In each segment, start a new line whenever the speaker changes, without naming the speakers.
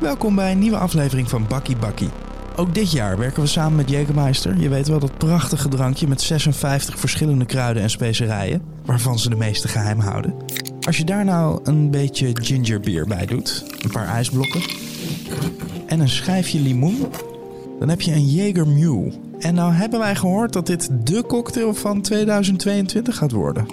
Welkom bij een nieuwe aflevering van Bakkie Bakkie. Ook dit jaar werken we samen met Jägermeister. Je weet wel dat prachtige drankje met 56 verschillende kruiden en specerijen, waarvan ze de meeste geheim houden. Als je daar nou een beetje gingerbeer bij doet, een paar ijsblokken en een schijfje limoen, dan heb je een Jaeger. En nou hebben wij gehoord dat dit de cocktail van 2022 gaat worden.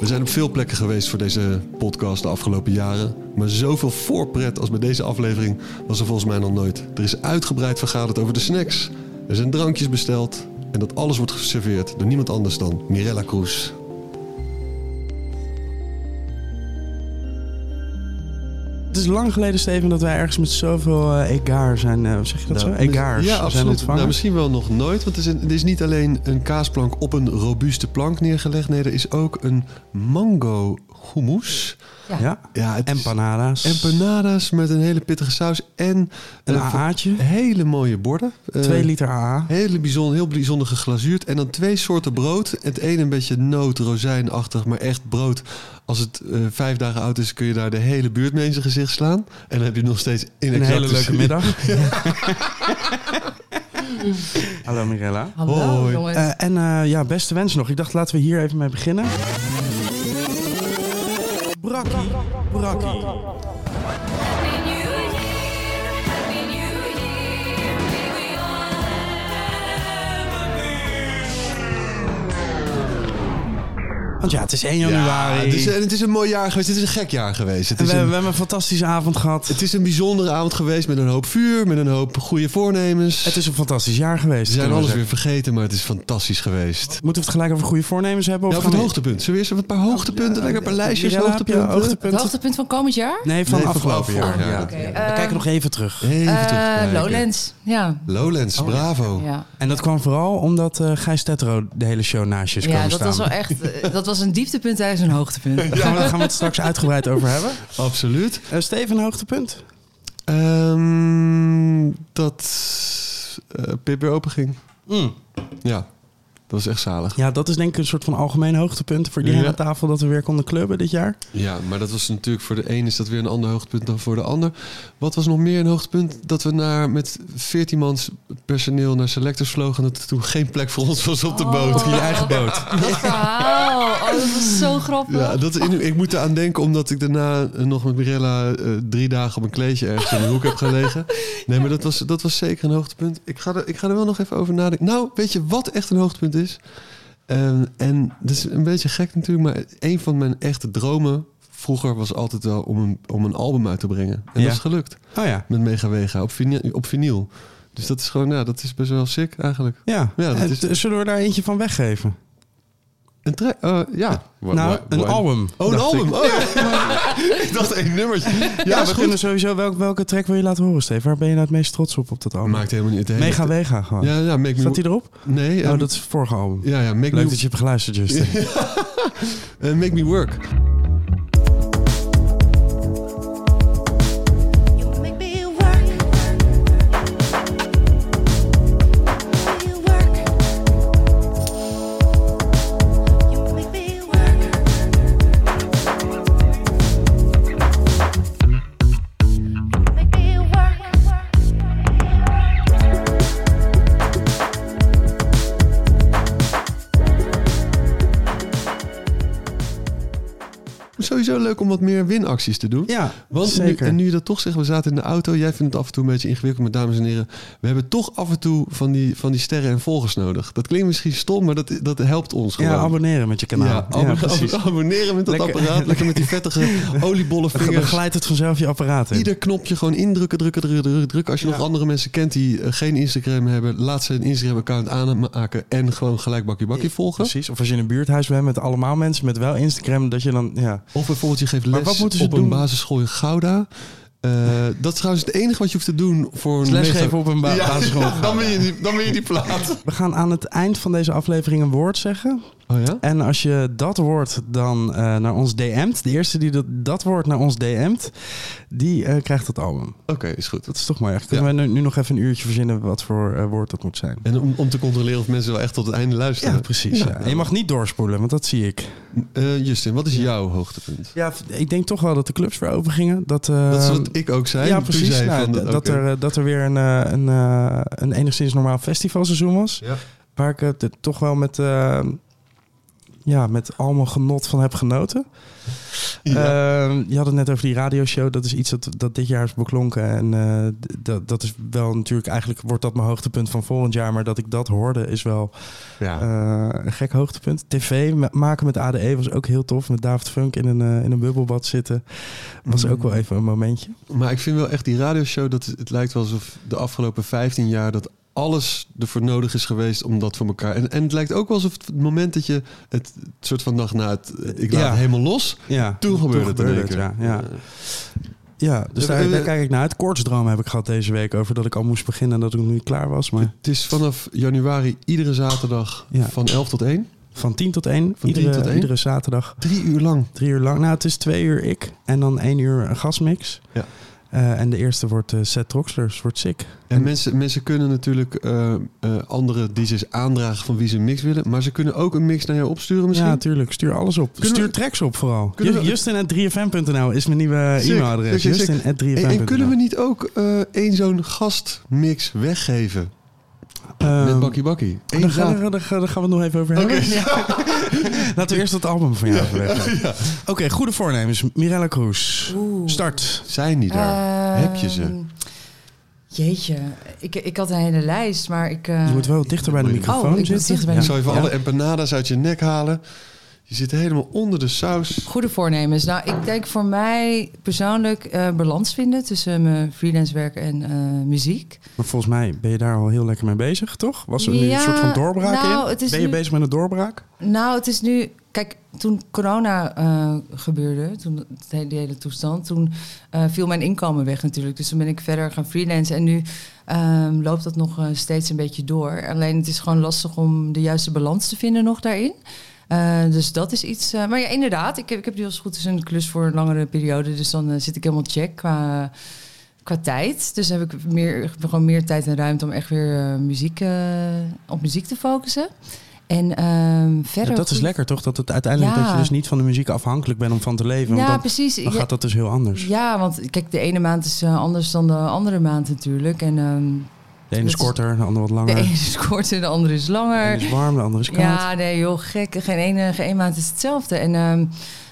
We zijn op veel plekken geweest voor deze podcast de afgelopen jaren. Maar zoveel voorpret als bij deze aflevering was er volgens mij nog nooit. Er is uitgebreid vergaderd over de snacks. Er zijn drankjes besteld. En dat alles wordt geserveerd door niemand anders dan Mirella Cruz.
Het is lang geleden, Steven, dat wij ergens met zoveel uh, egaar zijn. Uh, zeg je dat
Nou,
zo? Egaars
Ja,
zijn ontvangen.
Nou, misschien wel nog nooit. Want er is, een- er is niet alleen een kaasplank op een robuuste plank neergelegd. Nee, er is ook een mango hummus.
ja.
Ja, het is
Empanadas.
empanadas met een hele pittige saus. En
Een AA'tje.
hele mooie borden. Eh,
2 liter AA.
Hele bijzonder, heel bijzonder geglazuurd. En dan twee soorten brood. Het ene een beetje noot, rozijnachtig, maar echt brood. Als het eh, vijf dagen oud is, kun je daar de hele buurt mee in zijn gezicht slaan. En dan heb je nog steeds in
Een hele leuke middag. Hallo Mirella.
Hallo
Hoi.
jongens.
Eh, en eh, ja, beste wensen nog. Ik dacht, laten we hier even mee beginnen. Brakkie, brakkie. Want ja, het is 1 januari.
Ja, het, is, en het is een mooi jaar geweest. Het is een gek jaar geweest. Het
en
is
we,
een,
we hebben een fantastische avond gehad.
het is een bijzondere avond geweest met een hoop vuur, met een hoop goede voornemens.
Het is een fantastisch jaar geweest.
we zijn
we
alles weer vergeten, maar het is fantastisch geweest.
Moeten we het gelijk over goede voornemens hebben? Of
Ja,
gaan
over het
we-
hoogtepunt. Zullen we eerst even een paar hoogtepunten? Lekker een paar lijstjes
heb je
hoogtepunten.
Het
hoogtepunten?
hoogtepunt van komend jaar?
Nee, van
Nee,
afgelopen jaar. Ja. We
eh,
kijken nog even terug.
Even
Eh. Lowlands, ja.
Lowlands, bravo.
Ja,
En dat kwam vooral omdat eh Gijs Tetro de hele show naast je is
ja
komen
dat
staan.
was wel echt... eh, dat was een dieptepunt tijdens een hoogtepunt.
Daar gaan, we, daar gaan we het straks uitgebreid over hebben.
Absoluut.
Eh, Steven, een hoogtepunt?
Ehm, dat eh Pip weer open ging. Ja, dat was echt zalig.
Ja, dat is denk ik een soort van algemeen hoogtepunt voor iedereen
Ja.
aan tafel dat we weer konden clubben dit jaar.
Ja, maar dat was natuurlijk voor de een is dat weer een ander hoogtepunt dan voor de ander. Wat was nog meer een hoogtepunt? Dat we naar, met 14 mans personeel naar Selectors vlogen... en dat er toen geen plek voor ons was op de boot.
Oh.
Je eigen boot.
Dat verhaal, oh, dat was zo grappig.
Ja, dat, ik, ik moet eraan denken omdat ik daarna eh, nog met Mirella eh, drie dagen op een kleedje ergens in de hoek heb gelegen. Nee, maar dat was, dat was zeker een hoogtepunt. Ik ga, er, ik ga er wel nog even over nadenken. Nou, weet je wat echt een hoogtepunt is? Ehm, en dat is een beetje gek natuurlijk, maar een van mijn echte dromen vroeger was altijd wel om een, om een album uit te brengen. En
Ja.
dat is gelukt
Oh ja.
met Mega Wega op vinyl, op vinyl. Dus dat is gewoon, ja, dat is best wel sick eigenlijk.
Ja,
Ja, dat
Eh,
is-
zullen we daar eentje van weggeven?
Een track, eh, ja.
nou, een album.
Oh, een album.
ik.
Oh, ja. ik dacht één nummertje. Ja,
we kunnen sowieso... Welk, welke track wil je laten horen, Steven? Waar ben je nou het meest trots op op dat album?
Maakt helemaal niet het hele-
Mega Wega gewoon.
Ja, ja, make me...
Staat die erop?
Nee,
Oh,
eh,
dat is het vorige album.
Ja, ja, make
Leuk
me...
dat je hebt geluisterd, Justin.
eh, make me work. Leuk om wat meer winacties te doen.
Ja,
Want nu,
zeker.
en nu je dat toch zegt, we zaten in de auto. Jij vindt het af en toe een beetje ingewikkeld, maar dames en heren. We hebben toch af en toe van die, van die sterren en volgers nodig. Dat klinkt misschien stom, maar dat, dat helpt ons gewoon.
Ja, abonneren met je kanaal.
Ja,
precies.
abonneren met dat
Lekker-
apparaat. Lekker met die vettige oliebollen
Dan glijdt het vanzelf je apparaat in.
Ieder knopje gewoon indrukken, drukken, drukken, drukken. drukken. Als je
Ja.
nog andere mensen kent die eh, geen Instagram hebben, laat ze een Instagram-account aanmaken en gewoon gelijk bakje bakje volgen.
Precies. Of als je in een buurthuis bent met allemaal mensen met wel Instagram, dat je dan, ja.
Of bijvoorbeeld je geeft
Maar
les
wat moeten ze
op
doen?
een basisschool in Gouda. Eh, dat is trouwens het enige wat je hoeft te doen voor een
Lesgeven
mega-
op een ba-
Ja,
basisschool.
ja, dan, ben je die, dan ben je die plaat.
We gaan aan het eind van deze aflevering een woord zeggen.
Oh ja?
En als je dat woord dan eh, naar ons DM't, de eerste die dat, dat woord naar ons DM't, die eh, krijgt het album.
Oké, is goed.
Dat is toch mooi. Eigenlijk kunnen we nu, nu nog even een uurtje verzinnen wat voor eh, woord dat moet zijn.
En om, om te controleren of mensen wel echt tot het einde luisteren.
Ja, precies. Ja. En je mag niet doorspoelen, want dat zie ik.
Eh, Justin, wat is jouw hoogtepunt?
Ja, ik denk toch wel dat de clubs weer open gingen. Dat, eh,
dat wat ik ook zei.
ja, precies.
zei
Nou,
van,
dat, er, eh, dat er weer een, eh, een, eh, een enigszins normaal festivalseizoen was.
Ja.
Waar ik het toch wel met, ja, met allemaal genot van heb genoten.
Ja.
Eh, je had het net over die radioshow. Dat is iets dat, dat dit jaar is beklonken. En eh, dat, dat is wel natuurlijk... Eigenlijk wordt dat mijn hoogtepunt van volgend jaar. Maar dat ik dat hoorde is wel
ja.
eh, een gek hoogtepunt. TV ma- maken met ADE was ook heel tof. Met David Funk in een, eh, in een bubbelbad zitten. Was ook wel even een momentje.
Maar ik vind wel echt die radioshow, dat het, het lijkt wel alsof de afgelopen 15 jaar dat alles ervoor nodig is geweest om dat voor elkaar. En, en het lijkt ook wel alsof het moment dat je het, het soort van dacht, nou, het, ik laat
Ja.
het helemaal los.
Ja,
Toen gebeurde het
ja. ja. Ja, dus
Eh,
daar,
eh,
daar kijk ik naar uit. Koortsdroom heb ik gehad deze week over dat ik al moest beginnen en dat ik nog niet klaar was. Maar
Het is vanaf januari iedere zaterdag van 11 tot 1.
van 10 tot 1,
Van 10
iedere,
tot 1?
iedere zaterdag.
Drie uur lang.
Drie uur lang. Nou, het is twee uur ik en dan één uur een gasmix.
Ja.
Eh, en de eerste wordt uh, Seth Troxlers, wordt sick.
En mensen, mensen kunnen natuurlijk eh, eh, andere DJ's aandragen van wie ze een mix willen. Maar ze kunnen ook een mix naar jou opsturen misschien.
Ja, natuurlijk. Stuur alles op.
Kunnen
Stuur
we-
tracks op vooral.
We-
Justin.3fm.nl is mijn nieuwe
Sick,
e-mailadres.
sick, sick, sick.
Justin.3fm.nl
en, en kunnen we niet ook één zo'n gastmix weggeven?
Ehm,
met Bakkie Bakkie. Eén
daar, gaan daar, gaan- daar gaan we het nog even over hebben. Ja. Laten we eerst het album van jou overleggen. Oké, goede voornemens. Mirella Cruz.
Oeh.
Start.
Zijn die daar?
Ehm,
Heb je ze?
Jeetje, ik, ik had een hele lijst, maar ik... eh,
Je moet wel dichter bij de
Oh,
microfoon
ik moet
zitten.
dichter bij
Ik
de
zal even
Ja.
alle empanadas uit je nek halen. Je zit helemaal onder de saus.
Goede voornemens. Nou, ik denk voor mij persoonlijk eh, balans vinden tussen mijn freelance werk en eh, muziek.
Maar volgens mij ben je daar al heel lekker mee bezig, toch? Was er nu een soort van doorbraak
nou,
in?
het is
Ben je
nu-
bezig met een doorbraak?
Nou, het is nu. Kijk, toen corona eh, gebeurde, toen die hele toestand, toen eh, viel mijn inkomen weg natuurlijk. Dus toen ben ik verder gaan freelancen. En nu ehm, loopt dat nog eh, steeds een beetje door. Alleen het is gewoon lastig om de juiste balans te vinden nog daarin. Eh, dus dat is iets. eh, maar ja, inderdaad, ik heb, ik heb nu als het goed is een klus voor een langere periode. Dus dan eh, zit ik helemaal check qua, qua tijd. Dus heb ik meer, gewoon meer tijd en ruimte om echt weer muziek, op muziek te focussen. En ehm, verder.
Ja, dat is lekker, toch? Dat het uiteindelijk
Ja.
dat je dus niet van de muziek afhankelijk bent om van te leven. Want
Ja,
dan,
precies.
dan gaat dat dus heel anders.
ja, want kijk, de ene maand is anders dan de andere maand natuurlijk. En ehm,
De ene is korter, de andere wat langer.
de ene is korter, de andere is
De
langer.
ene is warm, de andere is koud.
Ja, nee, joh, gek. Geen ene, geen maand is hetzelfde. En, ehm,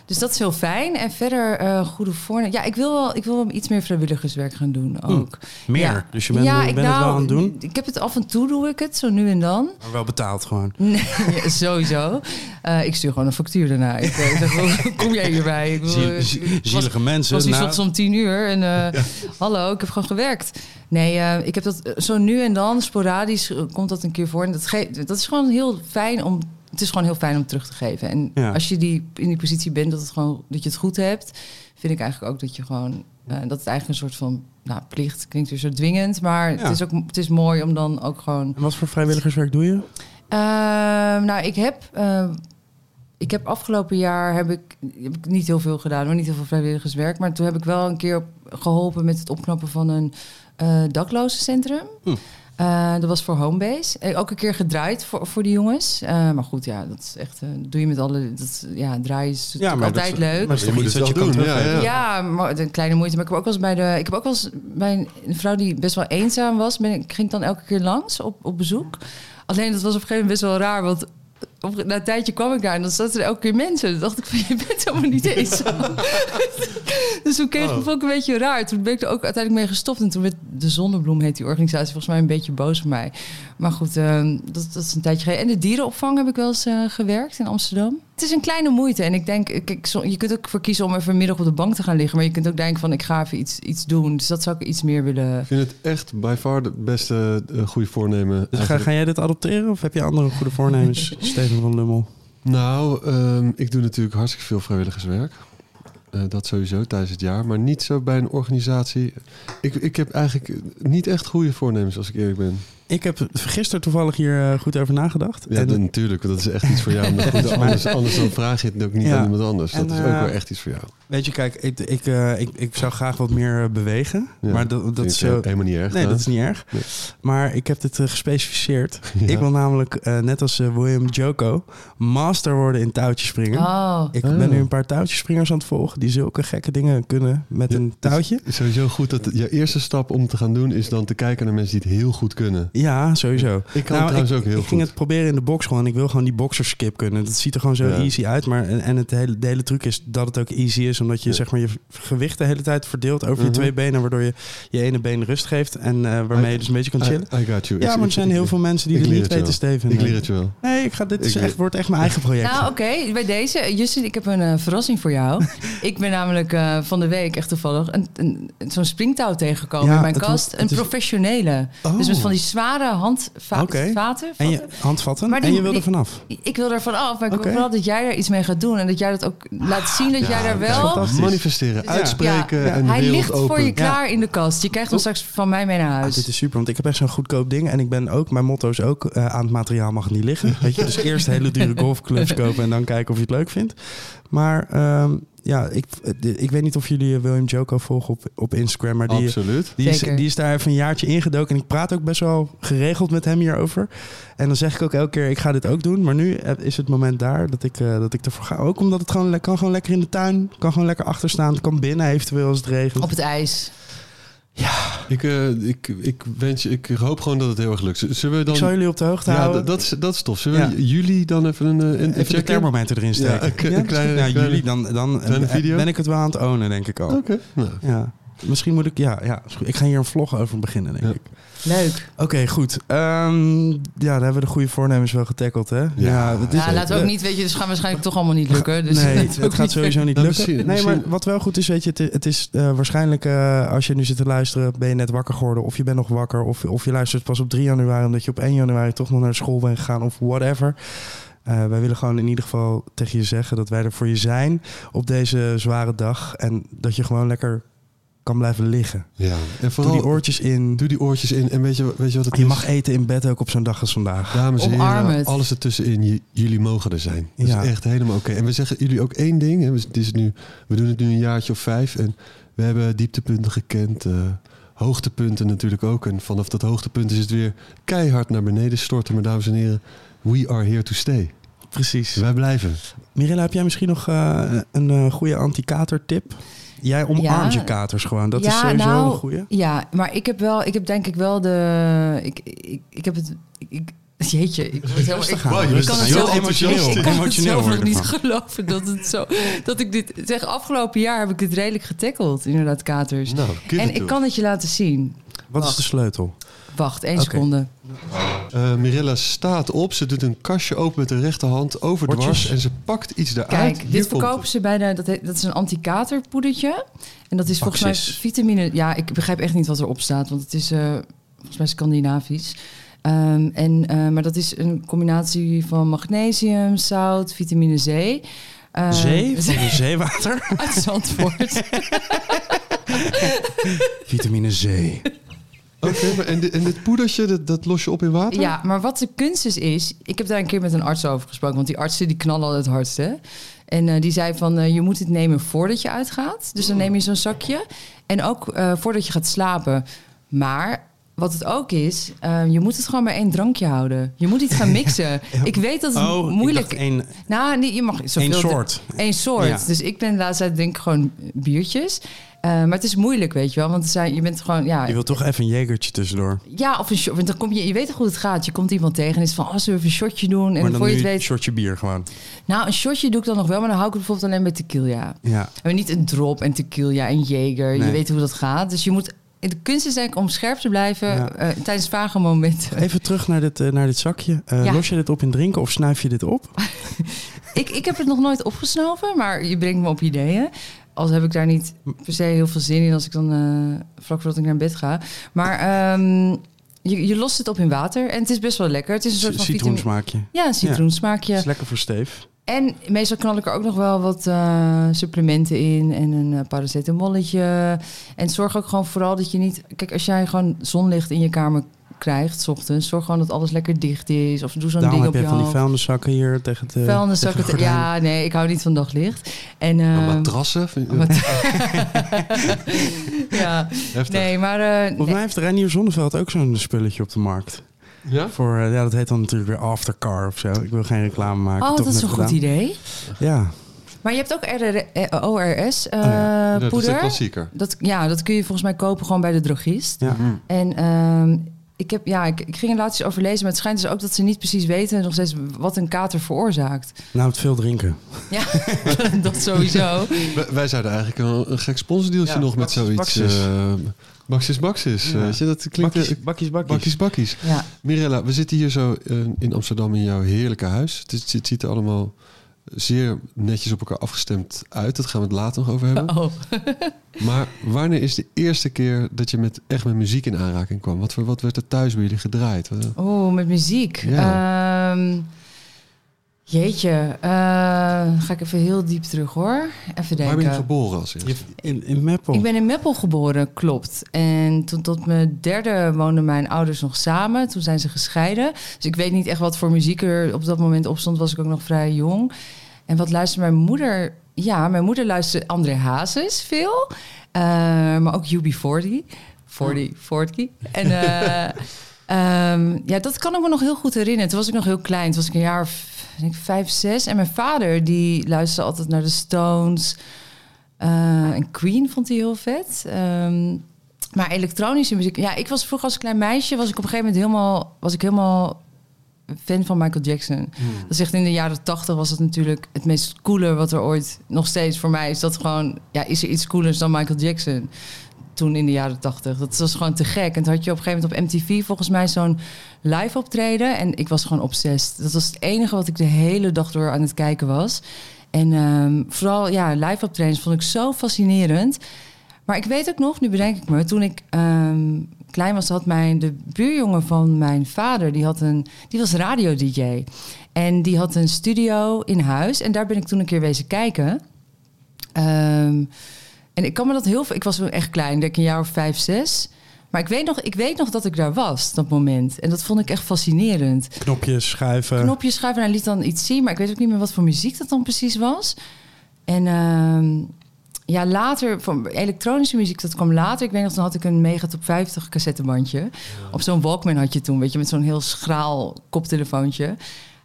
dus dat is heel fijn. En verder, eh, goede voornemen. Ja, ik wil, wel, ik wil wel iets meer vrijwilligerswerk gaan doen ook.
Meer.
Ja.
Dus je bent,
ja, ik
het
nou,
wel aan het doen,
Ik heb het af en toe, doe ik het, zo nu en dan.
maar wel betaald gewoon.
Nee, ja, sowieso. Eh, ik stuur gewoon een factuur daarna. Ik eh, zeg, kom jij hierbij? Ik, bedoel, was-
zielige mensen.
was
nou,
om tien uur en eh, hallo, ik heb gewoon gewerkt. Nee, eh, ik heb dat eh, zo nu en dan, sporadisch, eh, komt dat een keer voor. En dat, dat is gewoon heel fijn om. Het is gewoon heel fijn om terug te geven. En
Ja.
als je die, in die positie bent, dat, het gewoon, dat je het goed hebt, vind ik eigenlijk ook dat je gewoon. eh, dat het eigenlijk een soort van nou, plicht klinkt weer zo dwingend, maar
Ja.
het, is ook, het is mooi om dan ook gewoon
En wat voor vrijwilligerswerk doe je?
Ehm, nou, ik heb, eh, ik heb afgelopen jaar heb ik, heb ik niet heel veel gedaan, hoor, niet heel veel vrijwilligerswerk. Maar toen heb ik wel een keer op, geholpen met het opknappen van een eh daklozencentrum.
Hm.
Eh, dat was voor Homebase. Eh, ook een keer gedraaid voor, voor die jongens. Eh, maar goed, ja, dat is echt. dat doe je met alle. Dat, ja, draaien is natuurlijk
maar
altijd
dat-
leuk.
Maar is
Je moet het
dat je
wel doen, ja,
teruggeven?
Ja, maar een kleine moeite. Maar ik heb ook wel eens bij de. Ik heb ook wel eens bij een, een vrouw die best wel eenzaam was. Ben, ik ging dan elke keer langs op, op bezoek. Alleen dat was op een gegeven moment best wel raar. Want op, na een tijdje kwam ik daar en dan zaten er elke keer mensen. Dan dacht ik van, je bent helemaal niet eenzaam. dus toen kreeg ik vond ik een beetje raar. Toen ben ik er ook uiteindelijk mee gestopt. En toen werd de Zonnebloem, heet die organisatie, volgens mij een beetje boos op mij. Maar goed, ehm, dat, dat is een tijdje geleden. En de dierenopvang heb ik wel eens eh, gewerkt in Amsterdam. Het is een kleine moeite. En ik denk, ik, je kunt ook voor kiezen om even middag op de bank te gaan liggen. Maar je kunt ook denken van, ik ga even iets, iets doen. Dus dat zou ik iets meer willen...
Ik vind het echt by far de beste eh, goede voornemen.
Dus ga, ga jij dit adopteren of heb je andere goede voornemens, Steven van Lummel?
Nou, ehm, ik doe natuurlijk hartstikke veel vrijwilligerswerk. Eh, dat sowieso tijdens het jaar. Maar niet zo bij een organisatie. Ik, ik heb eigenlijk niet echt goede voornemens, als ik eerlijk ben.
Ik heb gisteren toevallig hier eh, goed over nagedacht.
Ja,
En-
natuurlijk. want Dat is echt iets voor jou. Maar goed, anders, anders dan vraag je het ook niet
Ja.
aan iemand anders. Dat
En,
is ook
eh,
wel echt iets voor jou.
Weet je, kijk, ik, ik, eh, ik, ik zou graag wat meer bewegen.
Ja,
maar dat, dat is zo...
helemaal niet erg.
Nee, dat is niet erg.
Nee.
Maar ik heb dit gespecificeerd.
Ja.
Ik wil namelijk, eh, net als William Joko, master worden in touwtjespringen.
Oh.
Ik
Ah.
ben nu een paar touwtjespringers aan het volgen die zulke gekke dingen kunnen met
Ja,
een touwtje.
Het is sowieso goed dat je eerste stap om te gaan doen is dan te kijken naar mensen die het heel goed kunnen.
Ja, sowieso.
Ik kan
Nou,
het trouwens
ik,
ook heel
ik
goed.
ging het proberen in de box gewoon. Ik wil gewoon die boxerskip kunnen. Dat ziet er gewoon zo
Ja.
easy uit. Maar, en en het hele, de hele truc is dat het ook easy is. Omdat je
Ja.
zeg maar, je gewicht de hele tijd verdeelt over je
Mhm.
twee benen. Waardoor je je ene been rust geeft. En eh, waarmee je dus een beetje kan chillen.
I, I got you.
Ja, maar er zijn heel veel mensen die dit niet weten. Steven.
Ik leer het je wel.
Nee, ik ga, dit is echt, wordt echt mijn eigen project.
Nou, oké, bij deze. Justin, ik heb een eh, verrassing voor jou. ik ben namelijk eh, van de week echt toevallig een, een, zo'n springtouw tegengekomen
Ja,
in mijn kast. een professionele.
Oh.
Dus met van die zware handvaten.
Oké.
vaten.
en je handvatten.
Maar die-
en je wil er vanaf.
Ik wil er vanaf, maar ik wil vooral dat jij er iets mee gaat doen. En dat jij dat ook laat zien dat jij daar wel...
fantastisch.
Manifesteren,
Ja.
uitspreken
Ja,
en de
hij
wereld
ligt
open.
voor je klaar in de kast. Je krijgt hem straks van mij mee naar
Ah,
huis.
dit is super, want ik heb echt zo'n goedkoop ding. En ik ben ook, mijn motto is ook, eh, aan het materiaal mag het niet liggen. Weet je, dus eerst hele dure golfclubs kopen en dan kijken of je het leuk vindt. Maar ehm, ja, ik, ik weet niet of jullie eh, William Joko volgen op, op Instagram. Maar die,
Absoluut.
die, is, die is daar even een jaartje ingedoken. En ik praat ook best wel geregeld met hem hierover. En dan zeg ik ook elke keer, ik ga dit ook doen. Maar nu eh, is het moment daar dat ik, eh, dat ik ervoor ga. Ook omdat het gewoon, kan gewoon lekker in de tuin. Kan gewoon lekker achter staan. Het kan binnen eventueel als het regent.
Op het ijs.
Ik, eh, ik, ik, wens ik hoop gewoon dat het heel erg lukt. Zullen we dan...
Ik zal jullie op de hoogte
ja,
houden.
dat is, dat is tof. Zullen
Ja.
we jullie dan even een, eh, een,
Even de
check-in?
thermometer erin steken.
Ja,
is
kleine-.
Nou, jullie, dan, dan
video?
ben ik het wel aan het ownen, denk ik al.
Oké. Nou,
Ja. Misschien moet ik... Ja, ja, ik ga hier een vlog over beginnen, denk
Ja.
ik.
Leuk.
Oké, goed. Ehm, ja, daar hebben we de goede voornemens wel getackled, hè?
Ja.
het is-
Ja, laten we ook niet, weet je, dus gaan waarschijnlijk toch allemaal niet lukken. Dus
nee,
dat
het, gaat sowieso niet lukken.
misschien-
nee, maar wat wel goed is, weet je, het, het is eh, waarschijnlijk eh, als je nu zit te luisteren, ben je net wakker geworden, of je bent nog wakker, of, of je luistert pas op 3 januari, omdat je op 1 januari toch nog naar school bent gegaan, of whatever. Eh, wij willen gewoon in ieder geval tegen je zeggen dat wij er voor je zijn op deze zware dag. En dat je gewoon lekker kan blijven liggen.
ja. En
Doe
vooral,
die oortjes in.
doe die oortjes in. En weet je, weet je wat het
Je
is?
mag eten in bed ook op zo'n dag als vandaag.
Dames en heren,
het.
alles ertussenin. J- jullie mogen er zijn. Dat
Ja.
is echt helemaal oké. En we zeggen jullie ook één ding. Hè. Het is nu, we doen het nu een jaartje of vijf. En we hebben dieptepunten gekend. eh, hoogtepunten natuurlijk ook. En vanaf dat hoogtepunt is het weer keihard naar beneden storten. Maar dames en heren, we are here to stay.
Precies.
Wij blijven.
Mirella, heb jij misschien nog eh, een eh, goede anti-kater tip? Jij omarmt
Ja.
je katers gewoon. Dat
Ja,
is sowieso
nou,
een goede.
Ja, maar ik heb wel, ik heb denk ik wel de, ik, ik, ik heb het, ik, jeetje, ik word helemaal, ik,
Rustig aan,
Wow, je
ik
bent
kan het
wordt emotioneel.
Ik kan het zelf niet geloven dat het zo, dat ik dit, zeg, afgelopen jaar heb ik dit redelijk getackeld, inderdaad, katers.
Nou,
en ik
to
kan het je laten zien.
Wat is de sleutel?
Wacht, één seconde.
Eh, Mirella staat op. Ze doet een kastje open met de rechterhand overdwars.
Bordjes.
En ze pakt iets eruit.
Kijk,
Hier
dit verkopen
het.
ze bij de, dat, heet- dat is een anti-katerpoedertje. En dat is volgens mij vitamine, ja, ik begrijp echt niet wat erop staat, want het is eh, volgens mij Scandinavisch. Ehm, en, eh, maar dat is een combinatie van magnesium, zout, vitamine C. Eh,
Zee? Van de zeewater?
Uit Zandvoort.
Vitamine C.
Oké, en, dit, en dit poedertje, dat, dat los je op in water?
ja, maar wat de kunst is, is... Ik heb daar een keer met een arts over gesproken. Want die artsen die knallen altijd het hardst, hè? En eh, die zei van, eh, je moet het nemen voordat je uitgaat. Dus dan neem je zo'n zakje. En ook eh, voordat je gaat slapen. Maar wat het ook is, eh, je moet het gewoon bij één drankje houden. Je moet niet gaan mixen. Ik weet dat het
Oh,
moeilijk
één,
Nou, nee, je mag zoveel...
één soort.
Eén soort.
Ja.
Dus ik ben de laatste tijd denk ik gewoon biertjes. Eh, maar het is moeilijk, weet je wel. Want er zijn, je bent gewoon... Ja,
Je wil toch even een jegertje tussendoor.
ja, of een shot. Want dan kom je, je weet toch hoe het gaat. Je komt iemand tegen en is van, oh, zullen we even een shotje doen? En
maar dan
voor je
nu
het
een
weet...
shotje bier gewoon.
Nou, een shotje doe ik dan nog wel, maar dan hou ik het bijvoorbeeld alleen bij tequila.
Ja.
En niet een drop en tequila en jeger. Je weet hoe dat gaat. Dus je moet... De kunst is denk ik om scherp te blijven
Ja.
eh, tijdens vage momenten.
Even terug naar dit, eh, naar dit zakje. Eh,
Ja.
Los je dit op in drinken of snuif je dit op?
Ik, ik heb het nog nooit opgesnoven, maar je brengt me op ideeën. Als heb ik daar niet per se heel veel zin in als ik dan vlak voordat ik naar bed ga. Maar ehm, je, je lost het op in water en het is best wel lekker. Het is een soort van.
Citroensmaakje.
Ja, een citroensmaakje.
Is lekker voor Steef.
En meestal knal ik er ook nog wel wat eh, supplementen in en een uh, paracetamolletje. En zorg ook gewoon vooral dat je niet... Kijk, als jij gewoon zonlicht in je kamer krijgt, 's ochtends, zorg gewoon dat alles lekker dicht is. Of doe zo'n ding
heb
op
je
je
van die vuilniszakken hier tegen het... eh,
Vuilniszakken.
tegen.
Ja, nee, ik hou niet van daglicht. En, ehm,
matrassen?
Mat- ja,
Heftig.
nee, maar... eh,
Volgens mij heeft Reinier Zonneveld ook zo'n spulletje op de markt.
Ja?
Voor, eh, ja, dat heet dan natuurlijk weer Aftercar of zo. Ik wil geen reclame maken.
Oh,
toch
dat is een goed idee.
Ja,
Maar je hebt ook RR, eh, ORS eh,
Oh ja.
Ja, dat is de
poeder.
klassieker.
Dat, ja, dat kun je volgens mij kopen gewoon bij de drogist.
ja.
Mm.
En ehm, ik, heb, ja, ik, ik ging er laatst over lezen, maar het schijnt dus ook dat ze niet precies weten nog steeds wat een kater veroorzaakt.
nou het veel drinken.
Ja, dat sowieso.
Wij, wij zouden eigenlijk een, een gek sponsordeeltje
Ja,
nog met zoiets...
Baxis.
Baxis Baxis.
Ja.
Weet je, dat klinkt...
Bakkies, bakkies, bakkies.
bakkies Bakkies.
Ja.
Mirella, we zitten hier zo eh, in Amsterdam in jouw heerlijke huis. Het, het ziet er allemaal zeer netjes op elkaar afgestemd uit. Dat gaan we het later nog over hebben.
Oh.
Maar wanneer is de eerste keer dat je met, echt met muziek in aanraking kwam? Wat, voor, wat werd er thuis bij jullie gedraaid?
Oh, met muziek.
Ja.
Ehm, jeetje, eh, ga ik even heel diep terug hoor. Even
Waar ben je
denken.
geboren als eerste?
Je- In, in Meppel.
Ik ben in Meppel geboren, klopt. En toen tot mijn derde woonden mijn ouders nog samen. Toen zijn ze gescheiden. Dus ik weet niet echt wat voor muziek er op dat moment op stond. Was ik ook nog vrij jong. En wat luisterde mijn moeder? Ja, mijn moeder luisterde André Hazes veel. Eh, maar ook UB40. 40, 40. En eh, ehm, ja, dat kan ik me nog heel goed herinneren. Toen was ik nog heel klein. Toen was ik een jaar of ik denk, vijf, zes. En mijn vader die luisterde altijd naar de Stones... Eh, en Queen vond hij heel vet. Ehm, maar elektronische muziek... Ja, ik was vroeger als klein meisje... was ik op een gegeven moment helemaal... was ik helemaal fan van Michael Jackson. Dat is echt in de jaren tachtig was het natuurlijk het meest coole wat er ooit... nog steeds voor mij is dat gewoon... ja, is er iets coolers dan Michael Jackson? Toen in de jaren tachtig. Dat was gewoon te gek. En toen had je op een gegeven moment op MTV volgens mij zo'n live optreden. En ik was gewoon obsessed. Dat was het enige wat ik de hele dag door aan het kijken was. En ehm, vooral, ja, live optredens vond ik zo fascinerend. Maar ik weet ook nog, nu bedenk ik me, toen ik ehm, klein was, had mijn de buurjongen van mijn vader, die had een, die was radio-dj. En die had een studio in huis. En daar ben ik toen een keer wezen kijken. Ehm, en ik kan me dat heel veel. Ik was toen echt klein, denk ik een jaar of vijf, zes. Maar ik weet, nog, ik weet nog dat ik daar was, dat moment. En dat vond ik echt fascinerend
Knopjes schuiven.
knopjes schuiven en hij liet dan iets zien. Maar ik weet ook niet meer wat voor muziek dat dan precies was. En ehm, ja, later, van elektronische muziek, dat kwam later. Ik weet nog, dan had ik een Mega Top 50 cassettebandje. Op zo'n Walkman had je toen, weet je, met zo'n heel schraal koptelefoontje.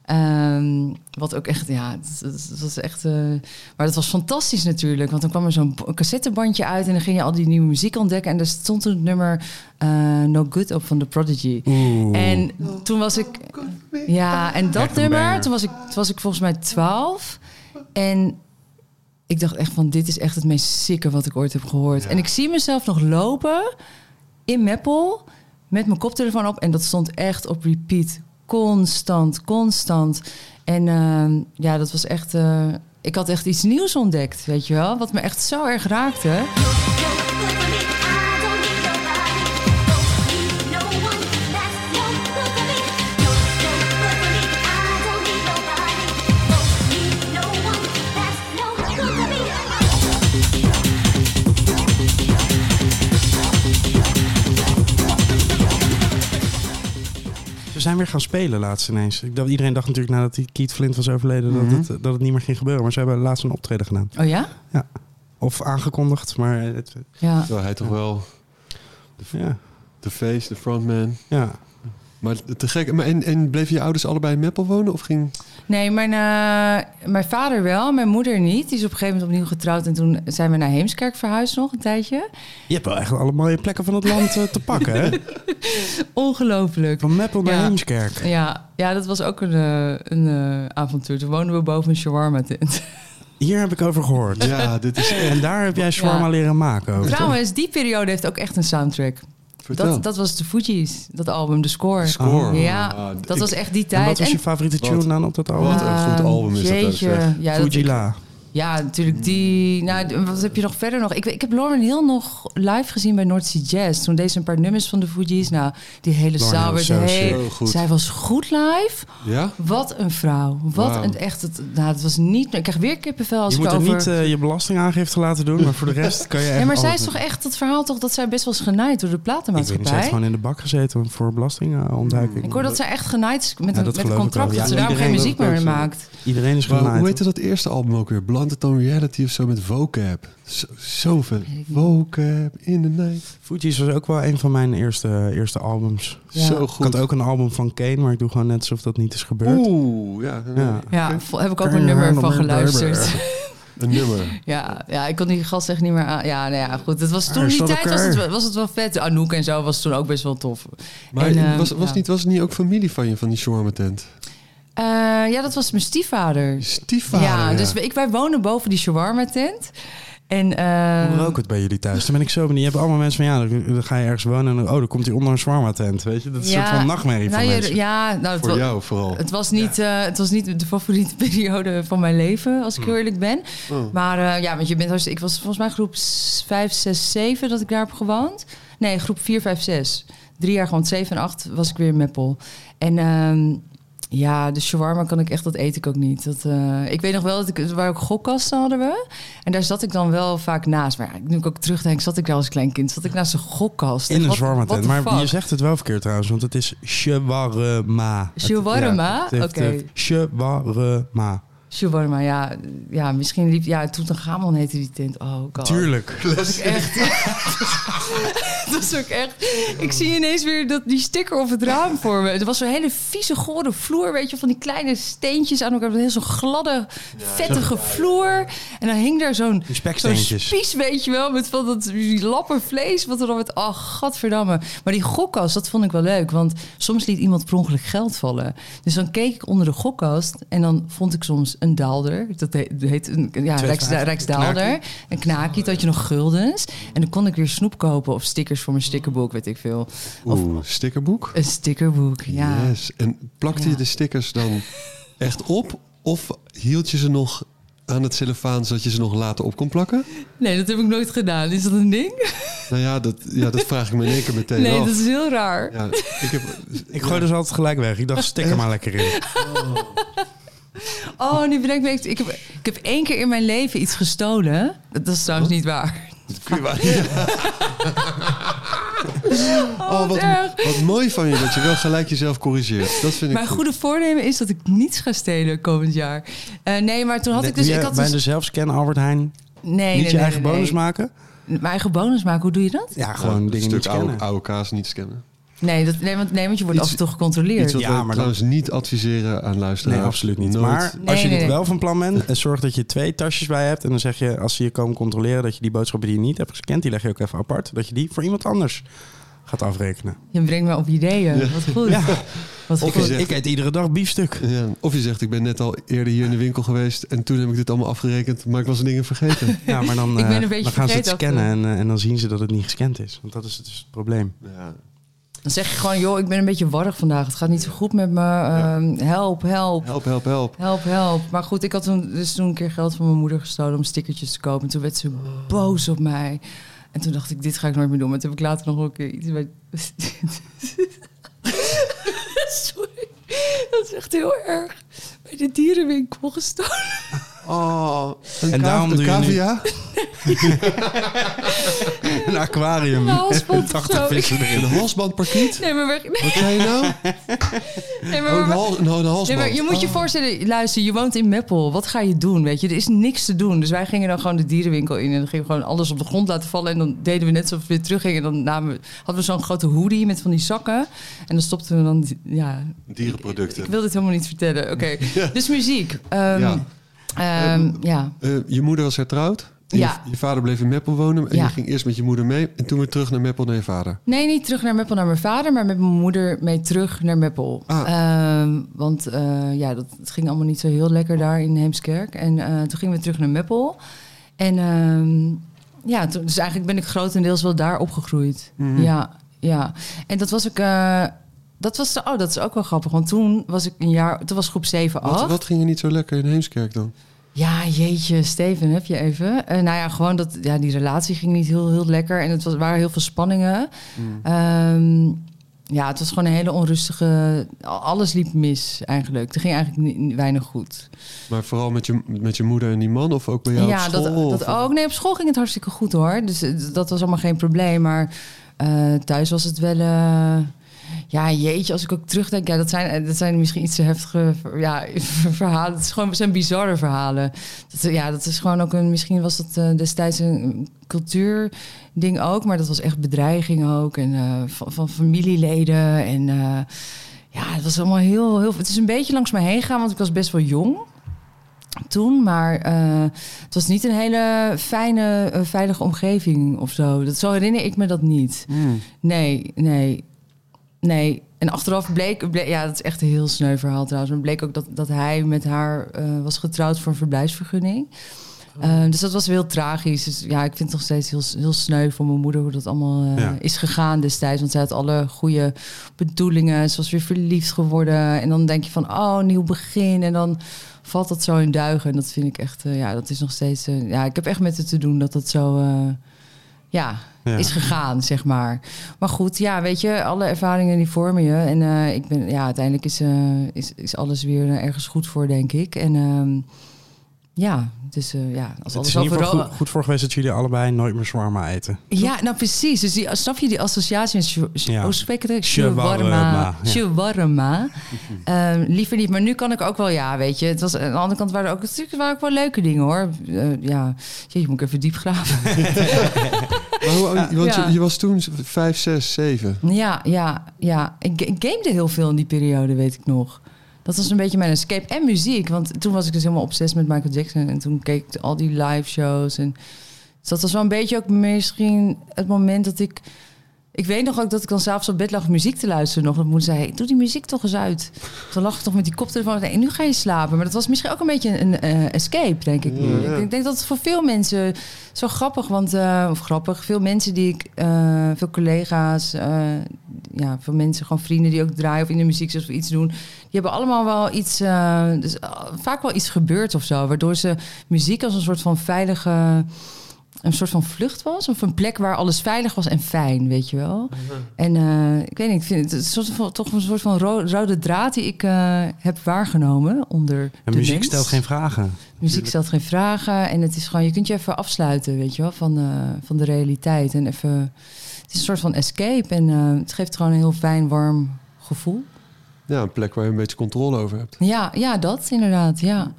Ehm, wat ook echt, ja, het was echt... eh, maar dat was fantastisch natuurlijk. Want dan kwam er zo'n cassettebandje uit... en dan ging je al die nieuwe muziek ontdekken. En daar stond het nummer eh, No Good op van The Prodigy. En toen was ik... Ja, en dat nummer, toen was, ik, toen was ik volgens mij 12. En ik dacht echt van, dit is echt het meest sikke wat ik ooit heb gehoord. En ik zie mezelf nog lopen in Meppel met mijn koptelefoon op. En dat stond echt op repeat. Constant, constant. En ehm, ja, dat was echt... eh, ik had echt iets nieuws ontdekt, weet je wel? Wat me echt zo erg raakte.
Zijn weer gaan spelen laatst ineens. Ik dacht, iedereen dacht natuurlijk nadat die Keith Flint was overleden...
Mhm.
dat, het, dat het niet meer ging gebeuren. Maar ze hebben laatst een optreden gedaan.
Oh ja?
Of aangekondigd, maar... Het,
Ja.
Terwijl hij toch wel
ja,
de face, de frontman.
ja.
Maar te gek. Maar en, en bleven je ouders allebei in Meppel wonen? Of ging...
Nee, mijn, eh, mijn vader wel, mijn moeder niet. Die is op een gegeven moment opnieuw getrouwd en toen zijn we naar Heemskerk verhuisd nog een tijdje.
Je hebt wel echt alle mooie plekken van het land eh, te pakken, hè?
Ongelooflijk.
Van Meppel naar
Ja.
Heemskerk.
Ja, ja, dat was ook een, eh, een avontuur. Toen woonden we boven een shawarma tent.
Hier heb ik over gehoord.
Ja, dit is...
En daar heb jij shawarma
Ja.
leren maken toch?
Trouwens, die periode heeft ook echt een soundtrack.
Vertel.
Dat, dat was de Fugees, dat album, de score.
Score.
Ja,
Ah,
dat
ik-
was echt die
En
tijd.
wat was je
En-
favoriete tune dan op dat album?
Wat een goed album is dat
jeetje. Ja, dat-
Fujila.
Ja, natuurlijk die... Nou, d- wat heb je nog verder nog? Ik, ik heb Lauren Hill nog live gezien bij North Sea Jazz. Toen deed ze een paar nummers van de Fugees. Nou, die hele
Lauren
zaal werd
is zo
heel...
goed.
Zij was goed live.
Ja?
Wat een vrouw. Wat een echt... Het, nou, het was niet... Ik krijg weer kippenvel als
Je
ik
moet er
over...
niet eh, je belastingaangifte laten doen, maar voor de rest kan je echt
ja, maar zij is toch echt het verhaal toch dat zij best wel is genaaid door de
Ik weet niet, zij
platenmaatschappij.
heeft gewoon in de bak gezeten voor belastingontduiking.
Ik hoor dat zij echt genaaid is met,
Ja,
een, met een
ik
contract dat
Ja,
ze daarom geen muziek meer maakt.
Iedereen is genaaid.
hoe heette dat eerste album ook weer? Blunted on Reality of zo met vocab. Zo, zoveel. Vocab in the night.
Fugees was ook wel een van mijn eerste, eerste albums.
Ja.
Zo
Ik had
goed.
ook een album van Kane, maar ik doe gewoon net alsof dat niet is gebeurd.
Oeh, ja.
Ja.
Ja, heb ik ook een nummer van geluisterd.
Een nummer.
Ja, ja, ik kon die gast echt niet meer aan. Ja, nou ja, goed. Het was toen die tijd was het, wel- was het wel vet. Anouk en zo was toen ook best wel tof.
Maar
En, eh,
was, was,
ja.
niet, was het niet ook familie van je, van die shawarma tent?
Eh, ja, dat was mijn stiefvader.
Stiefvader.
ja, dus ik, wij wonen boven die shawarma tent. En, eh,
Hoe rook het bij jullie thuis? Dan ben ik zo benieuwd. Je hebt allemaal mensen van ja, dan, ga je ergens wonen en oh, dan komt hij onder een shawarma tent. Weet je, dat is een
ja,
soort van nachtmerrie
nou,
voor
je-
mensen.
Ja, nou,
Voor jou vooral.
het, was niet, eh, het was niet de favoriete periode van mijn leven, als ik heel eerlijk ben.
Oh.
Maar eh, ja, want je bent, hartstikke- ik was volgens mij groep 5, 6, 7 dat ik daar heb gewoond. Nee, groep 4, 5, 6. Drie jaar gewoon 7 en 8 was ik weer in Meppel. En ehm, ja, de shawarma kan ik echt, dat eet ik ook niet. Dat, eh, ik weet nog wel dat ik, waar ook gokkasten hadden we. En daar zat ik dan wel vaak naast. Maar ja, nu ik ook terugdenk, zat ik daar als klein kind. Zat ik naast een gokkast.
In een shawarma tent. Maar
fuck?
je zegt het wel verkeerd trouwens, want het is shawarma.
Shawarma? Oké.
Shawarma.
Shawarma, ja, ja, misschien liep... Ja, Tutankhamon heette die tent. Oh god.
Tuurlijk.
Dat was ik echt... dat was ook echt... Ik zie ineens weer dat, die sticker op het raam voor me. Er was zo'n hele vieze, gore vloer, weet je, van die kleine steentjes aan elkaar. Heel zo'n gladde, vettige vloer. En dan hing daar zo'n zo'n
speksteentjes.
spies, weet je wel, met van dat die lappen vlees. Wat er dan met, oh, gadverdamme. Maar die gokkast, dat vond ik wel leuk. Want soms liet iemand per ongeluk geld vallen. Dus dan keek ik onder de gokkast en dan vond ik soms een daalder. Dat heet, dat heet een ja, Rijks,
2,50.
Rijksdaalder. Een knaakje, dat had je nog guldens. En dan kon ik weer snoep kopen of stickers voor mijn stickerboek, weet ik veel. Of
Oeh, stickerboek?
een stickerboek, ja.
Yes. En plakte je de stickers dan echt op? Of hield je ze nog aan het cellofaan zodat je ze nog later op kon plakken?
Nee, dat heb ik nooit gedaan. Is dat een ding?
Nou ja, dat, ja, dat vraag ik me in één keer meteen
Nee,
af.
dat is heel raar.
Ja, ik heb,
Ik gooi dus altijd gelijk weg. Ik dacht, stik er maar lekker in.
Oh, nu bedenk ik me, ik heb, ik heb één keer in mijn leven iets gestolen. Dat is trouwens niet waar.
Oh, wat,
erg.
wat mooi van je dat je wel gelijk jezelf corrigeert. Dat vind ik
Mijn
goed.
goede voornemen is dat ik niets ga stelen komend jaar. Eh, nee, maar toen had ik dus... Ik
je
had
bij
dus
de zelfscan Albert Heijn
nee,
niet
nee,
je
nee,
eigen
nee,
bonus
nee.
maken?
Mijn eigen bonus maken, hoe doe je dat?
Ja, gewoon dingen niet
stuk oude,
scannen.
oude kaas niet scannen.
Nee, dat, nee, want, nee, want je wordt
Iets-
af en toe gecontroleerd.
Iets wat
Ja,
we
maar dan-
trouwens niet adviseren aan luisteraars.
Nee, absoluut niet.
Nooit.
Maar
Nee,
als je
nee,
dit
nee.
wel van plan bent, en zorg dat je twee tasjes bij hebt. En dan zeg je, als ze je komen controleren, dat je die boodschappen die je niet hebt gescand, die leg je ook even apart. Dat je die voor iemand anders gaat afrekenen.
Je brengt me op ideeën. Wat goed.
Ja.
Wat
Of
goed.
je zegt-
Ik eet iedere dag biefstuk.
Ja, of je zegt, ik ben net al eerder hier in de winkel geweest... en toen heb ik dit allemaal afgerekend, maar ik was dingen vergeten.
Ja, maar dan,
Ik ben
eh,
een beetje
dan gaan ze het scannen en, eh, en dan zien ze dat het niet gescand is. Want dat is dus het probleem.
Ja.
Dan zeg je gewoon, joh, ik ben een beetje warrig vandaag. Het gaat niet zo goed met me. Ehm, help, help.
Help, help, help.
Help, help. Maar goed, ik had toen, dus toen een keer geld van mijn moeder gestolen om stickertjes te kopen. En toen werd ze boos op mij. En toen dacht ik, dit ga ik nooit meer doen. Maar toen heb ik later nog keer iets bij... Sorry, dat is echt heel erg. Bij de dierenwinkel gestolen.
Oh, een,
En daarom
een
doe je nu-
cavia?
Een aquarium.
Een halsband of
80
zo.
vissen
Een
erin.
halsbandparkiet?
Nee, maar,
Wat zei je nou?
nee, maar,
Oh, een, hal, een, een halsband.
Nee, maar je moet je
Oh.
voorstellen, luister, je woont in Meppel. Wat ga je doen? Weet je, er is niks te doen. Dus wij gingen dan gewoon de dierenwinkel in en dan gingen we gewoon alles op de grond laten vallen. En dan deden we net alsof we weer teruggingen. En dan namen we, hadden we zo'n grote hoodie met van die zakken. En dan stopten we dan, ja,
Dierenproducten.
ik wil dit helemaal niet vertellen. Oké, dus muziek. Ehm,
Ja.
Ehm, ja.
Eh, je moeder was hertrouwd.
Ja.
Je, je vader bleef in Meppel wonen. En
Ja.
je ging eerst met je moeder mee. En toen weer terug naar Meppel naar je vader.
Nee, niet terug naar Meppel naar mijn vader, maar met mijn moeder mee terug naar Meppel.
Ah.
Ehm, want eh, ja, dat, het ging allemaal niet zo heel lekker daar in Heemskerk. En eh, toen gingen we terug naar Meppel. En ehm, ja, toen, dus eigenlijk ben ik grotendeels wel daar opgegroeid.
Mhm.
Ja, ja. En dat was ik. Dat was, oh, dat is ook wel grappig. Want toen was ik een jaar. Toen was groep 7, 8.
Wat, wat ging je niet zo lekker in Heemskerk dan?
Ja, jeetje, Steven, heb je even? Eh, nou ja, gewoon dat ja, die relatie ging niet heel, heel lekker en het was, waren heel veel spanningen. Ehm, ja, het was gewoon een hele onrustige. Alles liep mis eigenlijk. Er ging eigenlijk ni- ni- weinig goed.
Maar vooral met je, met je moeder en die man of ook bij jou
ja,
op school?
dat, dat ook. Nee, op school ging het hartstikke goed hoor. Dus eh, dat was allemaal geen probleem. Maar eh, thuis was het wel. Ja, jeetje, als ik ook terugdenk, ja, dat zijn, eh, dat zijn misschien iets te heftige ja, verhalen. Het, is gewoon, het zijn bizarre verhalen. Dat, ja, dat is gewoon ook een. Misschien was dat eh, destijds een cultuurding ook, maar dat was echt bedreiging ook. En eh, van, van familieleden. En eh, ja, het was allemaal heel, heel. Het is een beetje langs me heen gegaan, want ik was best wel jong toen. Maar eh, het was niet een hele fijne, eh, veilige omgeving of zo. Dat, zo herinner ik me dat niet.
Hmm.
Nee, nee, nee. En achteraf bleek, bleek- ja, dat is echt een heel sneu verhaal trouwens. Maar bleek ook dat, dat hij met haar eh, was getrouwd voor een verblijfsvergunning. Eh, dus dat was heel tragisch. Dus ja, ik vind het nog steeds heel, heel sneu voor mijn moeder hoe dat allemaal eh,
Ja.
is gegaan destijds. Want zij had alle goede bedoelingen. Ze was weer verliefd geworden. En dan denk je van, oh, nieuw begin. En dan valt dat zo in duigen. En dat vind ik echt, eh, ja, dat is nog steeds... ja, ik heb echt met het te doen dat dat zo... eh, ja,
Ja.
is gegaan, zeg maar. Maar goed, ja, weet je, alle ervaringen die vormen je. En eh, ik ben, ja, uiteindelijk is, eh, is, is alles weer ergens goed voor, denk ik. En ehm, ja, dus eh, ja, als
Het
alles
is in ieder geval goed, goed voor geweest dat jullie allebei nooit meer shawarma eten.
Ja, nou precies. Dus die, snap je die associatie met...
Ja.
Hoe je het?
Shawarma, ja.
Ehm, liever niet. Maar nu kan ik ook wel, ja, weet je. Het was, aan de andere kant waren er ook, natuurlijk waren ook wel leuke dingen, hoor. Ja, je moet ik even diep graven.
Hoe, want je, je was toen vijf, zes, zeven.
Ja, ja, ja. Ik, ik gamede heel veel in die periode, weet ik nog. Dat was een beetje mijn escape. En muziek, want toen was ik dus helemaal obsessief met Michael Jackson. En toen keek ik al die live shows. En dus dat was wel een beetje ook misschien het moment dat ik... Ik weet nog ook dat ik dan s'avonds op bed lag muziek te luisteren nog. Dat mijn moeder zei, hey, doe die muziek toch eens uit. Toen lag ik toch met die koptelefoon. Nee, nu ga je slapen. Maar dat was misschien ook een beetje een escape, denk ik. nu.
Ja.
Ik denk dat het voor veel mensen zo grappig, want eh, of grappig, veel mensen die ik, eh, veel collega's, eh, ja, veel mensen, gewoon vrienden die ook draaien of in de muziek of iets doen, die hebben allemaal wel iets, dus vaak wel iets gebeurd of zo, waardoor ze muziek als een soort van veilige, een soort van vlucht was, of een plek waar alles veilig was en fijn, weet je wel. En eh, ik weet niet, ik vind het soort van, toch een soort van ro- rode draad die ik eh, heb waargenomen onder
En
de
muziek
mens.
stelt geen vragen.
Muziek stelt geen vragen. En het is gewoon, je kunt je even afsluiten, weet je wel, van, eh, van de realiteit. En even, het is een soort van escape. En eh, het geeft gewoon een heel fijn, warm gevoel.
Ja, een plek waar je een beetje controle over hebt.
Ja, ja dat inderdaad, ja.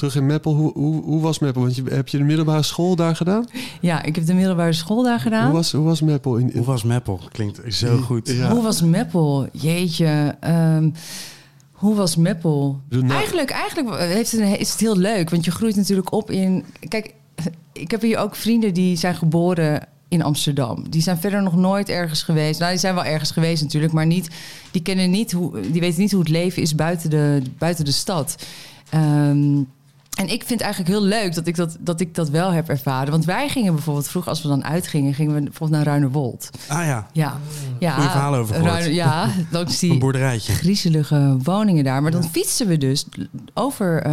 Terug in Meppel, hoe, hoe, hoe was Meppel? Want je, heb je de middelbare school daar gedaan?
Ja, ik heb de middelbare school daar gedaan.
Hoe was, hoe was Meppel? In, in-
Hoe was Meppel? Klinkt zo goed.
Ja.
Hoe was Meppel? Jeetje. ehm, hoe was Meppel?
nou-
Eigenlijk, eigenlijk heeft het, een- is het heel leuk. Want je groeit natuurlijk op in... Kijk, ik heb hier ook vrienden die zijn geboren in Amsterdam. Die zijn verder nog nooit ergens geweest. Nou, die zijn wel ergens geweest natuurlijk. Maar niet, die, kennen niet hoe, die weten niet hoe het leven is buiten de, buiten de stad. Ehm, en ik vind eigenlijk heel leuk dat ik dat, dat ik dat wel heb ervaren. Want wij gingen bijvoorbeeld vroeger, als we dan uitgingen... gingen we bijvoorbeeld naar Ruinerwold.
Ah ja,
Ja, ja.
Goeie verhalen over gehoord.
Ruiner- ja, langs die
een boerderijtje.
griezelige woningen daar. Maar dan fietsen we dus over eh,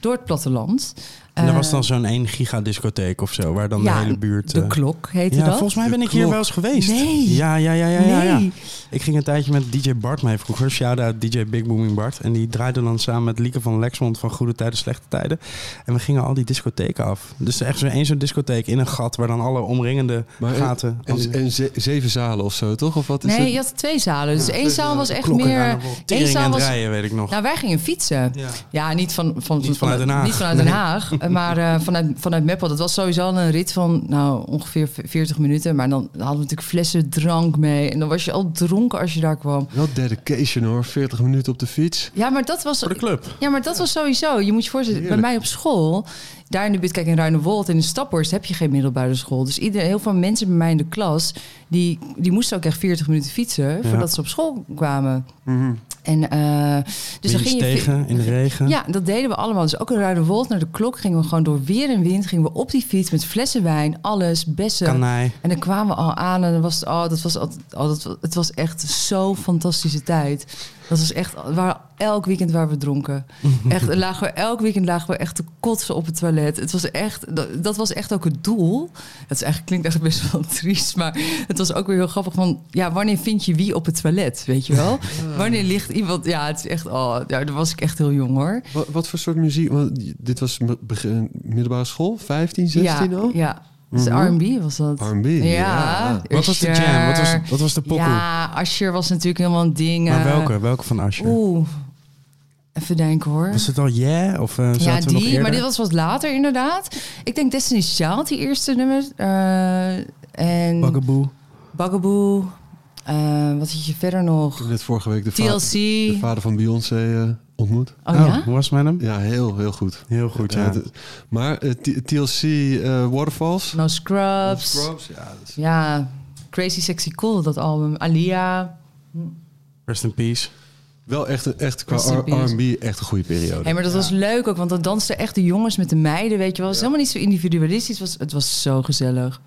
door het platteland.
En er
Eh,
was dan zo'n 1 gigadiscotheek of zo, waar dan
ja,
de hele buurt...
De
eh,
klok heette
ja,
dat.
volgens mij
De
ben ik hier wel eens geweest.
Nee.
Ja, ja, ja, ja, ja, ja.
Nee.
Ik ging een tijdje met DJ Bart mee vroeger. Shout-out DJ Big Booming Bart. En die draaide dan samen met Lieke van Lexmond van Goede Tijden, Slechte Tijden. En we gingen al die discotheken af. Dus echt zo'n één zo'n discotheek in een gat waar dan alle omringende
Maar
gaten...
en, en ze- zeven zalen of zo, toch? Of wat is
Nee,
het?
je had twee zalen. Dus één zaal was echt
klokken
meer...
er
Eén zaal was...
rijden, weet ik nog.
Nou, wij gingen fietsen.
ja.
Ja, niet, van, van,
Niet vanuit Den Haag.
Niet vanuit Den Haag, eh, maar eh, vanuit, vanuit Meppel. Dat was sowieso al een rit van nou, ongeveer 40 minuten. Maar dan hadden we natuurlijk flessen drank mee. En dan was je al dronken als je daar kwam.
Wel dedication hoor, 40 minuten op de fiets.
Ja, maar dat was...
Voor de club.
Ja, maar dat was sowieso. Je moet je voorstellen, bij mij op school, daar in de buurt, kijk in Ruinewold en in Staphorst heb je geen middelbare school. Dus ieder, heel veel mensen bij mij in de klas, die, die moesten ook echt 40 minuten fietsen voordat ze op school kwamen. En eh, dus dan
Wind
ging je.
tegen, in de regen.
Ja, dat deden we allemaal. Dus ook in Ruinewold naar de klok gingen we gewoon door weer en wind. Gingen we op die fiets met flessen wijn, alles, bessen. En dan kwamen we al aan en dan was het, oh, dat was, altijd- oh, dat, het was echt zo'n fantastische tijd. Dat was echt, waren, elk weekend waren we dronken. Echt, lagen we, elk weekend lagen we echt te kotsen op het toilet. Het was echt, dat, dat was echt ook het doel. Het is eigenlijk, klinkt echt best wel triest, maar het was ook weer heel grappig van, ja, wanneer vind je wie op het toilet, weet je wel? Wanneer ligt iemand, ja, het is echt, oh, ja, daar was ik echt heel jong hoor.
Wat, wat voor soort muziek? Want dit was begin, middelbare school, 15, 16
ja,
al?
Ja, dus
Mhm.
R&B was dat.
R&B,
Ja.
ja.
Wat was de jam? Wat was, wat was de pokoe?
Ja, Asher was natuurlijk helemaal een ding.
maar
eh,
welke? Welke van Asher?
Oeh, even denken hoor.
Was het al Yeah? Of uh,
ja, die, maar dit was wat later inderdaad. Ik denk Destiny's Child, die eerste nummer. eh, en
Bugaboo.
Bugaboo. Wat had je verder
Ik
nog?
heb net vorige week de,
TLC.
de vader van Beyoncé ontmoet.
Oh ja?
hoe was het met hem?
Ja, heel, heel goed.
Heel goed, ja.
Ja, het- maar eh, T- TLC eh, Waterfalls.
No Scrubs.
Scrubs, ja, is-
Ja, Crazy Sexy Cool, dat album. Alia.
Rest in peace.
Wel echt, echt qua. R&B echt een goede periode.
Hey, maar dat was leuk ook, want dan dansten echt de jongens met de meiden, weet je wel. Het was helemaal niet zo individualistisch. Het was, het was zo gezellig.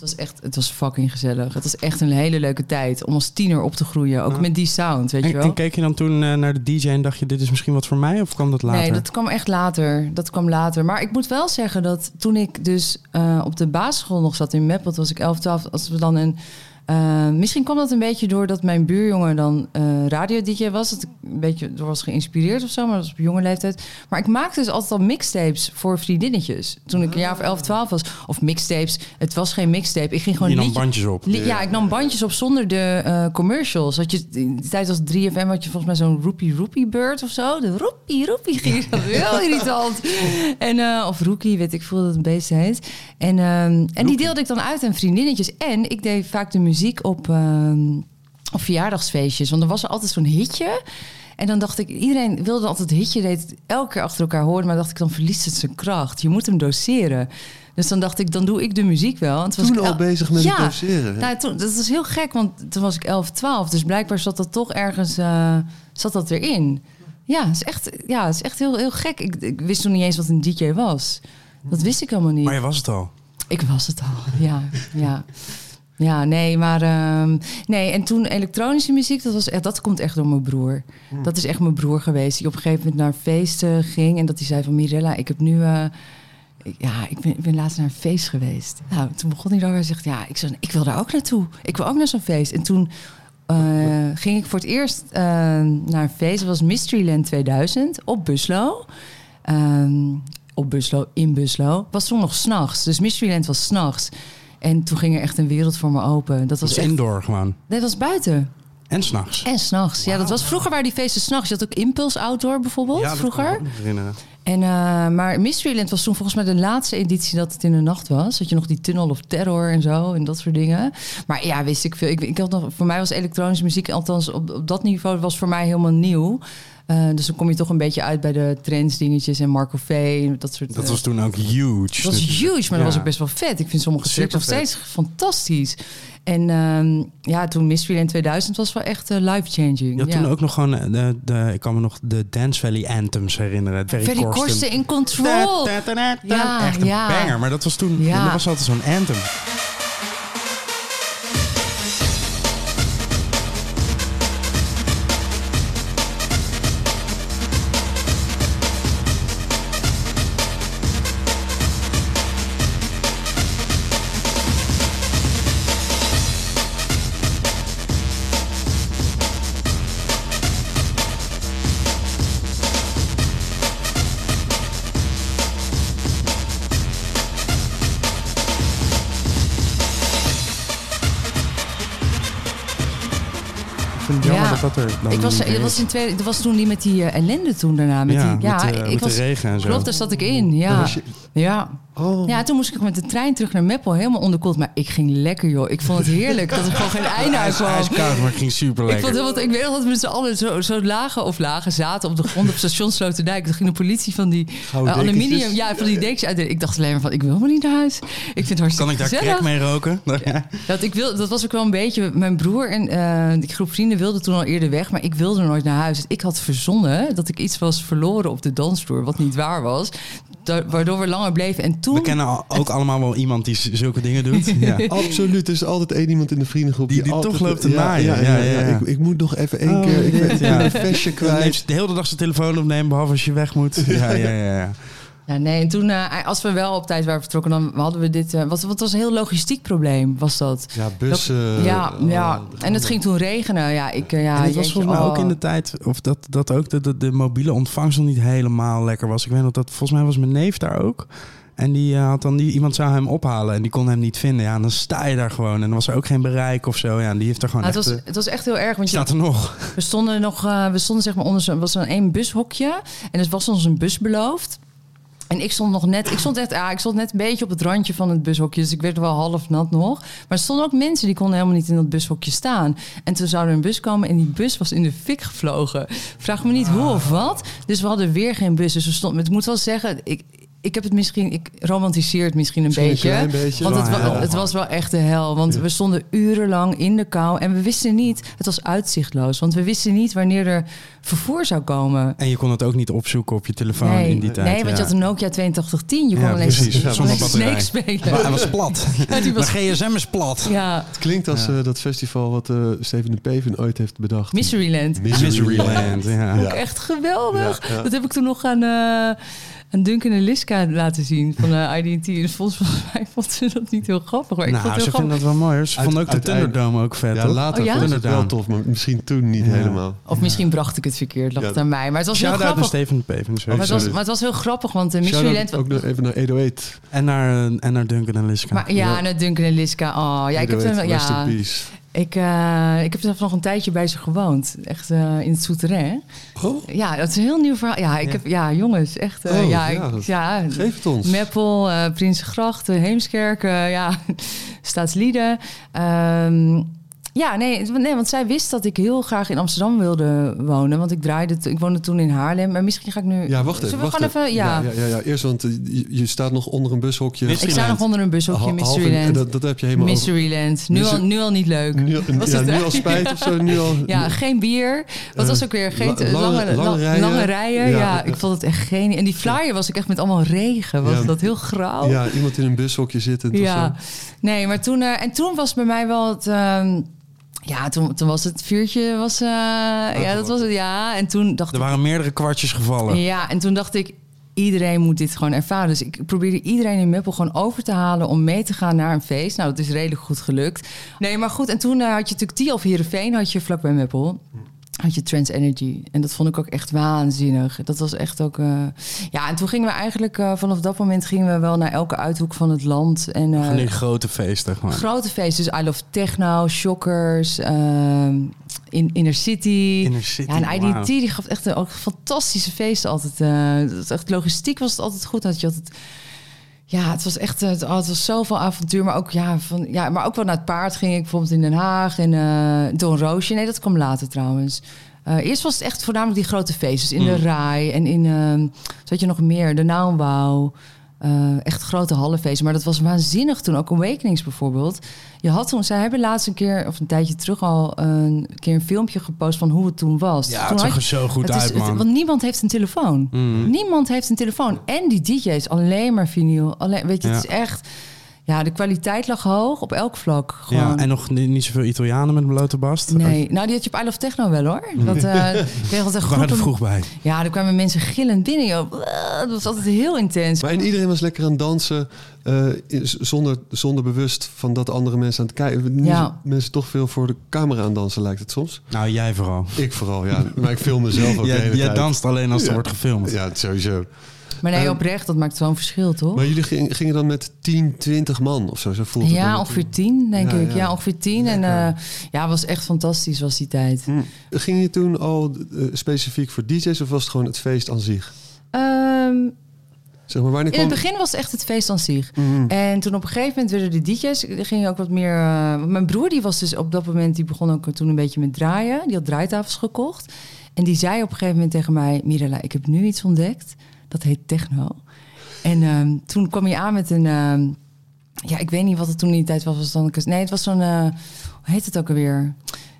Het was echt, het was fucking gezellig. Het was echt een hele leuke tijd om als tiener op te groeien. Ook
Ja.
met die sound, weet je
En,
wel.
en keek je dan toen eh, naar de DJ en dacht je, dit is misschien wat voor mij? Of kwam dat later?
Nee, dat kwam echt later. Dat kwam later. Maar ik moet wel zeggen dat toen ik dus eh, op de basisschool nog zat in Meppel, was ik 11, 12, als we dan een... eh, misschien kwam dat een beetje doordat mijn buurjongen dan eh radio-dj was. Dat ik een beetje door was geïnspireerd of zo, maar dat was op jonge leeftijd. Maar ik maakte dus altijd al mixtapes voor vriendinnetjes. Toen ik een jaar of 11, 12 was. Of mixtapes. Het was geen mixtape. Ik ging gewoon
je nam
liedje-
bandjes op.
Li- Ja, ik nam bandjes op zonder de eh, commercials. Had je, in die tijd als 3FM had je volgens mij zo'n Roopie Roopie Bird of zo. De Roopie Roopie ging dat heel irritant. En, eh, of Rookie, weet ik veel dat het een beest heet. En, ehm, en die deelde ik dan uit aan vriendinnetjes. En ik deed vaak de muziek op, ehm, op verjaardagsfeestjes. Want er was er altijd zo'n hitje. En dan dacht ik, iedereen wilde altijd het hitje, deed het elke keer achter elkaar horen. Maar dacht ik, dan verliest het zijn kracht. Je moet hem doseren. Dus dan dacht ik, dan doe ik de muziek wel. En toen was
Toen al bezig met
Ja.
het doseren.
nou, toen, dat was heel gek, want toen was ik 11, 12. Dus blijkbaar zat dat toch ergens eh, zat dat erin. Ja, het is echt, ja, het is echt heel, heel gek. Ik, ik wist toen niet eens wat een DJ was. Dat wist ik helemaal niet.
Maar je was het al.
Ik was het al, ja. ja. Ja, nee, maar... ehm, nee, en toen elektronische muziek, dat, was echt, dat komt echt door mijn broer. Dat is echt mijn broer geweest. Die op een gegeven moment naar feesten ging. En dat hij zei van... Mirella, ik heb nu... eh, ik- ja, ik ben, ik ben laatst naar een feest geweest. Nou, toen begon hij daarover. Hij zegt, ja, ik, zei, ik wil daar ook naartoe. Ik wil ook naar zo'n feest. En toen eh, ging ik voor het eerst eh, naar een feest. Dat was Mysteryland 2000 op Buslo. Ehm, op Buslo, in Buslo. Was toen nog s'nachts. Dus Mysteryland was s'nachts. En toen ging er echt een wereld voor me open. Dat was echt...
indoor gewoon.
Nee, dat was buiten.
En s'nachts.
En s'nachts. Ja, dat was vroeger waren die feesten s'nachts. Je had ook Impulse Outdoor bijvoorbeeld,
Ja, dat
vroeger. En, eh, maar Mysteryland was toen volgens mij de laatste editie dat het in de nacht was. Dat je nog die Tunnel of Terror en zo en dat soort dingen. Maar ja, wist ik veel. Ik, ik had nog, voor mij was elektronische muziek, althans op, op dat niveau, was voor mij helemaal nieuw. Eh, dus dan kom je toch een beetje uit bij de trends dingetjes en Marco V. en Dat soort
Dat
eh,
was toen ook huge.
dat was huge, maar dat was ook best wel vet. Ik vind sommige strips nog steeds fantastisch. En ehm, ja, toen Mysteryland 2000 was wel echt eh, life-changing. Ja.
toen ook nog gewoon, de, de, ik kan me nog de Dance Valley Anthems herinneren. Ferry,
Ferry
Corsten.
Korsten in Control. Ja,
Echt een
ja.
banger, maar dat was toen,
Ja.
dat was altijd zo'n anthem. Dat er dan
Ik was, dat, was in twee, dat was toen die met die eh, ellende toen daarna. Met
ja,
die, ja,
met, eh,
ik
met
was,
de regen en zo.
Klopt, daar zat ik in. Ja.
je-
Ja.
Oh.
ja, toen moest ik met de trein terug naar Meppel. Helemaal onderkoeld. Maar ik ging lekker, joh. Ik vond het heerlijk dat er gewoon geen einde uit kwam.
ijskoud, maar het ging super
Ik,
lekker.
vond, het wel- ik weet nog dat we met z'n allen zo, zo lagen of lagen zaten op de grond op station Sloterdijk. Toen ging de politie van die eh, aluminium, ja, van die dekens uit. Ik dacht alleen maar van, ik wil maar niet naar huis. Ik vind het hartstikke
Kan ik daar
gezellig.
crack mee roken? Ja.
Dat, ik wil, dat was ook wel een beetje. Mijn broer en die groep vrienden wilden toen al eerder weg, maar ik wilde nooit naar huis. Ik had verzonnen dat ik iets was verloren op de dansvloer, wat niet waar was. Da- waardoor we lang langer bleven. En toen...
We kennen al- ook allemaal wel iemand die zulke dingen doet. Ja.
Absoluut. Er is altijd één iemand in de vriendengroep
Die- die
altijd-
toch loopt te
ja,
naaien.
Ja,
Ja,
ja,
ja,
ja.
ja.
Ik, ik moet nog even één
Oh,
keer. Ik ben
ja.
een vestje
Dan neemt
kwijt.
de hele dag zijn telefoon opnemen, behalve als je weg moet. Ja, ja, ja. ja.
Ja, nee, en toen, eh, als we wel op tijd waren vertrokken, dan hadden we dit... eh wat, wat was een heel logistiek probleem, was dat.
Ja, bus.
Dat-
eh,
ja,
oh,
ja. en het ging toen regenen. Ja, ik, ja,
en het was volgens mij
oh.
ook in de tijd, of dat, dat ook de, de, de mobiele ontvangst nog niet helemaal lekker was. Ik weet nog dat, volgens mij was mijn neef daar ook. En die eh, had dan, die, iemand zou hem ophalen en die kon hem niet vinden. Ja, en dan sta je daar gewoon en dan was er ook geen bereik of zo. Ja, en die heeft er gewoon
Nou, het,
echt...
was,
eh,
het was echt heel erg, want je,
staat er nog.
we stonden nog, eh, we stonden zeg maar onder zo'n, was zo'n één bushokje en er was ons een bus beloofd. En ik stond nog net, ik stond echt, ja, ik stond net een beetje op het randje van het bushokje, dus ik werd wel half nat nog. Maar er stonden ook mensen die konden helemaal niet in dat bushokje staan. En toen zou er een bus komen en die bus was in de fik gevlogen. Vraag me niet hoe of wat. Dus we hadden weer geen bus. Dus we stonden, ik moet wel zeggen, ik, ik heb het misschien, ik romantiseer het misschien een
Misschien een
beetje.
klein beetje.
Want het, wa- het was wel echt de hel. Want we stonden urenlang in de kou en we wisten niet, het was uitzichtloos. Want we wisten niet wanneer er vervoer zou komen.
En je kon het ook niet opzoeken op je telefoon in die tijd.
nee, want je had een Nokia 8210. Je kon
Ja,
alleen,
Zonder.
Snake spelen.
Maar hij was plat.
Ja, die was-
Mijn gsm is plat.
Ja,
Het klinkt als eh, dat festival wat eh, Steven de Peven ooit heeft bedacht.
Mysteryland.
Miseryland, ja.
Ook echt geweldig.
Ja, ja.
Dat heb ik toen nog aan, eh aan Duncan en Liska laten zien van eh IDT. Dus volgens mij vond ze dat niet heel grappig. Maar ik vond
Nou,
het
ze
heel
vinden
grappig.
dat wel mooi. hoor. Ze vonden ook de Thunderdome ook vet.
Ja, later
Oh, ja?
vond het wel tof, maar misschien toen niet
Ja.
helemaal.
Of misschien bracht ik het verkeerd, lag
Ja,
het aan mij. Maar het was heel
Shout-out naar
grappig.
Steven de Pevens.
Maar het, was, maar het was heel grappig, want de
Shout-out
Mysteryland...
ook nog even naar 808.
En naar, en naar Duncan en Liska.
Maar ja,
Ja.
naar Duncan en Liska. Oh, ja, ik heb,
808,
hem,
Rest
ja. Ik, eh, ik heb zelf nog een tijdje bij ze gewoond. Echt eh, in het Souterrain.
Oh,
Ja, dat is een heel nieuw verhaal. Ja, ik
Ja.
Heb, ja jongens, echt. eh,
Oh,
ja,
ja,
ik- ja,
geef het ons.
Meppel, Prinsengracht, Heemskerk, ja, Staatslieden. Ehm, ja, nee, nee, want zij wist dat ik heel graag in Amsterdam wilde wonen. Want ik draaide, ik woonde toen in Haarlem. Maar misschien ga ik nu...
Ja, wacht even. Wacht
even, ja.
ja, ja, ja. Eerst, want eh, je, je staat nog onder een bushokje.
Ik sta nog onder een bushokje, Mysteryland.
Dat, dat heb je helemaal
Mysteryland. Nu al, nu al niet leuk.
Nu,
Was
ja,
het-
nu al spijt of zo. Nu al,
Ja, geen bier. Wat
Eh,
was ook weer? Geen
lange-
lange,
lange
la-
rijen.
lange rijen. Ja,
Ja.
ik vond het echt geen... En die flyer was ik echt met allemaal regen. Was
Ja.
dat heel grauw.
Ja, iemand in een bushokje zitten.
Ja, nee, maar toen... eh, en toen was bij mij wel het... ehm, ja, toen, toen was het vuurtje... Was, eh, ja, dat was het. Ja, en toen dacht
Er
ik...
waren meerdere kwartjes gevallen.
Ja, en toen dacht ik... Iedereen moet dit gewoon ervaren. Dus ik probeerde iedereen in Meppel gewoon over te halen om mee te gaan naar een feest. Nou, dat is redelijk goed gelukt. Nee, maar goed. En toen eh, had je natuurlijk die of Heerenveen, had je vlakbij Meppel. Had je Trans Energy. En dat vond ik ook echt waanzinnig. Dat was echt ook... eh, Ja, en toen gingen we eigenlijk... eh, vanaf dat moment gingen we wel naar elke uithoek van het land. En,
Van die grote feesten gewoon.
Grote feesten. Dus I Love Techno, Shockers, ehm, in Inner City.
Inner City,
Ja, en IDT
wauw.
die gaf echt een, ook fantastische feesten altijd. dat echt logistiek was het altijd goed. Dat je altijd, ja, het was echt, eh, het, oh, het was zoveel avontuur. Maar ook, ja, van, ja, maar ook wel naar het paard ging ik bijvoorbeeld in Den Haag. En uh, Don Roosje. Nee, dat kwam later trouwens. Uh, eerst was het echt voornamelijk die grote feesten. Dus in de Rai en in, uh, zat je nog meer, de Naambouw. Uh, echt grote hallenfeesten. Maar dat was waanzinnig toen. Ook Awakenings bijvoorbeeld. Je had toen, zij hebben laatst een keer, of een tijdje terug al, een keer een filmpje gepost van hoe het toen was.
Ja,
toen
het zag er zo goed
is-
uit,
het- want niemand heeft een telefoon.
Mhm.
Niemand heeft een telefoon. En die DJ's, alleen maar vinyl. Alleen, weet je, het is echt... Ja, de kwaliteit lag hoog op elk vlak. Gewoon.
Ja, en nog niet, niet zoveel Italianen met een blote bast.
Nee, nou die had je op I Love Techno wel hoor. Dat eh kreeg altijd
We waren er vroeg bij.
Ja, er kwamen mensen gillend binnen. Joh. Dat was altijd heel intens.
Maar en iedereen was lekker aan het dansen. eh, zonder, zonder bewust van dat andere mensen aan het kijken. Nu
Ja.
Mensen toch veel voor de camera aan dansen, lijkt het soms.
Nou, jij vooral.
Ik vooral, ja. Maar ik film mezelf ook de
Jij,
hele
jij
tijd.
danst alleen als er
Ja.
wordt gefilmd.
Ja, sowieso.
Maar nee,
Eh,
oprecht, dat maakt zo'n verschil, toch?
Maar jullie gingen, gingen dan met 10, 20 man of zo? Zo het
Ja,
dan
ongeveer tien, denk
Ja,
ik.
ja.
Ja, ongeveer tien. En
Lekker.
eh ja, het was echt fantastisch, was die tijd.
Hm. Ging je toen al eh, specifiek voor DJ's of was het gewoon het feest aan zich?
Ehm,
Zeg maar,
in het begin was het echt het feest aan zich.
Mhm.
En toen op een gegeven moment werden de DJ's, er ging ook wat meer. eh, mijn broer die was dus op dat moment, die begon ook toen een beetje met draaien. Die had draaitafels gekocht. En die zei op een gegeven moment tegen mij: Mirella, ik heb nu iets ontdekt. Dat heet techno. En ehm, toen kwam je aan met een. ehm, ja, ik weet niet wat het toen in die tijd was. was dan, een- nee, het was zo'n. eh, hoe heet het ook alweer?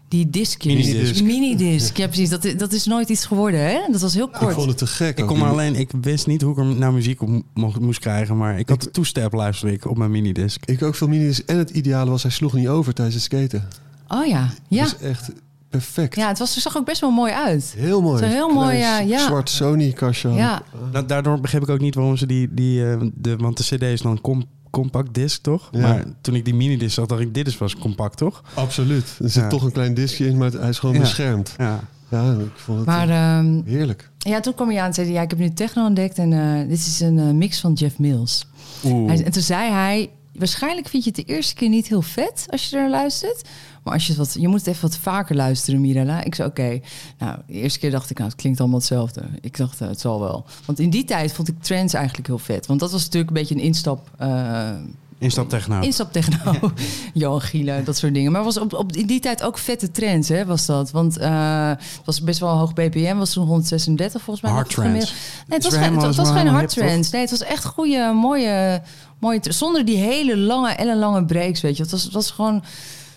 Die discjes.
Minidisc.
Die minidisc. Ja, precies. Dat, dat is nooit iets geworden, hè? Dat was heel
Ik vond
kort.
het te gek.
Ik kon maar alleen, ik wist niet hoe ik er nou muziek op mocht, moest krijgen, maar ik had de luisterde ik op mijn minidisc.
Ik ook veel minidisc. En het ideale was, hij sloeg niet over tijdens het skaten.
Oh ja. Ja.
Dat is echt perfect.
Ja, het was, het zag ook best wel mooi uit.
Heel mooi.
Zo heel mooi, ja, ja.
Zwart Sony-kastje.
Ja.
Da- daardoor begreep ik ook niet waarom ze die, die eh, de, want de cd is dan com, compact disc, toch?
Ja.
Maar toen ik die minidisc zag, dacht ik, dit is pas compact, toch?
Absoluut. Er zit
Ja.
toch een klein discje in, maar hij is gewoon
Ja.
beschermd.
Ja.
Ja, ik vond het
Maar
eh,
ehm,
heerlijk.
ja, toen kwam hij aan en zei hij, ja, ik heb nu techno ontdekt en eh, dit is een eh, mix van Jeff Mills.
Oeh.
Hij- en toen zei hij, waarschijnlijk vind je het de eerste keer niet heel vet als je er luistert. Maar als je het wat, je moet het even wat vaker luisteren, Mirella. Ik zei, oké. Nou, de eerste keer dacht ik, nou, het klinkt allemaal hetzelfde. Ik dacht, eh, het zal wel. Want in die tijd vond ik trance eigenlijk heel vet. Want dat was natuurlijk een beetje een instap... eh
Instap techno.
Instap techno, Johan Gielen, dat soort dingen. Maar was op, op in die tijd ook vette trends, hè, was dat. Want eh, het was best wel een hoog BPM, was toen 136 volgens mij.
Hard trance.
Nee, het was, geen, het, was- geen hard trance. Nee, het was echt goede, mooie, mooie... Zonder die hele lange, ellenlange breaks, weet je. Het was, het was gewoon...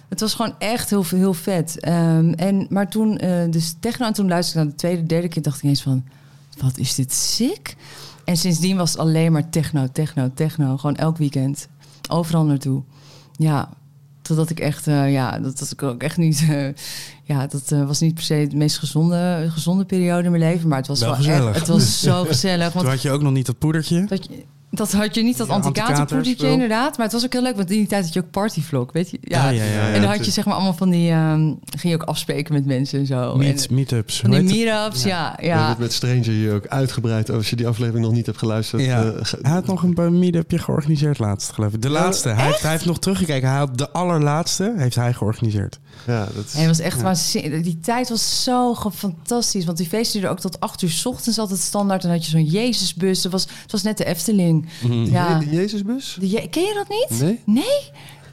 Het was gewoon echt heel, heel vet. Ehm, en, maar toen, eh dus techno, en toen luisterde ik naar de tweede, derde keer, dacht ik eens van, wat is dit sick? En sindsdien was het alleen maar techno, techno, techno. Gewoon elk weekend. Overal naartoe. Ja, totdat ik echt, eh, ja, dat was ik ook echt niet, eh, ja, dat was niet per se de meest gezonde, gezonde periode in mijn leven. Maar het was
Wel
echt, het was zo gezellig.
Toen
Want
had je ook nog niet dat poedertje.
dat, je- dat had je niet, dat
Ja,
anti-katerpoedertje
anti-katerspul.
inderdaad. Maar het was ook heel leuk, want in die tijd had je ook partyvlog, weet je.
Ja, ja, ja.
En dan had je zeg maar allemaal van die, ehm, ging je ook afspreken met mensen en zo.
Meet,
en,
meetups.
die meetups, ja.
We hebben
ja.
het met Stranger hier ook uitgebreid. Als je die aflevering nog niet hebt geluisterd.
Ja.
eh, ge-
Hij had nog een meetupje georganiseerd laatst, geloof ik. De laatste. Hij heeft, hij heeft nog teruggekeken. Hij had de allerlaatste heeft hij georganiseerd.
ja, dat is...
En het was echt waanzinnig. Die tijd was zo fantastisch. Want die feesten duurden ook tot acht uur 's ochtends altijd standaard. En dan had je zo'n Jezusbus. Het was, het was net de Efteling. Ja.
De Jezusbus?
De Je- Ken je dat niet?
Nee?
Nee?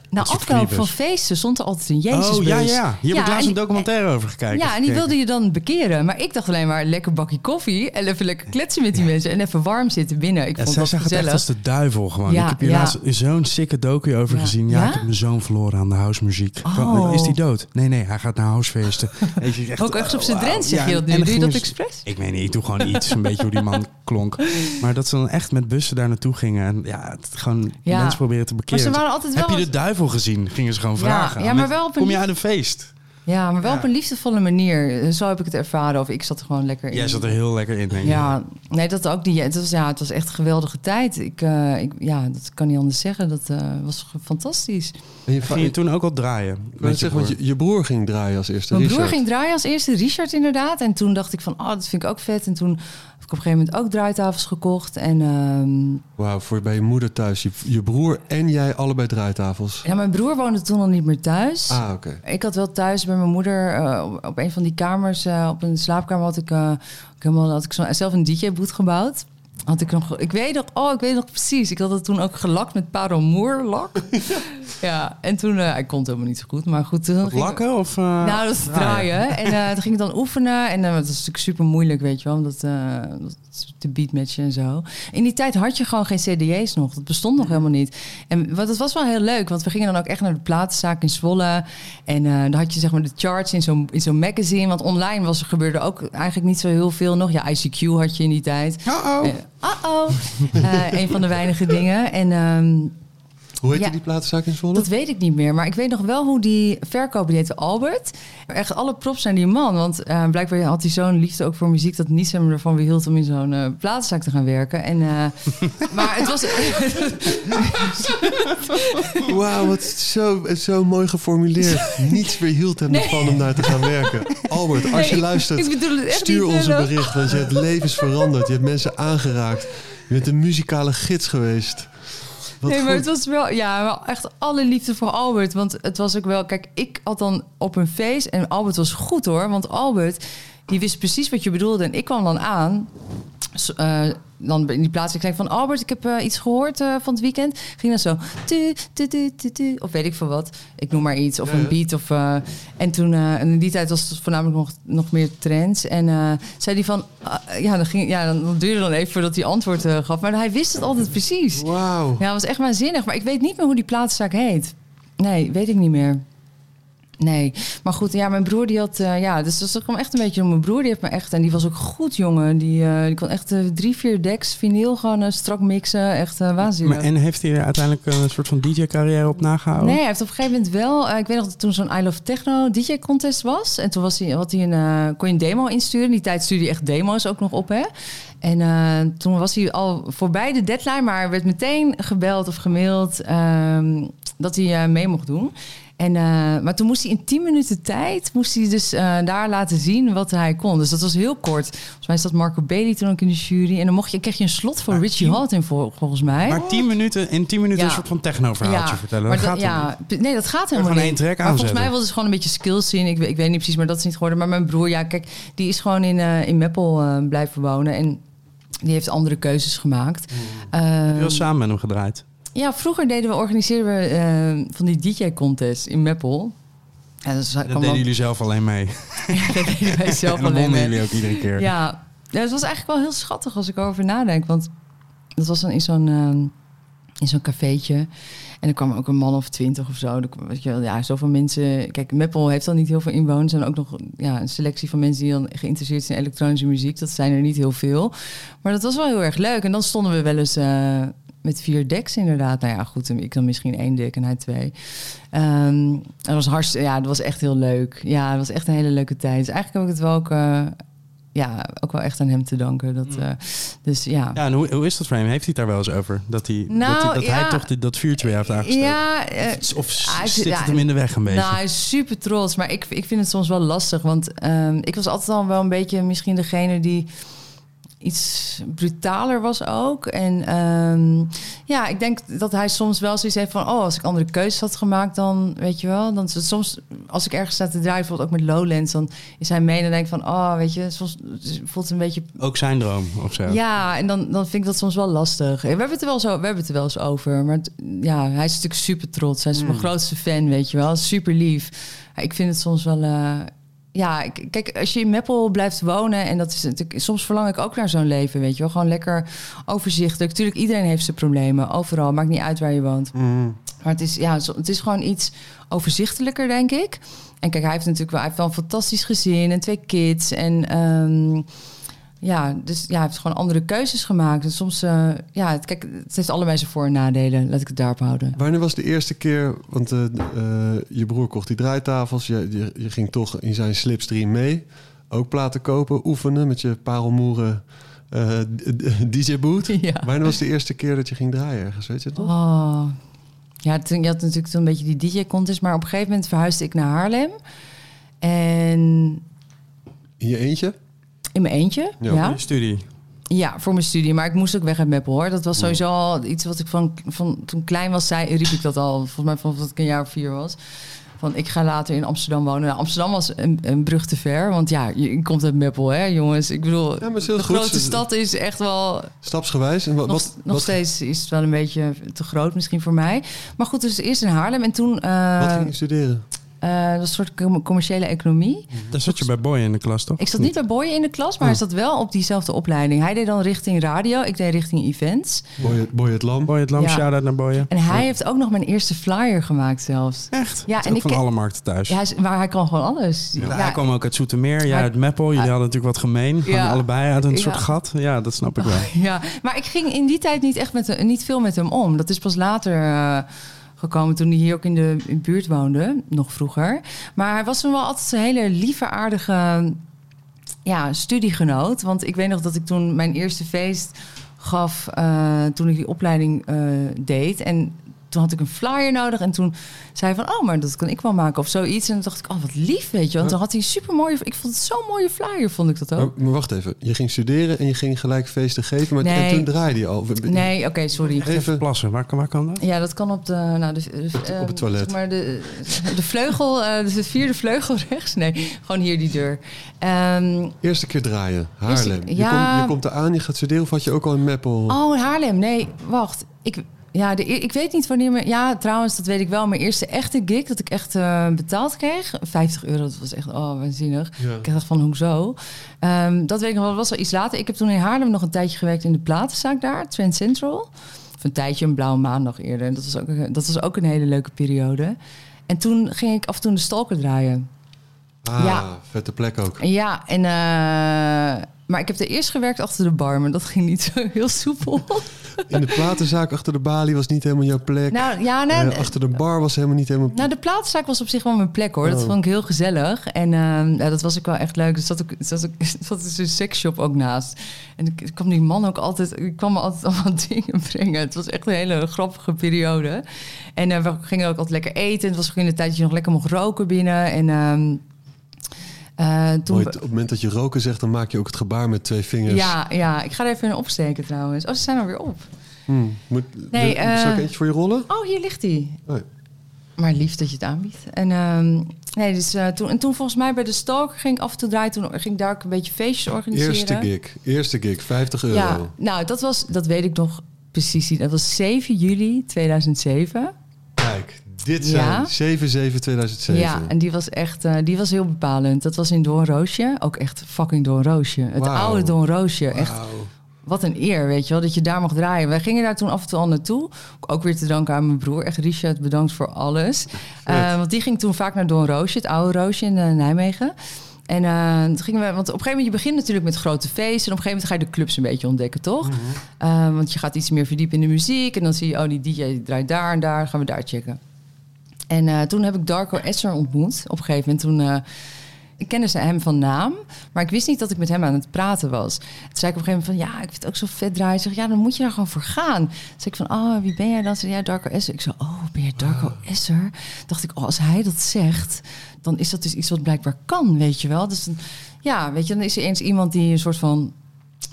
Na afloop van feesten stond er altijd een Jezusbus.
oh, ja, ja. Hier heb ik
Ja,
laatst
en-
een documentaire over gekeken.
Ja, en die wilde je dan bekeren. Maar ik dacht alleen maar lekker bakje koffie. En even lekker kletsen met die mensen. En even warm zitten binnen. Ik
Ja,
vond
zij
dat
zag het echt
gezellig.
als de duivel gewoon.
Ja,
ik heb hier
ja.
laatst zo'n sikke docu over
Ja.
gezien. Ja,
Ja?
ik heb mijn zoon verloren aan de housemuziek.
Oh.
Is hij dood? Nee, nee, hij gaat naar housefeesten. Echt,
Ook echt op zijn drent zeg
ja,
je dat
en
nu. Doe je dat expres?
Ik weet niet, ik doe gewoon iets. Een beetje hoe die man klonk. Maar dat ze dan echt met bussen daar naartoe gingen. En ja, gewoon
Ja.
mensen proberen te
Maar
bekeren.
ze waren altijd
Heb
wel...
je de duivel gezien? Gingen ze gewoon vragen.
ja, maar wel op een
Kom je uit een feest?
Ja, maar wel
Ja.
op een liefdevolle manier. Zo heb ik het ervaren. Of ik zat er gewoon lekker in.
Jij zat er heel lekker in, denk ik.
Ja, nee, dat ook niet. Het was, ja, het was echt een geweldige tijd. Ik, eh, ik, ja, dat kan niet anders zeggen. Dat eh, was fantastisch.
En je,
Ging je toen ook al draaien?
ik zeggen, want
broer?
je, je broer ging draaien als eerste.
Mijn broer ging draaien als eerste, Richard inderdaad. En toen dacht ik van, oh, dat vind ik ook vet. En toen heb ik op een gegeven moment ook draaitafels gekocht. En ehm,
Wauw, voor bij je moeder thuis. Je, je broer en jij allebei draaitafels.
ja, mijn broer woonde toen al niet meer thuis.
Ah, oké.
Ik had wel thuis bij mijn moeder eh, op- op een van die kamers, eh, op een slaapkamer, had ik, eh, ik helemaal, had ik zo, zelf een DJ-boot gebouwd. Had ik nog, ik weet nog, oh, ik weet nog precies. Ik had het toen ook gelakt met parelmoerlak. ja, en toen, eh ik kon het helemaal niet zo goed, maar goed. Toen ik-
lakken of... eh,
nou, dat is draaien. En eh toen ging ik dan oefenen. En dat is natuurlijk super moeilijk, weet je wel. Omdat te beatmatchen en zo. In die tijd had je gewoon geen cd's nog. Dat bestond nog helemaal niet. En wat, het was wel heel leuk. Want we gingen dan ook echt naar de platenzaak in Zwolle. En dan had je zeg maar de charts in zo'n in zo'n magazine. Want online was, er gebeurde ook eigenlijk niet zo heel veel nog. Ja, ICQ had je in die tijd.
Uh-oh.
Eh, Uh-oh. Eh, een van de weinige dingen. En... ehm,
Hoe heet
Ja.
die platenzaak in Zwolle?
dat weet ik niet meer. Maar ik weet nog wel hoe die verkoper, die heette Albert. Echt alle props naar die man. Want eh, blijkbaar had hij zo'n liefde ook voor muziek... dat niets hem ervan weerhield om in zo'n eh platenzaak te gaan werken. En, eh, maar het was...
Wauw, wat zo, zo mooi geformuleerd. Niets weerhield hem ervan om daar te gaan werken. Albert, als je luistert,
ik bedoel het echt
stuur ons een bericht. Want je hebt levens veranderd. Je hebt mensen aangeraakt. Je bent een muzikale gids geweest.
Nee, maar het was wel, ja, wel echt alle liefde voor Albert. Want het was ook wel, kijk, ik had dan op een feest en Albert was goed hoor. Want Albert, die wist precies wat je bedoelde. En ik kwam dan aan, eh, dan in die plaats. Ik zei van Albert, ik heb eh, iets gehoord eh, van het weekend. Ging dan zo, tu, tu, tu, of weet ik veel wat. Ik noem maar iets, of
Ja,
een beat. Of, en toen, en in die tijd was het voornamelijk nog, nog meer trends. En zei hij van, ah, ja, dan, ging, ja, dan duurde dan even voordat hij antwoord gaf. Maar hij wist het altijd precies.
Wauw.
Ja, dat was echt waanzinnig. Maar ik weet niet meer hoe die plaatszaak heet. Nee, weet ik niet meer. Nee, maar goed, ja, mijn broer die had, eh, ja, dus dat kwam echt een beetje om mijn broer. Die heeft me echt, en die was ook goed, jongen. Die, eh, die kon echt eh, drie, vier decks vinyl gewoon strak mixen. Echt waanzinnig.
Maar, en heeft hij er uiteindelijk een soort van DJ-carrière op nagehouden?
Nee, hij heeft op een gegeven moment wel. ik weet nog dat toen zo'n I Love Techno DJ contest was. En toen was hij, had hij een, kon je een demo insturen. In die tijd stuurde hij echt demo's ook nog op, hè? En toen was hij al voorbij de deadline, maar werd meteen gebeld of gemaild ehm, dat hij mee mocht doen. En, eh, maar toen moest hij in 10 minuten tijd moest hij dus eh, daar laten zien wat hij kon. Dus dat was heel kort. Volgens mij zat Marco Bailey toen ook in de jury. En dan mocht je, kreeg je een slot voor
Maar
Richie Hawtin voor, volgens mij.
Maar 10 minuten, in 10 minuten
Ja.
een soort van techno-verhaaltje vertellen.
Maar
dat
dat,
gaat
ja, nee, dat gaat helemaal
gewoon
niet.
één track
maar volgens mij wilde ze gewoon een beetje skills zien. Ik, weet- ik weet niet precies, maar dat is niet geworden. Maar mijn broer, ja, kijk, die is gewoon in, eh in Meppel blijven wonen. En die heeft andere keuzes gemaakt.
Je
Ehm,
was samen met hem gedraaid.
Ja, vroeger deden we, organiseerden we eh, van die DJ-contest in Meppel. Ja, dus
Dat deden jullie zelf alleen mee.
dat deden wij zelf
en dan
alleen mee.
jullie ook iedere keer.
Ja, ja, het was eigenlijk wel heel schattig als ik erover nadenk. Want dat was dan in zo'n ehm, in zo'n cafeetje. En er kwam ook een man of twintig of zo. Kwam- Weet je wel, ja, zoveel mensen. Kijk, Meppel heeft dan niet heel veel inwoners. En ook nog ja, een selectie van mensen die dan geïnteresseerd zijn in elektronische muziek. Dat zijn er niet heel veel. Maar dat was wel heel erg leuk. En dan stonden we wel eens eh, met vier decks inderdaad. Nou ja, goed, ik dan misschien één deck en hij twee. Ehm, dat was hartstikke, ja, dat was echt heel leuk. Ja, dat was echt een hele leuke tijd. Dus eigenlijk heb ik het wel ook, eh, ja, ook wel echt aan hem te danken. Dat, eh, dus ja.
Ja, en hoe, hoe is dat voor hem? Heeft hij het daar wel eens over? Dat, hij,
Nou,
dat, hij, dat hij
ja.
toch die- dat vuurtje weer heeft aangestoken?
Ja, eh,
of of
hij
zit
ja,
het hem in de weg een beetje?
Nou, hij is super trots. Maar ik, ik vind het soms wel lastig. Want ehm, ik was altijd al wel een beetje misschien degene die iets brutaler was ook. En ehm, ja, ik denk dat hij soms wel zoiets heeft van... oh, als ik andere keuzes had gemaakt, dan weet je wel... dan soms, als ik ergens sta te draaien, bijvoorbeeld ook met Lowlands... dan is hij mee en dan denk ik van... oh, weet je, soms voelt het een beetje
Ook zijn droom of zo?
ja, en dan, dan vind ik dat soms wel lastig. We hebben het er wel, zo, we hebben het er wel eens over. Maar het- ja, hij is natuurlijk super trots. Hij is mijn grootste fan, weet je wel. Super lief. Ik vind het soms wel... eh, ja, kijk, als je in Meppel blijft wonen... en dat is natuurlijk... Soms verlang ik ook naar zo'n leven, weet je wel. Gewoon lekker overzichtelijk. Tuurlijk, iedereen heeft zijn problemen. Overal, maakt niet uit waar je woont.
Mm.
Maar het is, ja, het is gewoon iets overzichtelijker, denk ik. En kijk, hij heeft natuurlijk wel, hij heeft wel een fantastisch gezin en twee kids. En ehm, ja, dus ja, hij heeft gewoon andere keuzes gemaakt. En soms, eh, ja, het, kijk, het heeft allebei zijn voor- en nadelen. Laat ik het daarop houden.
Wanneer was de eerste keer, want eh, eh, je broer kocht die draaitafels, je, je, je ging toch in zijn slipstream mee, ook platen kopen, oefenen met je parelmoeren DJ-boot.
Ja.
Wanneer was de eerste keer dat je ging draaien ergens, weet je nog?
Oh. Ja, toen, je had natuurlijk toen een beetje die DJ-contest. Maar op een gegeven moment verhuisde ik naar Haarlem. En
In je eentje?
In mijn eentje,
Ja.
ja.
Je studie.
Ja, voor mijn studie. Maar ik moest ook weg uit Meppel hoor. Dat was sowieso al iets wat ik van, van toen klein was, zei, riep ik dat al. Volgens mij vanaf dat ik een jaar of vier was. Van ik ga later in Amsterdam wonen. Nou, Amsterdam was een, een brug te ver. Want ja, je je komt uit Meppel hè jongens. Ik bedoel,
Ja,
de
goed.
grote stad is echt wel...
Stapsgewijs? En wat,
Nog,
wat,
nog
wat,
steeds is het wel een beetje te groot misschien voor mij. Maar goed, dus eerst in Haarlem. En toen... eh,
wat ging je studeren?
Eh, dat een soort com- commerciële economie.
Daar zat je bij Boy in de klas, toch?
Ik zat niet bij Boy in de klas, maar hij zat wel op diezelfde opleiding. Hij deed dan richting radio, ik deed richting events.
Boy, Boy het Lam.
Boy het Lam,
Ja.
shout-out naar Boy.
En hij heeft ook nog mijn eerste flyer gemaakt zelfs.
Echt?
Ja, en ik
van alle markten thuis.
Ja, hij is- maar hij kan gewoon alles.
Ja,
Ja,
Hij kwam ook uit Zoetermeer, jij uit Meppel. Jullie hadden natuurlijk wat gemeen.
Ja.
allebei uit een
Ja.
soort gat. Ja, dat snap ik wel.
ja, maar ik ging in die tijd niet echt met hem, niet veel met hem om. Dat is pas later eh, gekomen toen hij hier ook in de buurt woonde, nog vroeger. Maar hij was toen wel altijd een hele lieve, aardige ja, studiegenoot. Want ik weet nog dat ik toen mijn eerste feest gaf eh, toen ik die opleiding eh, deed. En toen had ik een flyer nodig en toen zei hij van, oh, maar dat kan ik wel maken of zoiets. En toen dacht ik, oh, wat lief, weet je. Want toen had hij een super mooie, ik vond het zo'n mooie flyer, vond ik dat ook.
Maar, maar wacht even, je ging studeren en je ging gelijk feesten geven, maar
Nee.
en toen draaide je al.
Nee, oké, sorry.
Even,
Plassen, waar, kan- waar kan dat?
Ja, dat kan op de, nou, de, de- eh,
op het toilet.
zeg maar de, de vleugel, eh, dus de vierde vleugel rechts. Nee, gewoon hier die deur. Ehm,
eerste keer draaien, Haarlem.
Eerste-
je,
ja.
komt, je komt eraan, je gaat studeren of had je ook al in Meppel?
oh, in Haarlem. Nee, wacht. Ik, ja, de, ik weet niet wanneer... Me, ja, trouwens, dat weet ik wel. Mijn eerste echte gig dat ik echt eh, betaald kreeg. 50 euro, dat was echt oh, waanzinnig.
Ja.
Ik dacht van, hoezo? Ehm, dat weet ik nog wel, dat was al iets later. Ik heb toen in Haarlem nog een tijdje gewerkt in de platenzaak daar, Trend Central. Of een tijdje, een blauwe maandag eerder. Dat was ook, dat was ook een hele leuke periode. En toen ging ik af en toe de stalker draaien.
Ah,
Ja.
vette plek ook.
Ja, en, eh, maar ik heb er eerst gewerkt achter de bar, maar dat ging niet zo heel soepel.
In de platenzaak achter de balie was niet helemaal jouw plek.
nou, ja, nee,
Eh, achter de bar was helemaal niet helemaal...
Nou, de plaatzaak was op zich wel mijn plek hoor. Dat
Oh.
vond ik heel gezellig. En ehm, ja, dat was ook wel echt leuk. Er zat ook, zat ook zat dus een seksshop ook naast. En ik, ik kwam die man ook altijd... Ik kwam me altijd allemaal dingen brengen. Het was echt een hele grappige periode. En eh, we gingen ook altijd lekker eten. Het was ook in de tijd dat je nog lekker mocht roken binnen. En eh, toen...
Mooi, op het moment dat je roken zegt, dan maak je ook het gebaar met twee vingers.
Ja, ja, ik ga er even in opsteken trouwens. Oh, ze zijn alweer op.
Hmm, moet,
Nee,
wil- zal ik
eh,
eentje voor je rollen?
Oh, hier ligt hij.
Oh,
Maar lief dat je het aanbiedt. En, ehm, nee, dus, eh, toen, en toen volgens mij bij de Stalker ging ik af en toe draaien. Toen ging ik daar ook een beetje feestjes organiseren.
Eerste gig. Eerste gig, 50 euro.
Ja, nou, dat was, dat weet ik nog precies. niet. Dat was 7 juli 2007.
Kijk, dit
Ja.
zijn 7-7-2007.
Ja, en die was echt, eh, die was heel bepalend. Dat was in Doornroosje. Ook echt fucking Doornroosje. Het
Wauw.
oude Doornroosje. Echt,
Wauw.
wat een eer, weet je wel, dat je daar mag draaien. Wij gingen daar toen af en toe al naartoe. Ook weer te danken aan mijn broer. Echt, Richard, bedankt voor alles. Eh, want die ging toen vaak naar Doornroosje, het oude Roosje in eh, Nijmegen. En toen gingen we, want op een gegeven moment, je begint natuurlijk met grote feesten. En op een gegeven moment ga je de clubs een beetje ontdekken, toch? Eh, want je gaat iets meer verdiepen in de muziek. En dan zie je, oh, die DJ draait daar en daar. Gaan we daar checken. En eh, toen heb ik Darko Esser ontmoet. Op een gegeven moment toen... eh, ik kende ze hem van naam, maar ik wist niet dat ik met hem aan het praten was. Toen zei ik op een gegeven moment van, ja, ik vind het ook zo vet draaien. Zeg, ja, dan moet je daar gewoon voor gaan. Toen zei ik van, oh, wie ben jij dan? Ze zei, ja, Darko Esser. Ik zei, oh, ben je Darko Esser? Dacht ik, oh, als hij dat zegt, dan is dat dus iets wat blijkbaar kan, weet je wel. Dus dan- ja, weet je, dan is er eens iemand die een soort van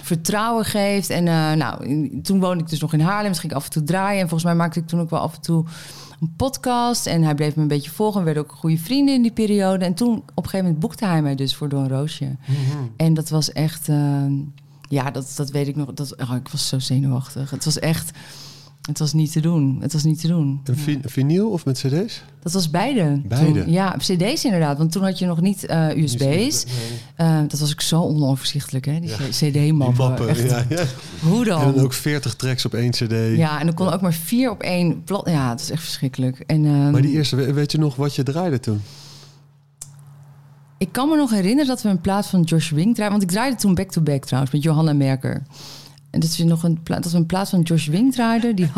vertrouwen geeft. En eh, nou, in- toen woonde ik dus nog in Haarlem. Dus ging ik af en toe draaien. En volgens mij maakte ik toen ook wel af en toe een podcast. En hij bleef me een beetje volgen. We werden ook goede vrienden in die periode. En toen op een gegeven moment boekte hij mij dus voor Don Roosje. En dat was echt... eh, ja, dat, dat weet ik nog. Dat, oh, ik was zo zenuwachtig. Het was echt... Het was niet te doen. Het was niet te doen.
Een vi- vinyl of met cd's?
Dat was beide.
Beide?
Toen- ja, cd's inderdaad. Want toen had je nog niet eh, USB's. Eh, dat was ook zo onoverzichtelijk, hè? Die
Ja.
cd-mappen.
Ja, ja.
Hoe dan?
En dan ook 40 tracks op één cd.
Ja, en dan kon ook maar vier op één plat. Ja, het is echt verschrikkelijk. En, ehm,
Maar die eerste, we- weet je nog wat je draaide toen?
Ik kan me nog herinneren dat we een plaat van Josh Wing draaiden. Want ik draaide toen back-to-back trouwens met Johanna Merker. En dat, is nog een pla- dat een plaat van Josh Wing draaiden. Die.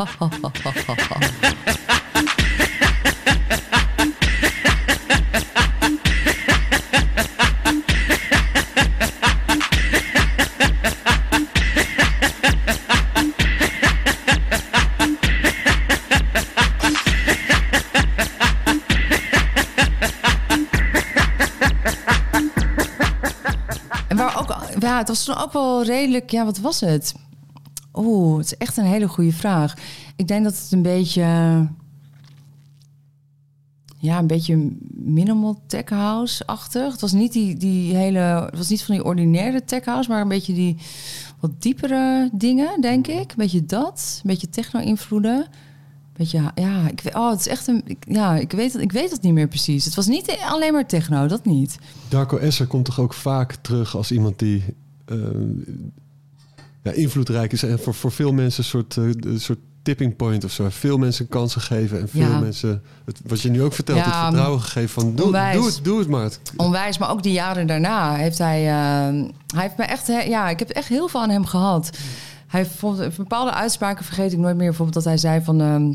En waar ook, ja, het was toen ook wel redelijk, ja, wat was het? Oeh, het is echt een hele goede vraag. Ik denk dat het een beetje, ja, een beetje minimal tech house-achtig. Het was niet die, die hele, het was niet van die ordinaire tech house, maar een beetje die wat diepere dingen, denk ik. Een beetje dat, een beetje techno-invloeden. Beetje, ja, ik oh, het is echt een, ja, ik weet, ik weet het niet meer precies. Het was niet alleen maar techno, dat niet.
Darko Esser komt toch ook vaak terug als iemand die eh, ja, invloedrijk is. En voor, voor veel mensen een soort, eh, een soort tipping point of zo. Veel mensen kansen geven en veel
Ja.
mensen, het, wat je nu ook vertelt,
Ja,
het vertrouwen gegeven van doe,
onwijs.
doe het, doe het maar.
Onwijs, maar ook die jaren daarna heeft hij... eh, hij heeft me echt... Ja, ik heb echt heel veel aan hem gehad. Hij bijvoorbeeld bepaalde uitspraken vergeet ik nooit meer. Bijvoorbeeld dat hij zei van... ehm,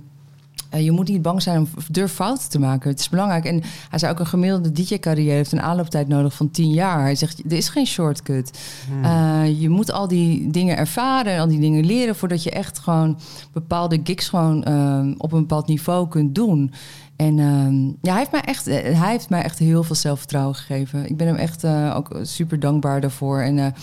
eh, je moet niet bang zijn om durf fouten te maken. Het is belangrijk. En hij zei ook een gemiddelde DJ-carrière heeft een aanlooptijd nodig van 10 jaar. Hij zegt, er is geen shortcut. Eh, je moet al die dingen ervaren en al die dingen leren... voordat je echt gewoon bepaalde gigs gewoon ehm, op een bepaald niveau kunt doen. En ehm, ja, hij heeft, mij echt, eh, hij heeft mij echt heel veel zelfvertrouwen gegeven. Ik ben hem echt ook super dankbaar daarvoor. En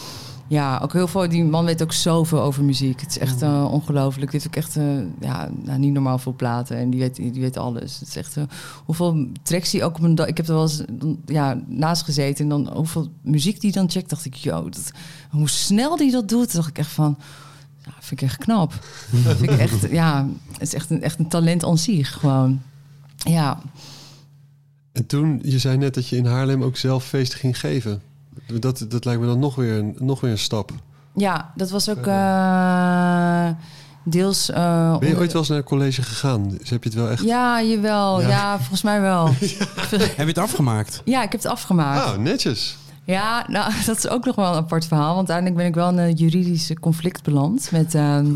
ja, ook heel veel. Die man weet ook zoveel over muziek. Het is echt eh, ongelooflijk. Dit ook echt eh, ja, nou, niet normaal veel platen. En die weet, die weet alles. Het is echt eh, hoeveel tracks die ook op een dag. Ik heb er wel eens ja, naast gezeten. En dan hoeveel muziek die dan checkt. Dacht ik, dat, hoe snel die dat doet. dacht ik echt van. Ja, vind ik echt knap. vind ik echt, ja, het is echt een, echt een talent aan zich gewoon. Ja,
En toen, je zei net dat je in Haarlem ook zelf feesten ging geven. Dat, dat lijkt me dan nog weer, een, nog weer een stap.
Ja, dat was ook eh, deels. Eh,
ben je ooit wel eens naar college gegaan? Dus heb je het wel echt?
Ja, jawel.
Ja,
ja volgens mij wel.
Heb je het afgemaakt?
Ja, ik heb het afgemaakt.
Oh, netjes.
Ja, nou, dat is ook nog wel een apart verhaal. Want uiteindelijk ben ik wel in een juridische conflict beland met. Ehm,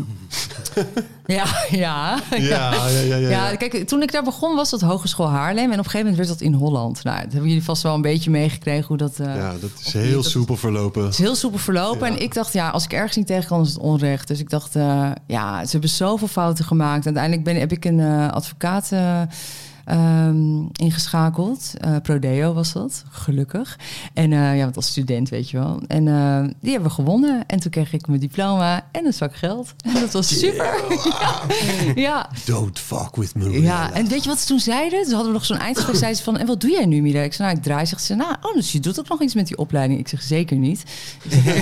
ja, ja,
ja, ja, ja, ja,
ja. kijk, toen ik daar begon was dat Hogeschool Haarlem. En op een gegeven moment werd dat in Holland. Nou, dat hebben jullie vast wel een beetje meegekregen hoe dat... Eh,
ja, dat is heel soepel verlopen.
Het is heel soepel verlopen. En ik dacht, ja, als ik ergens niet tegen kan, is het onrecht. Dus ik dacht, eh, ja, ze hebben zoveel fouten gemaakt. Uiteindelijk ben, heb ik een eh, advocaat Ehm, ingeschakeld. Uh, Prodeo was dat, gelukkig. En eh, ja, want als student weet je wel. En eh, die hebben we gewonnen. En toen kreeg ik mijn diploma en een zak geld. En dat was super. ja.
Don't fuck with me.
Ja, en weet je wat ze toen zeiden? Ze hadden we nog zo'n eindgesprek. Zeiden van, en wat doe jij nu, Mila? Ik zei, nou, ik draai. Zegt ze, nou, oh, dus je doet ook nog iets met die opleiding. Ik zeg, zeker niet.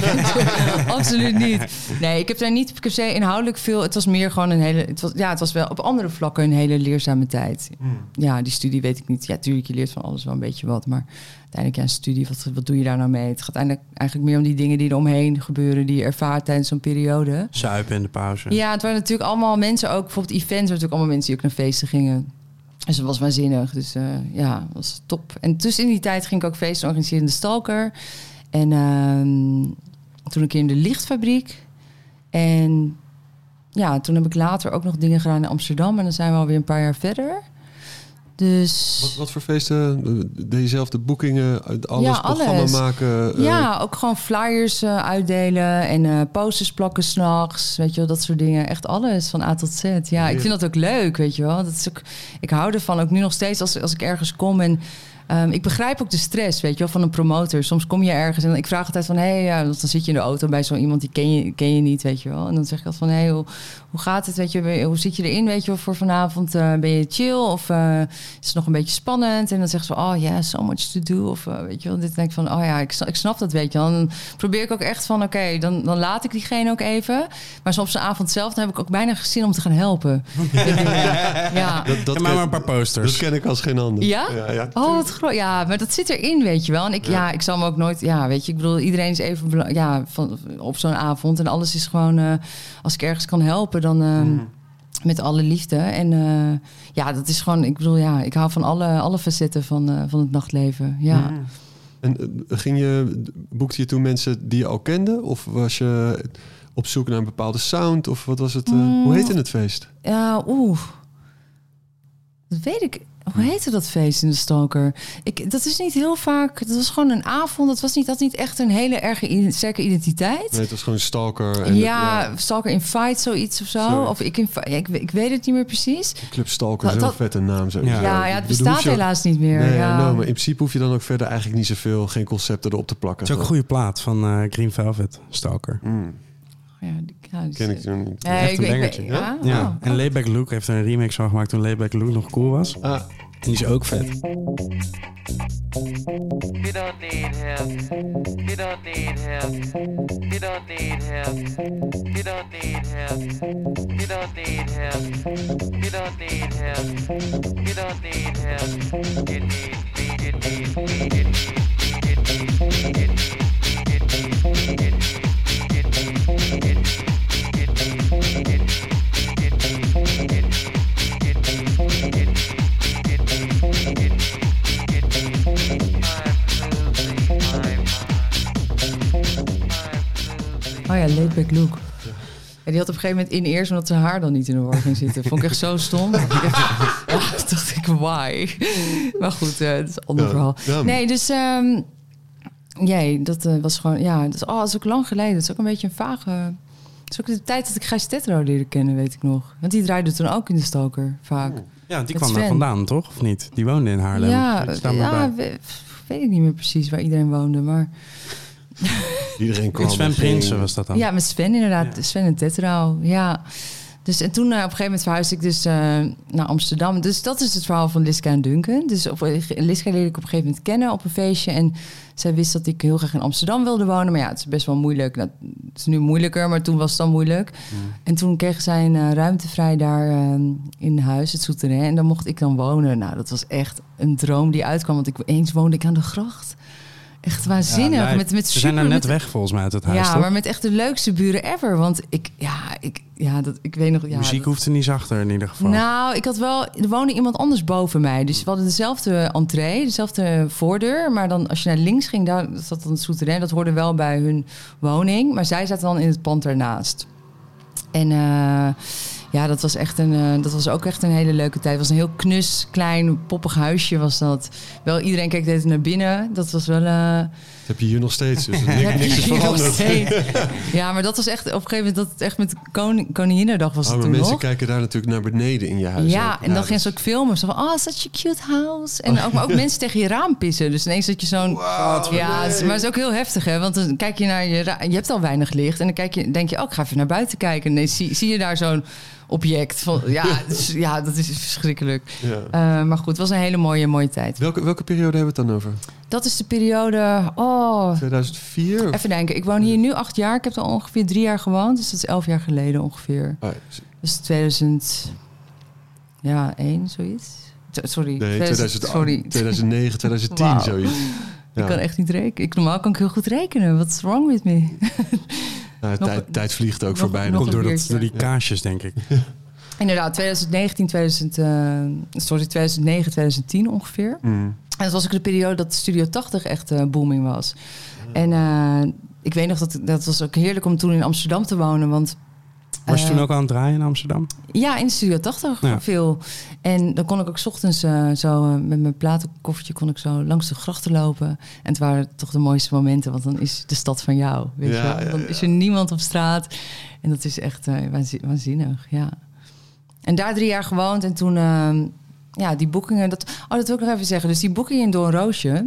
Absoluut niet. Nee, ik heb daar niet per se inhoudelijk veel... Het was meer gewoon een hele... Het was, ja, het was wel op andere vlakken een hele leerzame tijd. Mm ja, die studie weet ik niet. Ja, tuurlijk, je leert van alles wel een beetje wat. Maar uiteindelijk, ja, een studie, wat, wat doe je daar nou mee? Het gaat eigenlijk, eigenlijk meer om die dingen die er omheen gebeuren, die je ervaart tijdens zo'n periode.
Zuipen in de pauze.
Ja, het waren natuurlijk allemaal mensen ook, bijvoorbeeld events, waren natuurlijk allemaal mensen die ook naar feesten gingen. Dus dat was waanzinnig. Dus uh, ja, was top. En tussen in die tijd ging ik ook feesten organiseren in de Stalker. En ehm, toen een keer in de lichtfabriek. En ja, toen heb ik later ook nog dingen gedaan in Amsterdam. En dan zijn we alweer een paar jaar verder. Dus...
Wat, wat voor feesten? Dezelfde boekingen, alles,
alles.
programma maken? Eh,
ja, ook gewoon flyers eh, uitdelen en eh, posters plakken s'nachts. Weet je wel, dat soort dingen. Echt alles, van A tot Z. Ja, ik vind dat ook leuk, weet je wel. Dat is ook, ik hou ervan, ook nu nog steeds als, als ik ergens kom en... Ehm, ik begrijp ook de stress, weet je wel, van een promotor. Soms kom je ergens en ik vraag altijd van... hé, hey, dan zit je in de auto bij zo iemand die ken je, ken je niet, weet je wel. En dan zeg ik altijd van, hé, hey, hoe gaat het? Weet je, hoe zit je erin? Weet je, voor vanavond eh, ben je chill of eh, is het nog een beetje spannend? En dan zegt ze, oh ja, so much to do. Of eh, weet je wel, dit denk ik van, oh ja, ik, ik snap dat, weet je Dan probeer ik ook echt van, oké, dan, dan laat ik diegene ook even. Maar soms zijn avond zelf, dan heb ik ook bijna gezin om te gaan helpen. ja.
Dat, maar,
maar een paar posters.
Dat ken ik als geen ander.
Ja?
ja
oh. Ja, maar dat zit erin, weet je wel. En ik, ja. ik zal me ook nooit, ja, weet je, ik bedoel, iedereen is even ja, van, op zo'n avond. En alles is gewoon, als ik ergens kan helpen, dan. Ehm, mhm. Met alle liefde. En eh, ja, dat is gewoon, ik bedoel, ja, ik hou van alle, alle facetten van, eh, van het nachtleven. Ja. Mhm.
En eh, ging je, boekte je toen mensen die je al kende? Of was je op zoek naar een bepaalde sound? Of wat was het? Hoe
mm.
heette het feest?
Ja, oeh. Dat weet ik hoe hm. heette dat feest in de Stalker? Ik, dat is niet heel vaak. Dat was gewoon een avond. Dat was niet, dat niet echt een hele erge sterke identiteit.
Nee, het was gewoon Stalker. En
ja. Stalker in Fight, zoiets of zo. Of ik, in, ik, ik, weet het niet meer precies.
Club Stalker, is
een
vette naam. Zo.
Ja,
ja, het bestaat helaas niet meer.
Nee,
ja.
Nou, maar in principe hoef je dan ook verder eigenlijk niet zoveel, geen concepten erop te plakken.
Het is ook een goede plaat van eh, Green Velvet, Stalker.
Mm.
Ja,
Ken ik toen niet.
Ja,
een
ik, ja?
En Layback Luke heeft een remix van gemaakt toen Layback Luke nog cool was.
Ah.
En die is ook vet.
Ja, laid back look. En die had op een gegeven moment in eerst omdat zijn haar dan niet in de war ging zitten. Vond ik echt zo stom. ja, dacht ik, why? Maar goed, eh, het is een ander
Ja,
verhaal.
ja.
Nee, dus... jee, dat eh, was gewoon... Ja, dat is, oh, dat is ook lang geleden. Dat is ook een beetje een vage... Het is ook de tijd dat ik Gijs Tetro leerde kennen, weet ik nog. Want die draaide toen ook in de stoker, vaak.
Ja, die
Met
kwam daar vandaan, toch? Of niet? Die woonde in Haarlem.
ja, ja we- weet ik niet meer precies waar iedereen woonde. Maar
Iedereen kwam.
Sven
en ging.
Prinsen was dat dan.
Ja, met Sven inderdaad.
Ja.
Sven en Tetrouw, ja. Dus, en toen eh, op een gegeven moment verhuisde ik dus eh, naar Amsterdam. Dus dat is het verhaal van Liska en Duncan. Dus op, Liska leerde ik op een gegeven moment kennen op een feestje. En zij wist dat ik heel graag in Amsterdam wilde wonen. Maar ja, het is best wel moeilijk. Nou, het is nu moeilijker, maar toen was het dan moeilijk. En toen kreeg zij een eh, ruimte vrij daar eh, in huis, het Souterrain. En daar mocht ik dan wonen. Nou, dat was echt een droom die uitkwam. Want ik, eens woonde ik aan de gracht. Echt waanzinnig.
Ja,
met, met
Ze zijn er net
met-
weg volgens mij uit het huis,
Ja,
toch?
maar met echt de leukste buren ever. Want ik, ja, ik, ja, dat, ik weet nog... Ja,
Muziek
dat-
hoeft er niet zachter in ieder geval.
Nou, ik had wel... Er woonde iemand anders boven mij. Dus we hadden dezelfde entree, dezelfde voordeur. Maar dan als je naar links ging, daar zat dan het souterrain. Dat hoorde wel bij hun woning. Maar zij zaten dan in het pand ernaast. En eh, ja, dat was, echt een, eh, dat was ook echt een hele leuke tijd. Het was een heel knus, klein, poppig huisje was dat. Wel, iedereen keek deze naar binnen. Dat was wel... eh,
Dat heb je hier nog steeds. Dus niks, is
je
veranderd.
Ja, maar dat was echt op een gegeven moment dat het echt met koning, Koninginnedag was
Oh,
het
maar
toen
mensen
nog.
kijken daar natuurlijk naar beneden in je huis.
Ja,
ook.
en dan gingen ze ook filmen. Zo van, oh, such a cute house. En ook, maar ook mensen tegen je raam pissen. Dus ineens dat je zo'n... ja, het is- maar het is ook heel heftig, hè. Want dan kijk je naar je raam... Je hebt al weinig licht. En dan kijk je, denk je, oh, ik ga even naar buiten kijken. En ineens zie, zie je daar zo'n object. Van, ja, dus, ja, dat is verschrikkelijk.
Ja.
Eh, maar goed, het was een hele mooie, mooie tijd.
Welke, welke periode hebben we het dan over?
Dat is de periode... Oh,
2004? Of?
even denken. Ik woon hier nu acht jaar. Ik heb er ongeveer drie jaar gewoond. Dus dat is elf jaar geleden ongeveer.
Ah,
Dus 2000... Ja, één, zoiets. Sorry.
nee, 2008,
Sorry.
2009, 2010,
Wauw.
zoiets. Ja.
Ik kan echt niet rekenen. Ik, normaal kan ik heel goed rekenen. What's wrong with me?
Nou,
nog-
tijd, tijd vliegt ook
nog-
voorbij.
nog-
Komt door, dat, door die kaasjes, denk ik.
Inderdaad, 2019, 2000, eh, sorry, 2009, 2010 ongeveer.
Mm.
En dat was ook de periode dat Studio 80 echt eh, booming was. En eh, ik weet nog dat dat was ook heerlijk om toen in Amsterdam te wonen. Want
Was je
eh,
toen ook aan het draaien in Amsterdam?
Ja, in Studio 80
Ja.
veel. En dan kon ik ook 's ochtends eh, zo eh, met mijn platenkoffertje kon ik zo langs de grachten lopen. En het waren toch de mooiste momenten, want dan is de stad van jou. Weet
Ja,
je Dan
ja.
is er niemand op straat. En dat is echt eh, waanzi- waanzinnig, ja. En daar drie jaar gewoond en toen, ehm, ja, die boekingen. Dat, oh, dat wil ik nog even zeggen. Dus die boekingen in Don Roosje,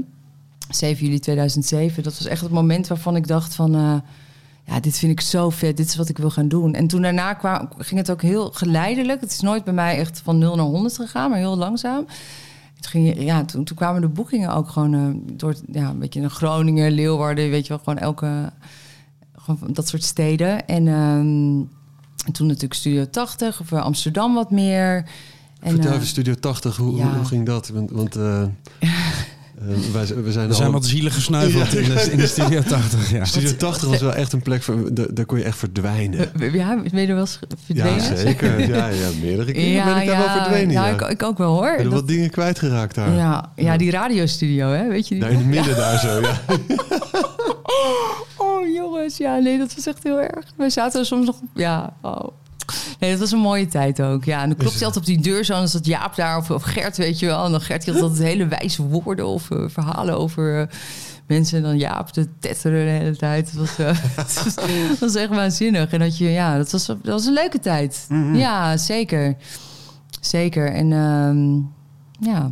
7 juli 2007, dat was echt het moment waarvan ik dacht van... ja, dit vind ik zo vet, dit is wat ik wil gaan doen. En toen daarna kwam, ging het ook heel geleidelijk. Het is nooit bij mij echt van 0 naar 100 gegaan, maar heel langzaam. Het ging, ja, toen, toen kwamen de boekingen ook gewoon eh, door, ja, een beetje naar Groningen, Leeuwarden, weet je wel, gewoon elke, gewoon dat soort steden. En, ehm, en toen natuurlijk Studio 80 of eh, Amsterdam wat meer. En,
Vertel even Studio 80, hoe,
ja.
hoe, ging dat? Want, want eh, wij, we zijn,
We zijn
al-
wat zielig gesneuveld in, de, in de Studio 80, ja.
Studio 80 was wel echt een plek, voor, daar, daar kon je echt verdwijnen.
ja, ben je er wel eens verdwenen?
Ja, zeker. Ja, ja, meerdere keren ben ik daar wel verdwenen.
ja,
Ja,
ik, ik ook wel hoor.
Ben er
Dat-
wat dingen kwijtgeraakt daar.
ja, ja, die radiostudio, hè? Weet je die?
Daar in het midden daar zo, ja.
Oh jongens, ja, nee, dat was echt heel erg. We zaten er soms nog, ja, oh. Nee, dat was een mooie tijd ook. Ja, en dan klopt hij altijd op die deur zo. En dan zat Jaap daar of, of Gert, weet je wel. En dan Gert had altijd hele wijze woorden of eh, verhalen over eh, mensen. En dan Jaap te tetteren de hele tijd. Was, eh, het was, echt waanzinnig. En dat je, ja, dat was, dat was een leuke tijd. Ja, zeker. Zeker. En ehm, ja,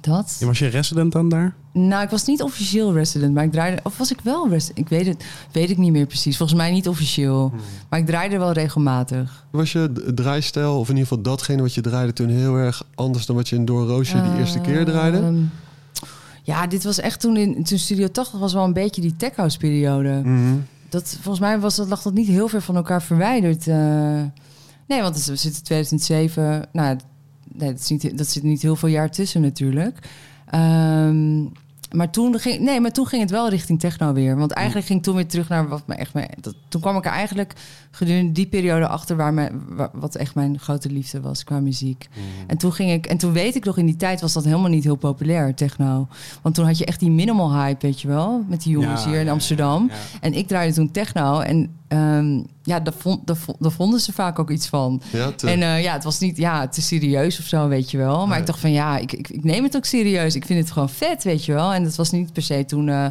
dat.
Was je resident dan daar?
Nou, ik was niet officieel resident, maar ik draaide... Of was ik wel resident? Ik weet het weet ik niet meer precies. Volgens mij niet officieel. Maar ik draaide wel regelmatig.
Was je draaistijl, of in ieder geval datgene wat je draaide toen heel erg anders dan wat je in Door Roosje die eerste keer draaide?
Ehm, ja, dit was echt toen in toen Studio 80 was wel een beetje die tech house periode.
Mhm.
Dat, volgens mij was dat, lag dat niet heel ver van elkaar verwijderd. eh. nee, want we zitten 2007. Nou, nee, dat, is niet, dat zit niet heel veel jaar tussen natuurlijk. Ehm, maar toen ging, nee, maar toen ging het wel richting techno weer. Want eigenlijk ging ik toen weer terug naar wat me echt... me- Dat, toen kwam ik er eigenlijk gedurende die periode achter... Waar mijn, wa- wat echt mijn grote liefde was qua muziek. En toen ging ik... En toen weet ik nog, in die tijd was dat helemaal niet heel populair, techno. Want toen had je echt die minimal hype, weet je wel? Met die jongens
Ja,
hier in Amsterdam.
ja.
En ik draaide toen techno. En ehm, ja, daar, vond, daar, vond- daar vonden ze vaak ook iets van.
Ja, te-
En eh, ja, het was niet ja, te serieus of zo, weet je wel. Maar
Nee.
ik dacht van ja, ik, ik, ik neem het ook serieus. Ik vind het gewoon vet, weet je wel. En dat was niet per se toen, eh,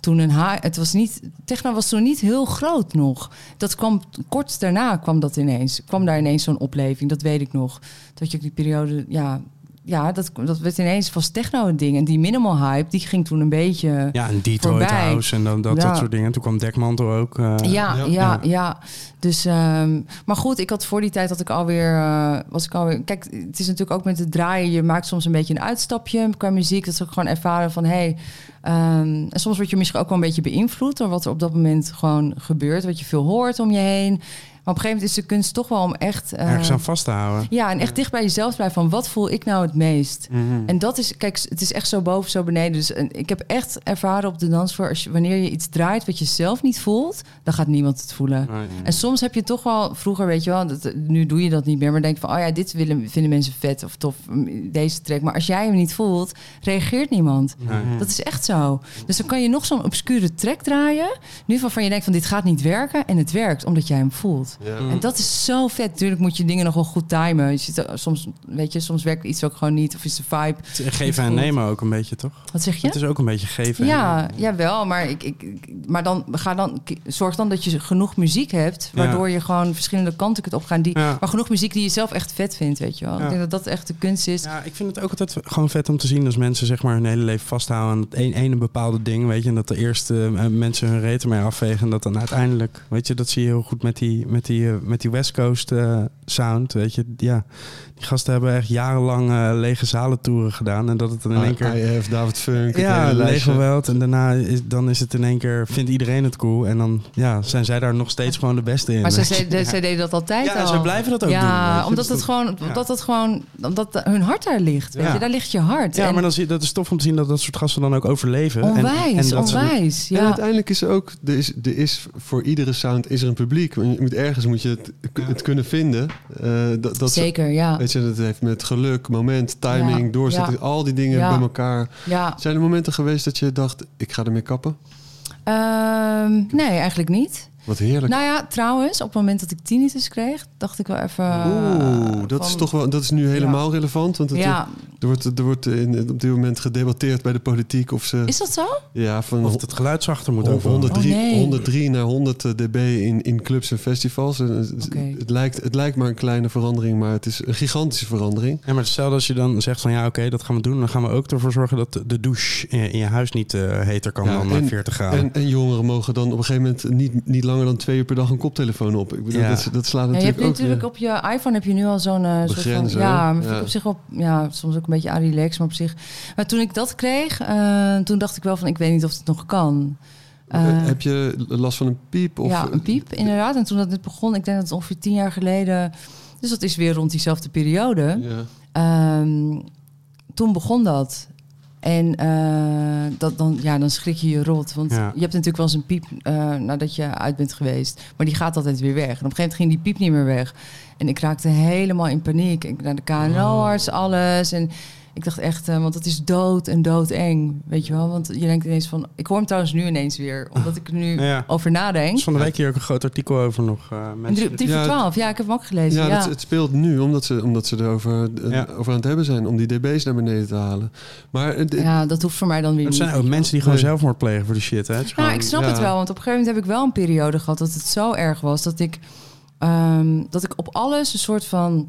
toen een ha Het was niet. Techno was toen niet heel groot nog. Dat kwam kort daarna kwam dat ineens. Kwam daar ineens zo'n opleving. Dat weet ik nog. Dat je ook die periode, ja. Ja, dat, dat werd ineens was techno een ding. En die minimal hype, die ging toen een beetje.
Ja, en Detroit
Voorbij.
House en dan, dat,
Ja.
dat soort dingen. Toen kwam Dekmantel ook. eh,
Ja, ja,
ja.
ja. Dus, ehm, maar goed, ik had voor die tijd dat ik alweer, eh, was ik alweer. Kijk, het is natuurlijk ook met het draaien. Je maakt soms een beetje een uitstapje qua muziek. Dat is ook gewoon ervaren van, hey. ehm, en soms word je misschien ook wel een beetje beïnvloed door wat er op dat moment gewoon gebeurt, wat je veel hoort om je heen. Maar op een gegeven moment is de kunst toch wel om echt... eh,
Ergens aan vast te houden.
ja, en echt dicht bij jezelf blijven van wat voel ik nou het meest?
Mhm.
En dat is, kijk, het is echt zo boven, zo beneden. Dus en ik heb echt ervaren op de dansvloer, als je, wanneer je iets draait wat je zelf niet voelt, dan gaat niemand het voelen.
Nee.
En soms heb je toch wel, vroeger weet je wel, dat, nu doe je dat niet meer, maar denk van, oh ja, dit willen, vinden mensen vet of tof, mm, deze track. Maar als jij hem niet voelt, reageert niemand.
Nee.
Dat is echt zo. Dus dan kan je nog zo'n obscure track draaien, nu waarvan je denkt van, dit gaat niet werken, en het werkt omdat jij hem voelt.
Ja.
En dat is zo vet. Natuurlijk moet je dingen nog wel goed timen. Je ziet, er- soms, weet je, soms werkt iets ook gewoon niet. Of is de vibe.
Het is Geven en nemen ook een beetje, toch?
Wat zeg je?
Het is ook een beetje geven. en
Ja,
nemen.
jawel. Maar, ik, ik, maar dan, ga dan, zorg dan dat je genoeg muziek hebt. Waardoor je gewoon verschillende kanten kunt opgaan. Die,
Ja.
Maar genoeg muziek die je zelf echt vet vindt, weet je wel.
Ja.
Ik denk dat dat echt de kunst is.
Ja, ik vind het ook altijd gewoon vet om te zien als mensen zeg maar hun hele leven vasthouden aan het een, ene bepaalde ding, weet je, en dat de eerste eh, mensen hun reet ermee afvegen en dat dan uiteindelijk, weet je, dat zie je heel goed met die met die eh, met die West Coast eh, sound, weet je, ja, die gasten hebben echt jarenlang eh, lege zalentoeren gedaan en dat het dan in één keer
IF, David Funk.
ja, World. En daarna is, dan is het in één keer, vindt iedereen het cool. En dan ja, zijn zij daar nog steeds gewoon de beste in.
Maar ze, ze, ze deden dat altijd
Ja,
al.
ze blijven dat ook doen, weet
Ja, omdat
Dus
het
dat-
gewoon,
ja.
omdat het gewoon, omdat hun hart daar ligt. Weet
Ja.
je, daar ligt je hart.
Ja,
En
maar dan zie, dat is tof om te zien dat dat soort gasten dan ook overleven. En-
onwijs,
en, dat ze-
onwijs.
En
Ja.
uiteindelijk is er ook, er is, er is voor iedere sound is er een publiek. Want Je moet ergens moet je het, het kunnen vinden. Eh, dat, dat
Zeker, ja.
Weet je, dat heeft met geluk, moment, timing,
Ja,
doorzetten,
ja.
al die dingen
Ja.
bij elkaar. Zijn er momenten geweest dat je dacht, ik ga ermee kappen?
Ehm, nee, eigenlijk niet.
Wat heerlijk.
Nou ja, trouwens, op het moment dat ik tinnitus kreeg, dacht ik wel even...
Oeh, dat
van-
is toch wel, dat is nu helemaal relevant. Want het,
Ja,
er wordt, er wordt in, op dit moment gedebatteerd bij de politiek of ze
is dat zo?
ja, van
Of het geluid zachter moet over.
103,
Oh, nee.
103 naar 100 dB in, in clubs en festivals. Het, lijkt, het lijkt maar een kleine verandering, maar het is een gigantische verandering.
Ja, maar stel als je dan zegt van ja, oké, dat gaan we doen. Dan gaan we ook ervoor zorgen dat de- douche in, in je huis niet eh, heter kan
Ja,
dan
en-
eh, 40 graden.
En, en jongeren mogen dan op een gegeven moment niet, niet langer dan twee uur per dag een koptelefoon op. Ik bedoel,
Ja.
dat, dat slaat
Ja, je
natuurlijk
hebt
ook...
natuurlijk
weer-
op je iPhone heb je nu al zo'n eh, soort van... Ja,
hè?
maar vind ik
Ja.
op zich wel... Ja, soms ook een beetje relax, maar op zich... Maar toen ik dat kreeg, eh, toen dacht ik wel van... Ik weet niet of het nog kan.
Eh,
Eh,
heb je last van een piep? Of,
ja, een piep, inderdaad. En toen dat dit begon, ik denk dat het ongeveer tien jaar geleden... Dus dat is weer rond diezelfde periode.
Ja.
Ehm, toen begon dat. En eh, dat, dan, ja, dan schrik je je rot. Want
Ja.
je hebt natuurlijk wel eens een piep eh, nadat je uit bent geweest. Maar die gaat altijd weer weg. En op een gegeven moment ging die piep niet meer weg. En ik raakte helemaal in paniek. Ik naar de KNO-arts, alles. En ik dacht echt, eh, want het is dood en doodeng. Weet je wel? Want je denkt ineens van... Ik hoor hem trouwens nu ineens weer. Omdat ik er nu
Ja.
over
Er
nadenk.
is van de week hier ook een groot artikel over nog. eh,
En
mensen.
drie- drie
Ja,
voor twaalf. Ja, ik heb hem ook gelezen.
Ja,
Ja,
dat- het speelt nu omdat ze, omdat ze erover eh,
Ja.
over aan het hebben zijn om die dB's naar beneden te halen. Maar eh,
ja, dat hoeft voor mij dan weer
Het
niet.
zijn ook mensen die gewoon
Nee.
zelfmoord plegen voor de shit. Hè? Het is
Nou,
gewoon-
ik snap
ja.
het wel, want op een gegeven moment heb ik wel een periode gehad dat het zo erg was dat ik, ehm, dat ik op alles een soort van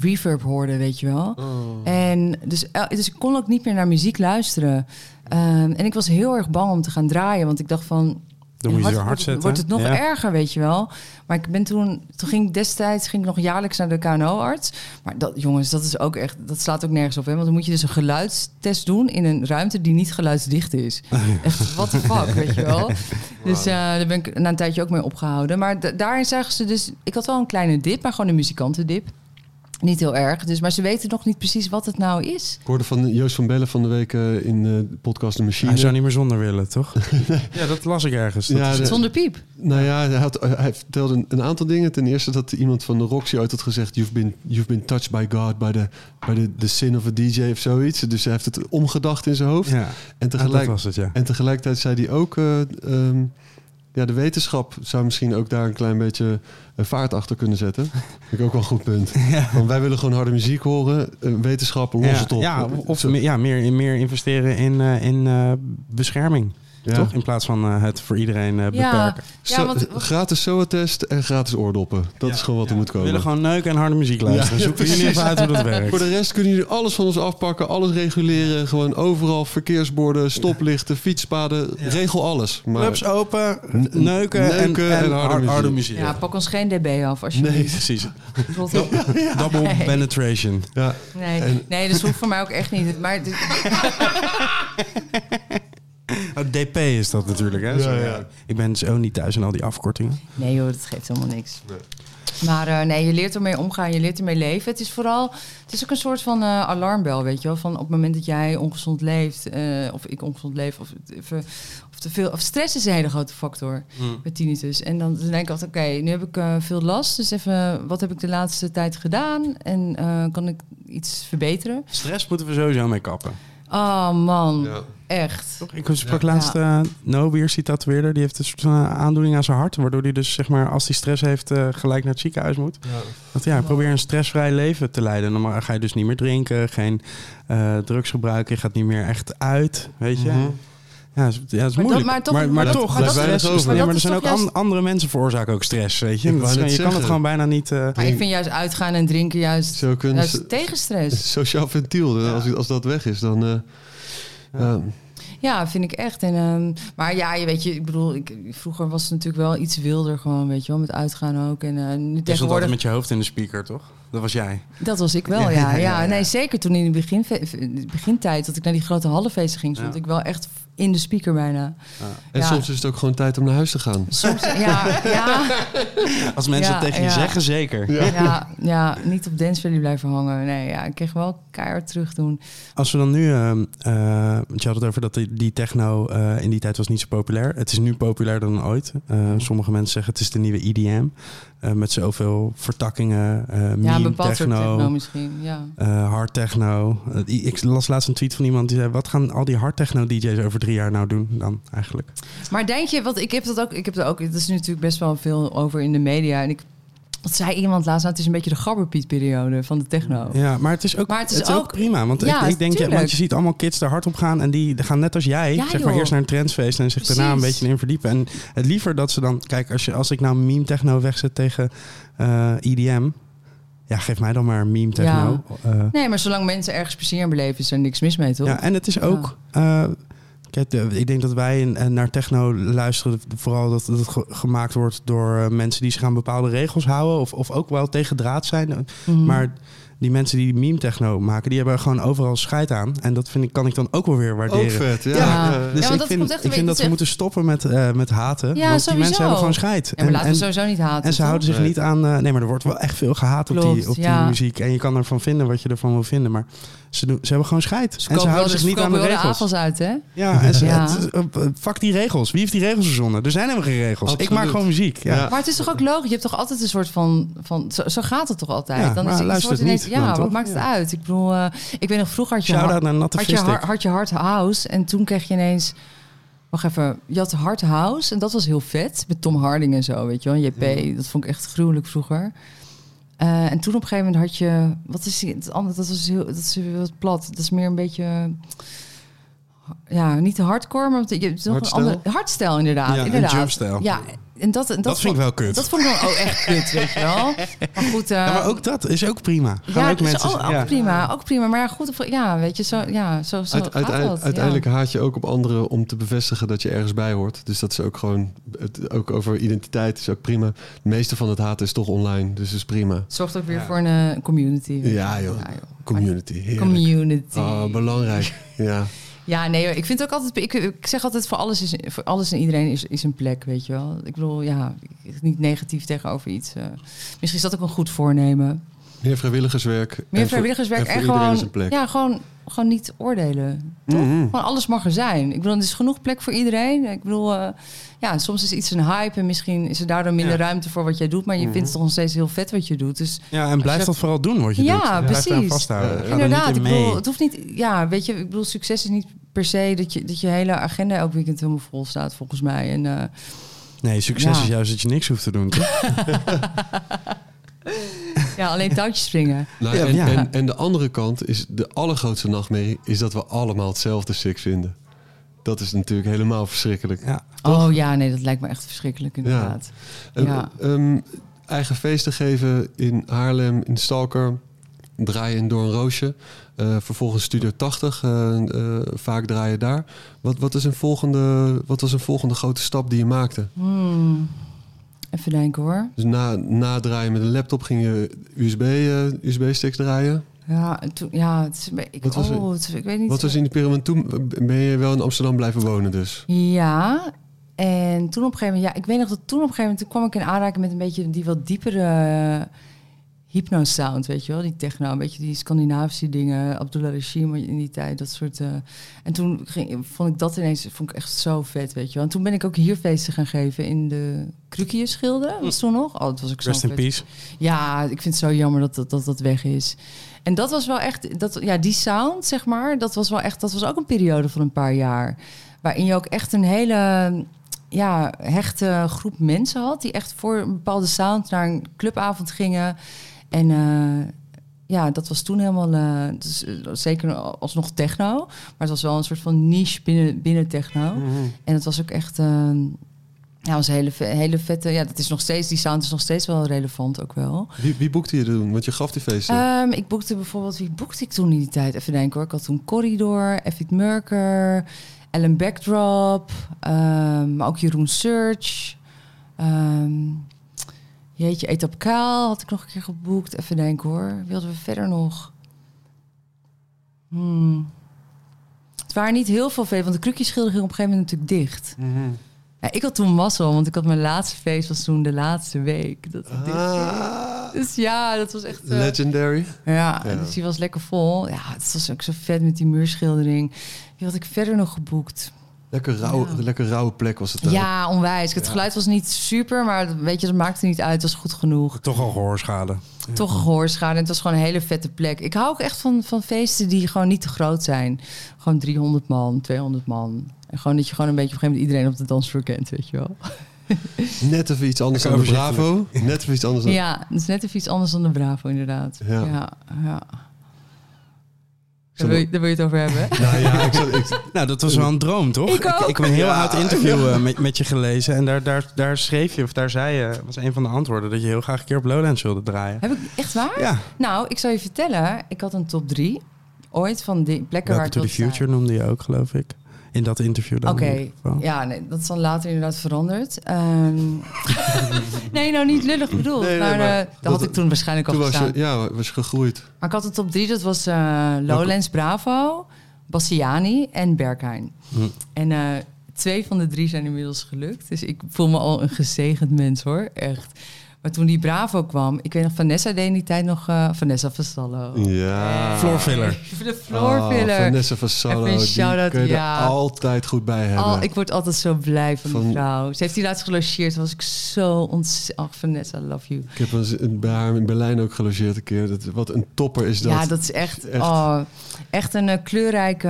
reverb hoorde, weet je wel.
Oh.
En dus, dus ik kon ook niet meer naar muziek luisteren. Ehm, en ik was heel erg bang om te gaan draaien, want ik dacht van.
Dan moet je
hard- wordt,
zetten.
wordt het nog
Ja.
erger, weet je wel. Maar ik ben toen, toen ging ik destijds ging ik nog jaarlijks naar de KNO-arts. Maar dat, jongens, dat is ook echt, dat slaat ook nergens op. Hè? Want dan moet je dus een geluidstest doen in een ruimte die niet geluidsdicht is. Echt, what the fuck, weet je wel. Dus eh, daar ben ik na een tijdje ook mee opgehouden. Maar da- daarin zagen ze dus, ik had wel een kleine dip, maar gewoon een muzikantendip. Niet heel erg, dus, maar ze weten nog niet precies wat het nou is.
ik hoorde van Joost van Bellen van de week eh, in eh, de podcast De Machine.
Hij zou niet meer zonder willen, toch? ja, dat las ik ergens. Dat
Ja,
is-
de-
Zonder piep.
Nou ja, hij, had, hij vertelde een, een aantal dingen. Ten eerste dat iemand van de Roxy ooit had gezegd... You've been, you've been touched by God, by the, by the, the sin of a DJ of zoiets. Dus hij heeft het omgedacht in zijn hoofd.
ja,
En,
Ah,
tegelijk,
dat was het, ja.
en tegelijkertijd zei hij ook... eh, ehm, ja, de wetenschap zou misschien ook daar een klein beetje eh, vaart achter kunnen zetten. Vind ik ook wel een goed punt. Want wij willen gewoon harde muziek horen. Eh, wetenschap, los
ja,
het op.
ja, of meer, ja, meer, meer investeren in, eh, in bescherming.
Ja.
Toch? In plaats van eh, het voor iedereen eh, beperken.
Ja,
Zo-
want-
gratis SOA-test en gratis oordoppen. Dat is gewoon wat er moet
We
komen.
willen gewoon neuken en harde muziek luisteren.
Ja,
Zoeken jullie even uit hoe dat werkt.
Voor de rest kunnen jullie alles van ons afpakken, alles reguleren. Gewoon overal verkeersborden, stoplichten, fietspaden. Regel alles. Maar
Clubs open, neuken, en,
neuken
en,
en harde
harde,
muziek.
muziek.
Ja, pak ons geen dB af als je
nee,
Precies. Double
Nee.
penetration.
ja,
Nee,
En-
nee, dat hoeft voor mij ook echt niet. Maar
DP is dat natuurlijk, hè?
Ja,
Zo,
ja.
Ik ben zo niet thuis in al die afkortingen.
nee joh, dat geeft helemaal niks. Maar eh, nee, je leert ermee omgaan, je leert ermee leven. Het is vooral, het is ook een soort van eh, alarmbel, weet je wel. Van op het moment dat jij ongezond leeft, eh, of ik ongezond leef, of, of te veel, of stress is een hele grote factor met tinnitus. En dan, dan denk ik altijd, oké, nu heb ik eh, veel last, dus even, wat heb ik de laatste tijd gedaan? En eh, kan ik iets verbeteren?
Stress moeten we sowieso mee kappen.
Oh man,
Ja.
Echt.
Ik sprak laatst uh, Nobiers, die tatoeëerder. Die heeft een soort van aandoening aan zijn hart. Waardoor hij dus, zeg maar, als hij stress heeft, eh, gelijk naar het ziekenhuis moet.
Ja.
Want ja, probeer een stressvrij leven te leiden. Dan ga je dus niet meer drinken, geen eh, drugs gebruiken. Je gaat niet meer echt uit, weet je.
Mhm.
Ja, dat is, ja, dat is
Maar
moeilijk.
dat- maar toch-
maar,
maar dat-
toch,
maar dat-
stress is-
over.
nee,
Maar
maar er zijn ook andere mensen veroorzaken ook stress, weet je. Dat
net
je kan het gewoon bijna niet... eh,
Maar ik vind juist uitgaan en drinken juist, juist tegen stress.
sociaal ventiel. Als, als dat weg is, dan... eh, ja.
Ja, vind ik echt. En, ehm, maar ja, je weet je, ik bedoel, ik, vroeger was het natuurlijk wel iets wilder gewoon, weet je wel, met uitgaan ook. En eh, nu
Je stond altijd
tegenwoordig,
met je hoofd in de speaker, toch? Dat was jij.
dat was ik wel,
Ja,
ja.
ja,
Ja,
ja, ja.
Nee, zeker toen in de, begin, begintijd, dat ik naar die grote hallenfeesten ging, stond
Ja.
ik wel echt in de speaker bijna.
En
Ja.
soms is het ook gewoon tijd om naar huis te gaan.
Soms, ja, ja,
Als mensen
Ja,
dat tegen je zeggen, zeker.
ja, ja, niet op Dance Valley blijven hangen. Nee, ja, ik kreeg wel keihard terug doen.
Als we dan nu, ehm, eh, want je had het over dat die, die techno eh, in die tijd was niet zo populair. Het is nu populairder dan ooit. Eh, sommige mensen zeggen het is de nieuwe EDM. Eh, met zoveel vertakkingen, eh
Ja, bepaald
techno,
techno misschien, ja.
eh, hard techno. Ik las laatst een tweet van iemand die zei: wat gaan al die hard techno DJ's over drie jaar nou doen dan eigenlijk?
Maar denk je, want ik heb dat ook, ik heb er ook, het is natuurlijk best wel veel over in de media. En ik, wat zei iemand laatst, nou, het is een beetje de gabberpiet-periode van de techno.
Ja, maar het is ook,
Maar het
het
is
ook,
ook-
prima. Want
Ja,
ik, ik denk,
tuurlijk.
want je ziet allemaal kids er hard op gaan. En die gaan net als jij,
Ja,
zeg maar,
joh.
eerst naar een trendsfeest en zich daarna een beetje in verdiepen. En het liever dat ze dan, kijk, als, je, als ik nou meme techno wegzet tegen eh EDM. Ja, geef mij dan maar meme techno. Ja.
Nee, maar zolang mensen ergens plezier in beleven, is er niks mis mee, toch?
ja, en het is ook. eh, ik denk dat wij naar techno luisteren. Vooral dat het ge- gemaakt wordt door eh, mensen die zich aan bepaalde regels houden. Of, of ook wel tegen draad zijn.
Mhm.
Maar die mensen die meme techno maken, die hebben gewoon overal scheid aan. En dat vind ik, kan ik dan ook wel weer waarderen.
Ook vet, ja.
Ja.
ja.
Ja,
Dus ik
dat
vind, ik vind dat we moeten stoppen met, eh, met haten.
Ja,
want die
sowieso.
mensen hebben gewoon scheid.
Ja, maar laten we sowieso niet haten.
en ze
toch?
houden zich niet aan... eh, nee, maar er wordt wel echt veel gehaat op die, op die muziek. En je kan ervan vinden wat je ervan wil vinden. Maar ze, doen, ze hebben gewoon scheid.
Ze
en ze houden
dus
zich niet aan de regels.
afwas uit, hè?
Ja, en ze,
Ja.
het- eh, fuck die regels. Wie heeft die regels verzonnen? Er zijn helemaal geen regels. Ik maak gewoon muziek. Ja.
Ja.
Maar het is toch ook logisch? Je hebt toch altijd een soort van... van zo, zo gaat het toch altijd?
Ja,
dan
maar
is het, wordt
het
ineens,
niet
Ja,
dan,
wat maakt het uit? Ik bedoel, eh, ik weet nog vroeger had je...
Shout-out naar Natte
had je, har- had je hard house en toen kreeg je ineens... Wacht even, je had hard house en dat was heel vet. Met Tom Harding en zo, weet je wel. JP, dat vond ik echt gruwelijk vroeger. Eh, en toen op een gegeven moment had je... Wat is die, het andere? Dat, was heel, dat is heel wat plat. Dat is meer een beetje... Ja, niet de hardcore, maar je hebt nog een andere... Hardstyle, inderdaad.
Ja, en
inderdaad.
jumpstyle.
Ja, en dat, en dat,
Dat vind ik wel kut.
Dat vond ik dan ook echt kut, weet je wel. Maar goed... eh,
Ja, maar ook dat is ook prima. Gaan
ja,
ook
dat is
mensen,
ook, prima, ook prima. Maar ja, goed, of- ja, weet je, zo, ja, zo, zo
Uit-
gaat
uiteindelijk
dat. ja.
uiteindelijk haat je ook op anderen om te bevestigen dat je ergens bij hoort. Dus dat is ook gewoon, het, ook over identiteit is ook prima. Het meeste van het haten is toch online, dus is prima.
Het zorgt ook weer voor een eh, community.
Ja joh, community, heerlijk.
Community.
Oh, belangrijk. Ja.
Ja, nee, ik vind ook altijd, ik, zeg altijd voor alles, is, voor alles en iedereen is, is een plek, weet je wel. Ik bedoel, ja, niet negatief tegenover iets. eh. misschien is dat ook een goed voornemen.
Meer vrijwilligerswerk.
Meer vrijwilligerswerk
en
gewoon, ja, gewoon, gewoon niet oordelen. Toch?
Mhm.
Gewoon alles mag er zijn. Ik bedoel, er is genoeg plek voor iedereen. Ik bedoel, eh, ja, soms is iets een hype en misschien is er daardoor minder
Ja.
ruimte voor wat jij doet. Maar je vindt het toch nog steeds heel vet wat je doet. Dus
Ja, en blijf dat vooral doen wat je
Ja,
doet. Blijf
precies.
vasthouden.
Ja,
Ga er
inderdaad,
niet
ik bedoel, het hoeft niet, ja, weet je, ik bedoel, succes is niet per se dat je, dat je hele agenda elk weekend helemaal vol staat, volgens mij. En eh,
Nee, succes
Ja.
is juist dat je niks hoeft te doen. Toch?
ja, alleen touwtjes springen.
Nou,
Ja,
en,
ja.
En, en de andere kant is de allergrootste nachtmerrie... is dat we allemaal hetzelfde sick vinden. Dat is natuurlijk helemaal verschrikkelijk.
Ja.
Oh ja, nee, dat lijkt me echt verschrikkelijk inderdaad.
En,
Ja.
ehm, eigen feesten geven in Haarlem, in Stalker. Draaien in Door een Roosje. Eh, vervolgens Studio 80. eh, eh, vaak draaien daar. Wat, wat, is een volgende, wat was een volgende grote stap die je maakte?
Hmm. Even denken hoor.
Dus na, na draaien met een laptop ging je USB, eh, USB-sticks draaien.
Ja, en toen, ja, het is, ik,
Wat was
oh, het ik weet niet.
Wat was in die periode? Toen ben je wel in Amsterdam blijven wonen dus.
Ja, En toen op een gegeven moment, ja, ik weet nog dat toen op een gegeven moment, toen kwam ik in aanraking met een beetje die wat diepere eh, hypno-sound, weet je wel, die techno, een beetje die Scandinavische dingen, Abdullah Rashim in die tijd, dat soort. eh. en toen ging, vond ik dat ineens, vond ik echt zo vet, weet je wel. En toen ben ik ook hier feesten gaan geven in de Krukieschilden, was toen nog. Oh, dat was ook zo
Rest in peace.
Ja, ik vind het zo jammer dat dat, dat, dat weg is. En dat was wel echt, dat, ja, die sound, zeg maar, dat was wel echt, dat was ook een periode van een paar jaar. Waarin je ook echt een hele ja, hechte groep mensen had. Die echt voor een bepaalde sound naar een clubavond gingen. En eh, ja, dat was toen helemaal, eh, dus, eh, zeker alsnog techno. Maar het was wel een soort van niche binnen, binnen techno. En het was ook echt. eh, ja, was een hele, hele vette. Ja, dat is nog steeds. Die sound is nog steeds wel relevant ook wel.
Wie, wie boekte je toen? Want je gaf die feesten.
Ehm, ik boekte bijvoorbeeld, wie boekte ik toen in die tijd? Even denken hoor. Ik had toen Corridor, Effie Merker, Ellen Backdrop, ehm, maar ook Jeroen Search. Ehm jeetje, Etap Kaal had ik nog een keer geboekt. Even denken hoor. Wie hadden we verder nog? Hmm. Het waren niet heel veel feesten, want de krukjeschilder ging op een gegeven moment natuurlijk dicht. Ja, ik had toen mazzel, want ik had mijn laatste feest was toen de laatste week. Dat het.
Ah,
Dus ja, dat was echt... eh,
legendary.
ja,
Ja.
dus die was lekker vol. Ja, het was ook zo vet met die muurschildering. Wie had ik verder nog geboekt?
Lekker, rauw,
Ja.
lekker rauwe plek was het daar.
Ja, onwijs. Het geluid was niet super, maar dat- weet je, dat maakte niet uit. Het was goed genoeg.
Toch al gehoorschade.
Toch een gehoorschade. En het was gewoon een hele vette plek. Ik hou ook echt van, van feesten die gewoon niet te groot zijn. Gewoon 300 man, 200 man. En gewoon dat je gewoon een beetje op een gegeven moment iedereen op de dansvloer kent, weet je wel.
Net even iets anders dan de Bravo. Net even iets anders dan...
Ja, dat is net even iets anders dan de Bravo, inderdaad.
Ja.
Ja, ja. Daar wil, je, daar wil je het over hebben?
Nou ja, ik zat, ik,
Nou, dat was wel een droom, toch?
Ik ook.
ik, heb een heel
Ja,
oud interview eh, met, met je gelezen. En daar, daar, daar schreef je, of daar zei je, was een van de antwoorden, dat je heel graag een keer op Lowlands wilde draaien.
Heb ik echt waar?
Ja,
Nou, ik zal je vertellen. Ik had een top 3 ooit van die plekken waar
Welcome
ik
to the Future noemde je ook, gelf ik. In dat interview dan.
Oké, ja, nee, dat is dan later inderdaad veranderd. Ehm, nee, nou niet lullig bedoeld.
Nee, nee,
maar,
maar
eh, dat
dat-
had ik toen waarschijnlijk al
toen je, ja, was gegroeid.
Maar ik had een top 3, dat was eh, Lowlands Bravo, Bassiani en Berghain.
Hm.
En eh, twee van de drie zijn inmiddels gelukt. Dus ik voel me al een gezegend mens hoor, echt. Maar toen die Bravo kwam, ik weet nog, Vanessa deed in die tijd nog... eh, Vanessa Vassallo.
Ja.
Eh,
Floorfiller.
De floorfiller.
Ah, Vanessa Vassallo, die
shout-out,
kun je
ja.
er altijd goed bij hebben.
Al, ik word altijd zo blij van, die vrouw. Ze heeft die laatst gelogeerd. was ik zo ontzettend... Ach, Vanessa, I love you.
Ik heb eens in- bij haar in Berlijn ook gelogeerd een keer. Dat, wat een topper is dat.
ja, dat is echt...
echt.
Oh, echt een eh, kleurrijke...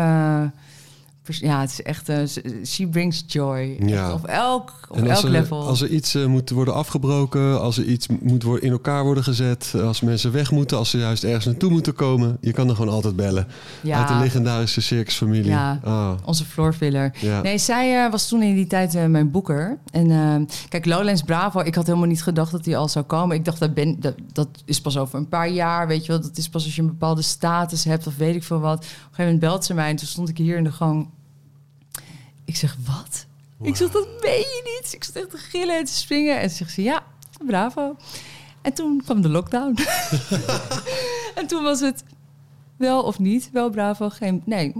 Ja, het is echt... eh, ze- she brings joy.
Ja.
Echt op elk, op
En
elk
er,
level.
als er iets eh, moet worden afgebroken, als er iets moet worden, in elkaar worden gezet, eh, als mensen weg moeten, als ze juist ergens naartoe moeten komen, je kan er gewoon altijd bellen. Uit de
ja,
legendarische circusfamilie.
Ja.
Ah,
onze floorfiller.
ja.
Nee, zij eh, was toen in die tijd eh, mijn boeker. En eh, kijk, Lowlands Bravo, ik had helemaal niet gedacht dat die al zou komen. Ik dacht, dat, ben, dat, dat is pas over een paar jaar, weet je wel. Dat is pas als je een bepaalde status hebt of weet ik veel wat. Op een gegeven moment belt ze mij en toen stond ik hier in de gang. Ik zeg, wat? Ik zeg, dat meen je niet. Ik zat echt te gillen en te springen. En ze zegt ze, ja, bravo. En toen kwam de lockdown. en toen was het wel of niet, wel bravo, geen, nee,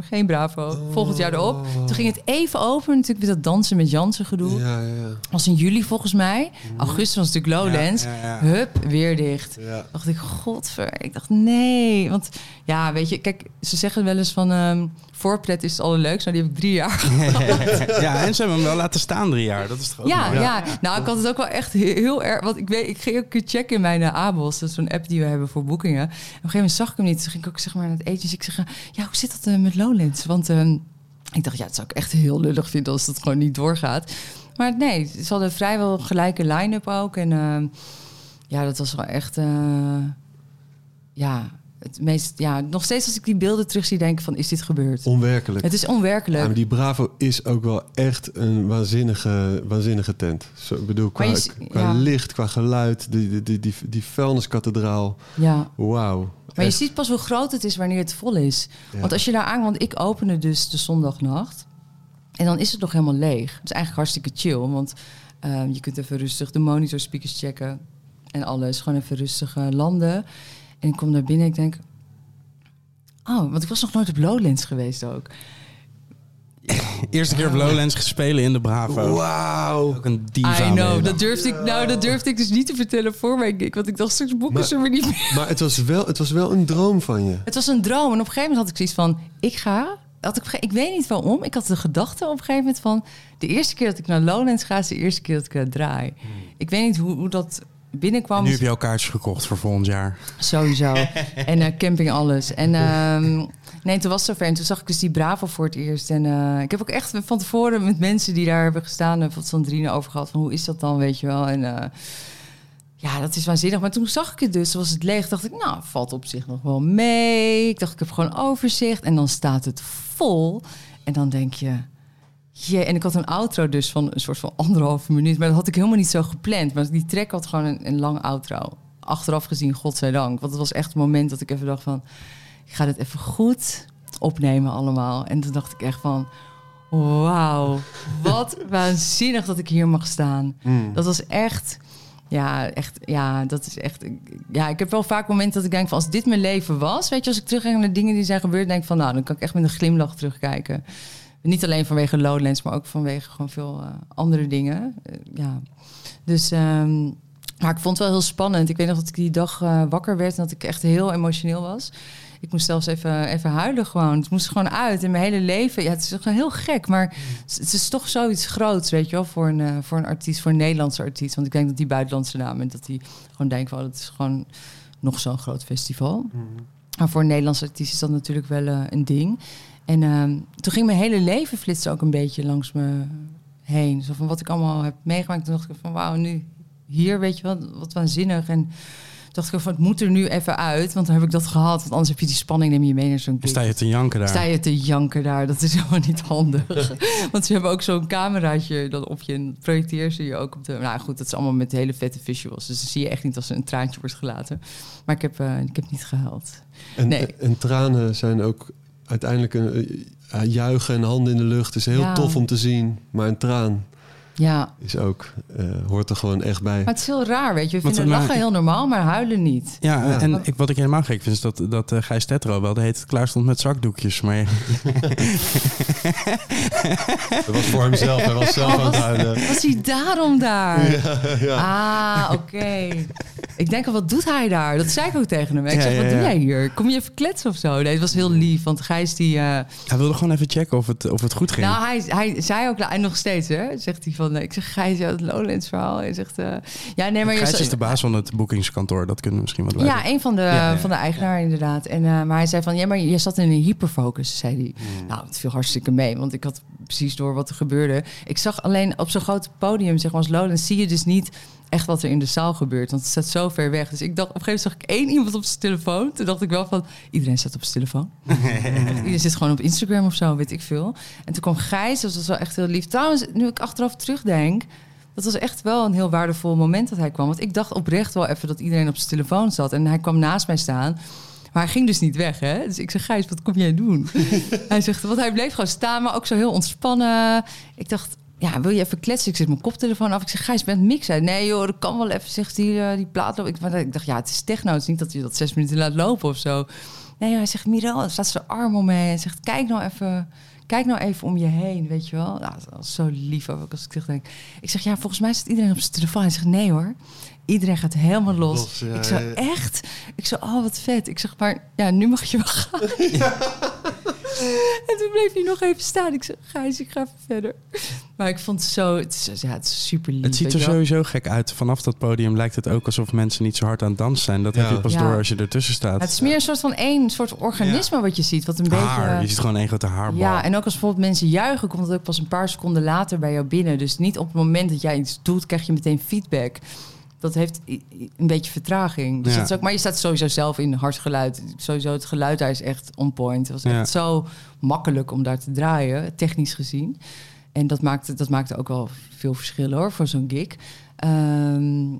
geen bravo. Volgend jaar erop. Toen ging het even open, natuurlijk met dat dansen met Jansen gedoe.
Ja, ja, ja.
was in juli volgens mij. Augustus was natuurlijk Lowlands. Hup, weer dicht. dacht ik, godver. Ik dacht, nee. Want ja, weet je, kijk, ze zeggen wel eens van... ehm voorpret is het allerleukst. Nou, die heb ik drie jaar
ja, en ze hebben hem wel laten staan drie jaar. Dat is toch ook
Ja, ja, nou, ik had het ook wel echt heel, heel erg. Want ik, weet, ik ging ook een keer checken in mijn uh, ABOS. Dat is zo'n app die we hebben voor boekingen. Op een gegeven moment zag ik hem niet. Toen ging ik ook zeg maar naar het eten. Dus ik zeg, uh, ja, hoe zit dat uh, met Lowlands? Want uh, ik dacht, ja, het zou ik echt heel lullig vinden als het gewoon niet doorgaat. Maar nee, ze hadden vrijwel gelijke line-up ook. En uh, ja, dat was wel echt. ja, het meest, ja, nog steeds als ik die beelden terugzie, denk ik van, is dit gebeurd?
Onwerkelijk.
Het is onwerkelijk.
Ja, maar die Bravo is ook wel echt een waanzinnige, waanzinnige tent. Zo, ik bedoel, qua,
je,
qua
ja.
licht, qua geluid, die, die, die, die, die vuilniskathedraal.
Ja.
Wauw.
Maar
Echt.
je ziet pas hoe groot het is wanneer het vol is.
Ja.
Want als je daar aan... Want ik opende dus de zondagnacht. En dan is het nog helemaal leeg. Het is eigenlijk hartstikke chill. Want uh, je kunt even rustig de monitor speakers checken. En alles. Gewoon even rustig uh, landen. En ik kom naar binnen en ik denk... Oh, want ik was nog nooit op Lowlands geweest ook.
Eerste keer op Lowlands gespelen in de Bravo.
Wauw.
Ook een diva.
I know, dat durfde, ik, nou, dat durfde ik dus niet te vertellen voor mijn gig. Want ik dacht, straks boeken
Maar-
ze me niet meer.
Maar het was, wel, het was wel een droom van je.
Het was een droom. En op een gegeven moment had ik zoiets van, ik ga... Had ik, ik weet niet waarom. Ik had de gedachte op een gegeven moment van... De eerste keer dat ik naar Lowlands ga, is de eerste keer dat ik daar draai. Ik weet niet hoe, hoe dat binnenkwam.
En nu heb je al kaartjes gekocht voor volgend jaar.
Sowieso. en eh, camping alles. En ehm, nee, toen was het zover. En toen zag ik dus die Bravo voor het eerst. En eh, ik heb ook echt van tevoren met mensen die daar hebben gestaan... en van Sandrine over gehad van hoe is dat dan, weet je wel. En eh, ja, dat is waanzinnig. Maar toen zag ik het dus, was het leeg. dacht ik, nou, valt op zich nog wel mee. Ik dacht, ik heb gewoon overzicht. En dan staat het vol. En dan denk je... En ik had een outro dus van een soort van anderhalve minuut. Maar dat had ik helemaal niet zo gepland. Maar die track had gewoon een, een lange outro. Achteraf gezien, godzijdank. Want het was echt het moment dat ik even dacht van... Ik ga dit even goed opnemen allemaal. En toen dacht ik echt van... Wauw, wat waanzinnig dat ik hier mag staan. Dat was echt... Ja, echt, ja, dat is echt. Ja, ik heb wel vaak momenten dat ik denk van als dit mijn leven was, weet je, als ik terugga naar de dingen die zijn gebeurd, denk ik van nou, dan kan ik echt met een glimlach terugkijken. Niet alleen vanwege Lowlands, maar ook vanwege gewoon veel eh, andere dingen. Eh, ja, dus. ehm, maar ik vond het wel heel spannend. Ik weet nog dat ik die dag eh, wakker werd en dat ik echt heel emotioneel was. Ik moest zelfs even, even huilen gewoon. Het moest gewoon uit in mijn hele leven. Ja, het is gewoon heel gek, maar het is toch zoiets groots, weet je wel, voor een, voor een artiest, voor een Nederlandse artiest. Want ik denk dat die buitenlandse namen, dat die gewoon denken van, het is gewoon nog zo'n groot festival. Maar voor een Nederlandse artiest is dat natuurlijk wel een ding. En ehm, toen ging mijn hele leven flitsen ook een beetje langs me heen. Zo van wat ik allemaal heb meegemaakt. Toen dacht ik van wauw, nu hier, weet je wel, wat waanzinnig. En dacht ik van het moet er nu even uit, want dan heb ik dat gehad. Want anders heb je die spanning, neem je mee naar zo'n
sta je te janken daar.
Sta je te janken daar, dat is helemaal niet handig. Want ze hebben ook zo'n cameraatje dan op je en projecteer ze je ook op de... Nou goed, dat is allemaal met hele vette visuals. Dus dan zie je echt niet als er een traantje wordt gelaten. Maar ik heb, eh, ik heb niet gehuild.
En,
Nee.
en tranen zijn ook uiteindelijk een eh, juichen en handen in de lucht. is heel
Ja.
tof om te zien. Maar een traan
Ja,
is ook, eh, hoort er gewoon echt bij.
maar het is heel raar, weet je. We vinden lachen heel normaal, maar huilen niet.
Ja,
Ja.
en ik, wat ik helemaal gek vind is dat, dat eh, Gijs Tetro wel de heet klaar stond met zakdoekjes. Maar
Dat was voor hemzelf. Hij was zelf aan het huilen.
Was hij daarom daar? Ah, oké. Ik denk al, wat doet hij daar? Dat zei ik ook tegen hem. Ik
Ja,
zeg, wat
ja,
doe
ja.
jij hier? Kom je even kletsen of zo? Nee, het was heel lief, want Gijs die... eh,
hij wilde gewoon even checken of het, of het goed ging.
Nou, hij, hij zei ook, en nog steeds, hè, zegt hij van, ik zeg, Gijs, ja, het Lowlands verhaal. Hij zegt, eh, ja, nee, maar je
Gijs is de baas van het boekingskantoor. Dat kunnen we misschien wat
Ja, een van de,
Ja, ja.
van de eigenaar inderdaad. En, eh, maar hij zei van, ja, maar je zat in een hyperfocus, zei hij. Nou, het viel hartstikke mee, want ik had precies door wat er gebeurde. Ik zag alleen op zo'n groot podium, zeg maar als Lowlands, zie je dus niet echt wat er in de zaal gebeurt. Want het staat zo ver weg. Dus ik dacht, op een gegeven moment zag ik één iemand op zijn telefoon. Toen dacht ik wel van, iedereen staat op zijn telefoon. iedereen zit gewoon op Instagram of zo, weet ik veel. En toen kwam Gijs, dat was wel echt heel lief. Trouwens, nu ik achteraf terugdenk... Dat was echt wel een heel waardevol moment dat hij kwam. Want ik dacht oprecht wel even dat iedereen op zijn telefoon zat. En hij kwam naast mij staan. Maar hij ging dus niet weg, hè? Dus ik zeg, Gijs, wat kom jij doen? hij zegt, want hij bleef gewoon staan, maar ook zo heel ontspannen. Ik dacht, ja, wil je even kletsen? Ik zet mijn koptelefoon af. Ik zeg, Gijs, ben het mixen? Nee joh, dat kan wel even, zegt die, eh, die plaat. Ik, ik dacht, ja, het is techno. Het is niet dat je dat zes minuten laat lopen of zo. Nee, hij zegt, Mirel, er staat zijn arm om me heen. Hij zegt, kijk nou even... Kijk nou even om je heen, weet je wel. Nou, dat zo lief ook als ik terugdenk. Ik zeg, ja, volgens mij zit iedereen op zijn telefoon. Hij zegt, nee hoor. Iedereen gaat helemaal los.
Los, ja,
ik zeg,
ja, ja.
echt? Ik zeg, oh, wat vet. Ik zeg, maar ja, nu mag je wel gaan. en toen bleef hij nog even staan. Ik zeg, Gijs, ik ga even verder. Maar ik vond het zo... Het is, ja, het is super lief.
Het ziet er sowieso gek uit. Vanaf dat podium lijkt het ook alsof mensen niet zo hard aan het dansen zijn. Dat
Ja.
heb je pas
Ja.
door als je ertussen staat.
Het is meer een soort van één soort organisme wat je ziet. Wat een
haar.
beetje...
Je ziet gewoon één grote haarbal.
Ja, en ook als bijvoorbeeld mensen juichen, komt het ook pas een paar seconden later bij jou binnen. Dus niet op het moment dat jij iets doet, krijg je meteen feedback. Dat heeft een beetje vertraging. Dus
Ja.
dat is ook, maar je staat sowieso zelf in hard geluid. Sowieso het geluid daar is echt on point. Het was
Ja.
echt zo makkelijk om daar te draaien, technisch gezien. En dat maakte, dat maakte ook wel veel verschil hoor, voor zo'n gig. Ehm,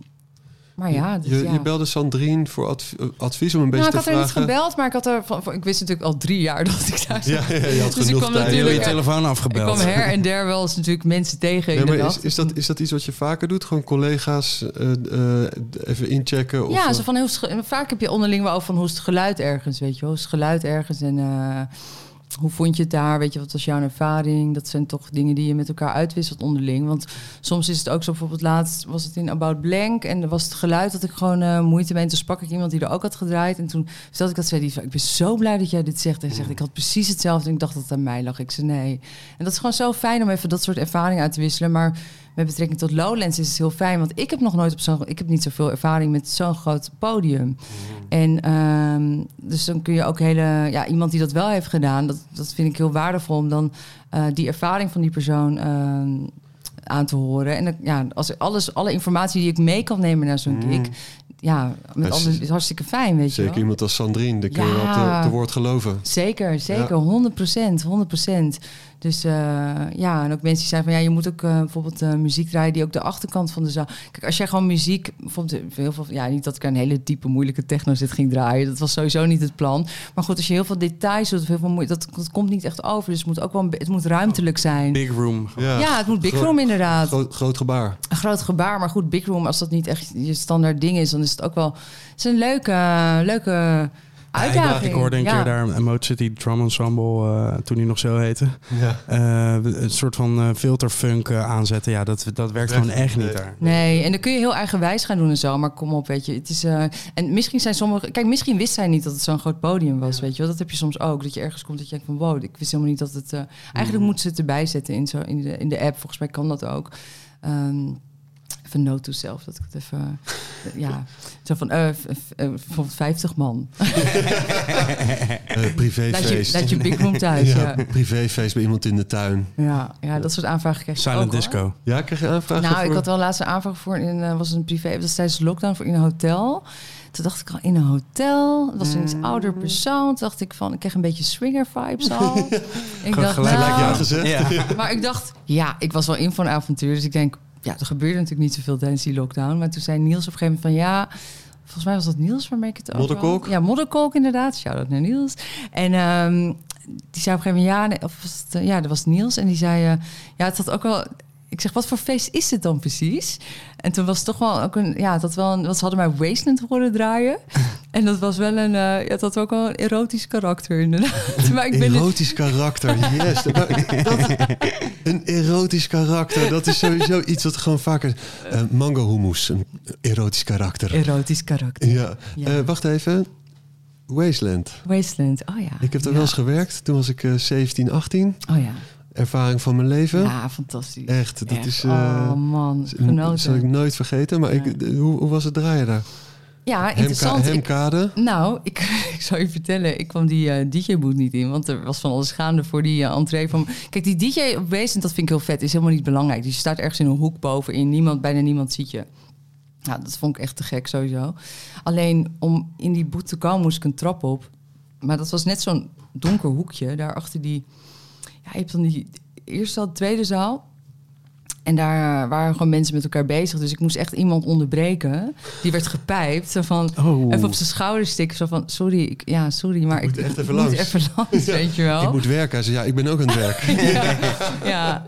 maar ja, dus
je,
ja.
je belde Sandrine voor adv- advies om een beetje
Nou, ik
te
had er niet
vragen.
gebeld, maar ik had er van, van- ik wist natuurlijk al drie jaar dat ik daar zat.
Ja, ja, je had
Dus ik kwam
tijd.
Je wil je
natuurlijk-
telefoon
Ik
afgebeld.
kwam her en der wel eens natuurlijk mensen tegen in
Nee,
de
maar is, is, dat, is dat iets wat je vaker doet? Gewoon collega's eh, eh, even inchecken? Of,
ja,
eh,
zo van heel, vaak heb je onderling wel over van hoe is het geluid ergens, weet je. Hoe is het geluid ergens en... eh, hoe vond je het daar? Weet je, wat was jouw ervaring? Dat zijn toch dingen die je met elkaar uitwisselt onderling. Want soms is het ook zo, bijvoorbeeld laatst was het in About Blank... en er was het geluid dat ik gewoon eh, moeite mee... en toen sprak ik iemand die er ook had gedraaid... en toen vertelde ik dat, zei die, ik ben zo blij dat jij dit zegt. En zegt, ik had precies hetzelfde en ik dacht dat het aan mij lag. Ik zei, nee. En dat is gewoon zo fijn om even dat soort ervaringen uit te wisselen. Maar met betrekking tot Lowlands is het heel fijn... want ik heb nog nooit op zo'n... ik heb niet zoveel ervaring met zo'n groot podium. En ehm, dus dan kun je ook hele... Ja, iemand die dat wel heeft gedaan... dat, dat vind ik heel waardevol om dan eh, die ervaring van die persoon... ehm, aan te horen. En ja, als alles, alle informatie die ik mee kan nemen naar zo'n gig... Ja, met alles is hartstikke fijn, weet je
Zeker
wel.
iemand als Sandrine, daar kun je wel
Ja.
op de, de woord geloven.
Zeker, zeker. 100 procent, 100 procent. Dus eh, ja, en ook mensen die zeiden van ja, je moet ook eh, bijvoorbeeld eh, muziek draaien die ook de achterkant van de zaal. Kijk, als jij gewoon muziek, bijvoorbeeld heel veel, ja, niet dat ik een hele diepe moeilijke techno zit ging draaien, dat was sowieso niet het plan. Maar goed, als je heel veel details doet, of heel veel dat, dat komt niet echt over. Dus het moet ook wel, het moet ruimtelijk zijn.
Big room.
Ja, het moet big room inderdaad.
Groot, groot gebaar.
Een groot gebaar, maar goed, big room, als dat niet echt je standaard ding is, dan is het ook wel, het is een leuke, leuke uitdaging.
Ik hoorde een
Ja.
keer daar een Emote City Drum Ensemble, eh, toen hij nog zo heette.
Ja.
Eh, een soort van eh, filterfunk aanzetten. Ja, dat, dat werkt gewoon echt niet daar.
Nee, en dan kun je heel eigenwijs gaan doen en zo. Maar kom op, weet je. Het is, eh, en misschien zijn sommige... Kijk, misschien wist zij niet dat het zo'n groot podium was, weet je wel. Dat heb je soms ook. Dat je ergens komt dat je denkt van... Wow, ik wist helemaal niet dat het... eh, eigenlijk moeten ze het erbij zetten in, zo, in, de, in de app. Volgens mij kan dat ook. Ehm, even note to self, dat ik het even... eh, ja, zo van... eh, v- eh, bijvoorbeeld 50 man.
Eh,
Laat je,
privéfeest.
laat je big room thuis,
ja,
ja.
privéfeest bij iemand in de tuin.
Ja, ja, dat soort aanvragen krijg je
Silent
ook, hoor.
disco.
Ja, krijg je aanvragen
Nou,
voor?
ik had wel laatst een aanvraag voor in eh, was een privé, dat was tijdens de lockdown voor in een hotel. Toen dacht ik al in een hotel, het was een iets ouder persoon. Toen dacht ik van, ik kreeg een beetje swinger vibes al. ik dacht,
gelijk
nou,
ja gezegd.
Ja.
maar ik dacht, ja, ik was wel in voor een avontuur, dus ik denk, ja, er gebeurde natuurlijk niet zoveel tijdens die lockdown. Maar toen zei Niels op een gegeven moment van, ja, volgens mij was dat Niels waarmee ik het over.
Modderkolk?
Ja, Modderkolk inderdaad. Shout-out naar Niels. En ehm, die zei op een gegeven moment, ja, nee, of was het, eh, ja, dat was Niels. En die zei, eh, ja, het had ook wel... Ik zeg, wat voor feest is het dan precies? En toen was het toch wel ook een... Ja, dat wel een, want ze hadden mij Wasteland horen draaien. En dat was wel een... eh, ja, dat had ook wel een erotisch karakter, inderdaad. Maar ik ben...
Erotisch karakter, yes. Dat, dat- een erotisch karakter, dat is sowieso iets wat gewoon vaker... eh, mango hummus, een erotisch karakter.
Erotisch karakter.
Ja.
Ja.
Eh, wacht even. Wasteland.
Wasteland, oh ja.
Ik heb
ja.
wel eens gewerkt. Toen was ik eh 17, 18.
Oh ja.
Ervaring van mijn leven.
Ja, fantastisch.
Echt, dat
Echt.
is... eh,
oh man,
Dat zal ik
genoten.
nooit vergeten. Maar ik, hoe, hoe was het draaien daar?
Ja,
Hemka,
interessant. Ik-
hemkade.
Nou, ik, ik zal je vertellen, ik kwam die eh, DJ-boot niet in, want er was van alles gaande voor die eh, entree van... Kijk, die DJ op Wezen, dat vind ik heel vet, is helemaal niet belangrijk. Dus je staat ergens in een hoek bovenin, niemand, bijna niemand ziet je. Nou, dat vond ik echt te gek sowieso. Alleen om in die boot te komen moest ik een trap op. Maar dat was net zo'n donker hoekje, daar achter die... Ja, je hebt dan die eerste zaal, tweede zaal. En daar waren gewoon mensen met elkaar bezig. Dus ik moest echt iemand onderbreken. Die werd gepijpt. Zo van,
Oh.
Even op zijn schouder stikken. Zo van, sorry, ik, ja, sorry, maar
moet
ik,
echt even
moet
langs.
even langs, weet je wel.
Ik moet werken. Zei, ja, ik ben ook aan het werk.
ja, ja,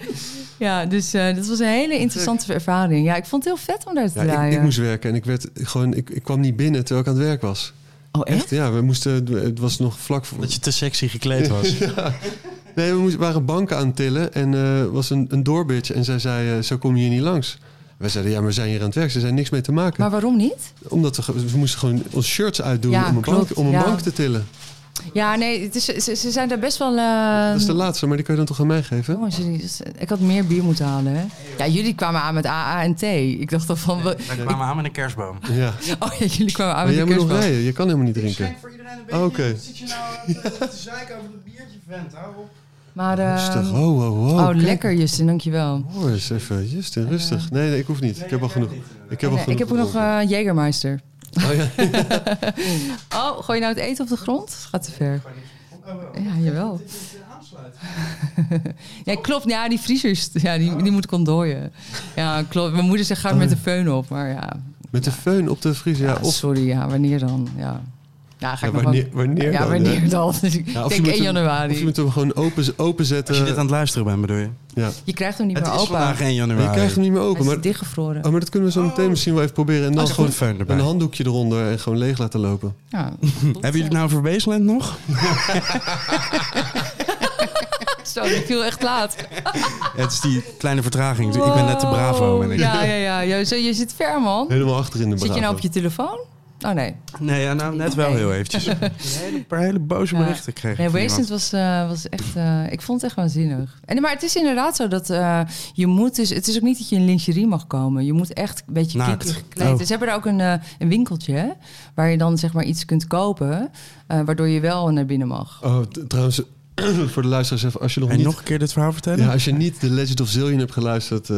ja, dus eh dat was een hele interessante ervaring. Ja, ik vond het heel vet om daar te
Ja, ik,
draaien.
ik moest werken en ik, werd gewoon, ik, ik kwam niet binnen terwijl ik aan het werk was.
Oh, echt?
Echt, ja, we moesten, het was nog vlak voor...
Dat je te sexy gekleed was.
Nee, we moesten, waren banken aan het tillen en er was een, een doorbitch en zij zei, eh, zo kom je hier niet langs. Wij zeiden, ja, maar we zijn hier aan het werk, ze zijn niks mee te maken.
Maar waarom niet?
Omdat we, we moesten gewoon onze shirts uitdoen
Ja,
om, een
klopt,
bank, om een
ja.
bank te tillen.
Ja, nee, het is, ze, ze zijn daar best wel... eh,
Dat is de laatste, maar die kan je dan toch aan mij geven?
Oh, eh, ik had meer bier moeten halen, hè? Ja, jullie kwamen aan met AA en T. Ik dacht al van... we-
We kwamen aan met een kerstboom.
Ja,
Oh ja, jullie kwamen aan
maar
met
jij
de
moet nog
kerstboom.
rijden, je kan helemaal niet drinken.
Schenk voor iedereen een
beetje. Oké.
Zit je nou te, te zeiken over dat biertje, vent? Hou op.
Maar, eh,
Rustig, oh, oh, oh.
oh, lekker Justin, dankjewel.
Hoor eens even, Justin, rustig. Nee, nee, ik hoef niet. Ik heb al genoeg. Ik heb al
Nee,
genoeg.
ik heb ook nog eh Jägermeister.
Oh ja.
Oh, gooi je nou het eten op de grond? Dat gaat te ver. Ja, jawel. Ja, klopt. Ja, die vriezers, ja, die, die moet ik ontdooien. Ja, klopt. Mijn moeder zegt, ga met de föhn op. Maar ja,
Met de föhn op de vriezer. Ja,
ja,
of
sorry, ja, wanneer dan? Ja, ja ga
ja,
ik nog
wanneer,
Ja, wanneer dan? Ik
Ja, of je
denk
moet
1
hem-
januari.
Of je moet hem gewoon open, openzetten.
Als je dit aan het luisteren bent, bedoel je?
ja.
Je krijgt hem niet
Het
meer
is
open.
vandaag 1
Maar
januari.
je krijgt hem niet meer
Hij
open.
is
Maar,
dichtgevroren.
oh, maar dat kunnen we zo meteen misschien wel even proberen. En dan gewoon
een föhn erbij.
een handdoekje eronder en gewoon leeg laten lopen.
Ja.
Hebben jullie het nou Wasteland nog?
Zo, die viel echt laat.
Het is die kleine vertraging. Ik ben net de bravo. Ben ik.
Ja, ja, ja. Je, zo- je zit ver, man.
Helemaal achter in de
Zit je nou
Bravo.
op je telefoon? Oh nee.
Nee, ja, nou, net wel heel eventjes. Een hele, paar hele boze
Ja.
berichten kreeg ik
Nee, was, eh, was echt... eh, ik vond het echt waanzinnig. En, maar het is inderdaad zo dat eh, je moet dus... Het is ook niet dat je in lingerie mag komen. Je moet echt een beetje kinky gekleed.
Oh.
Dus ze hebben daar ook een, een winkeltje... hè, waar je dan zeg maar iets kunt kopen... eh, waardoor je wel naar binnen mag.
Oh, trouwens, voor de luisteraars even, als je nog
En
niet...
nog een keer dit verhaal vertellen?
Ja, als je niet de Legend of Zillion hebt geluisterd, eh,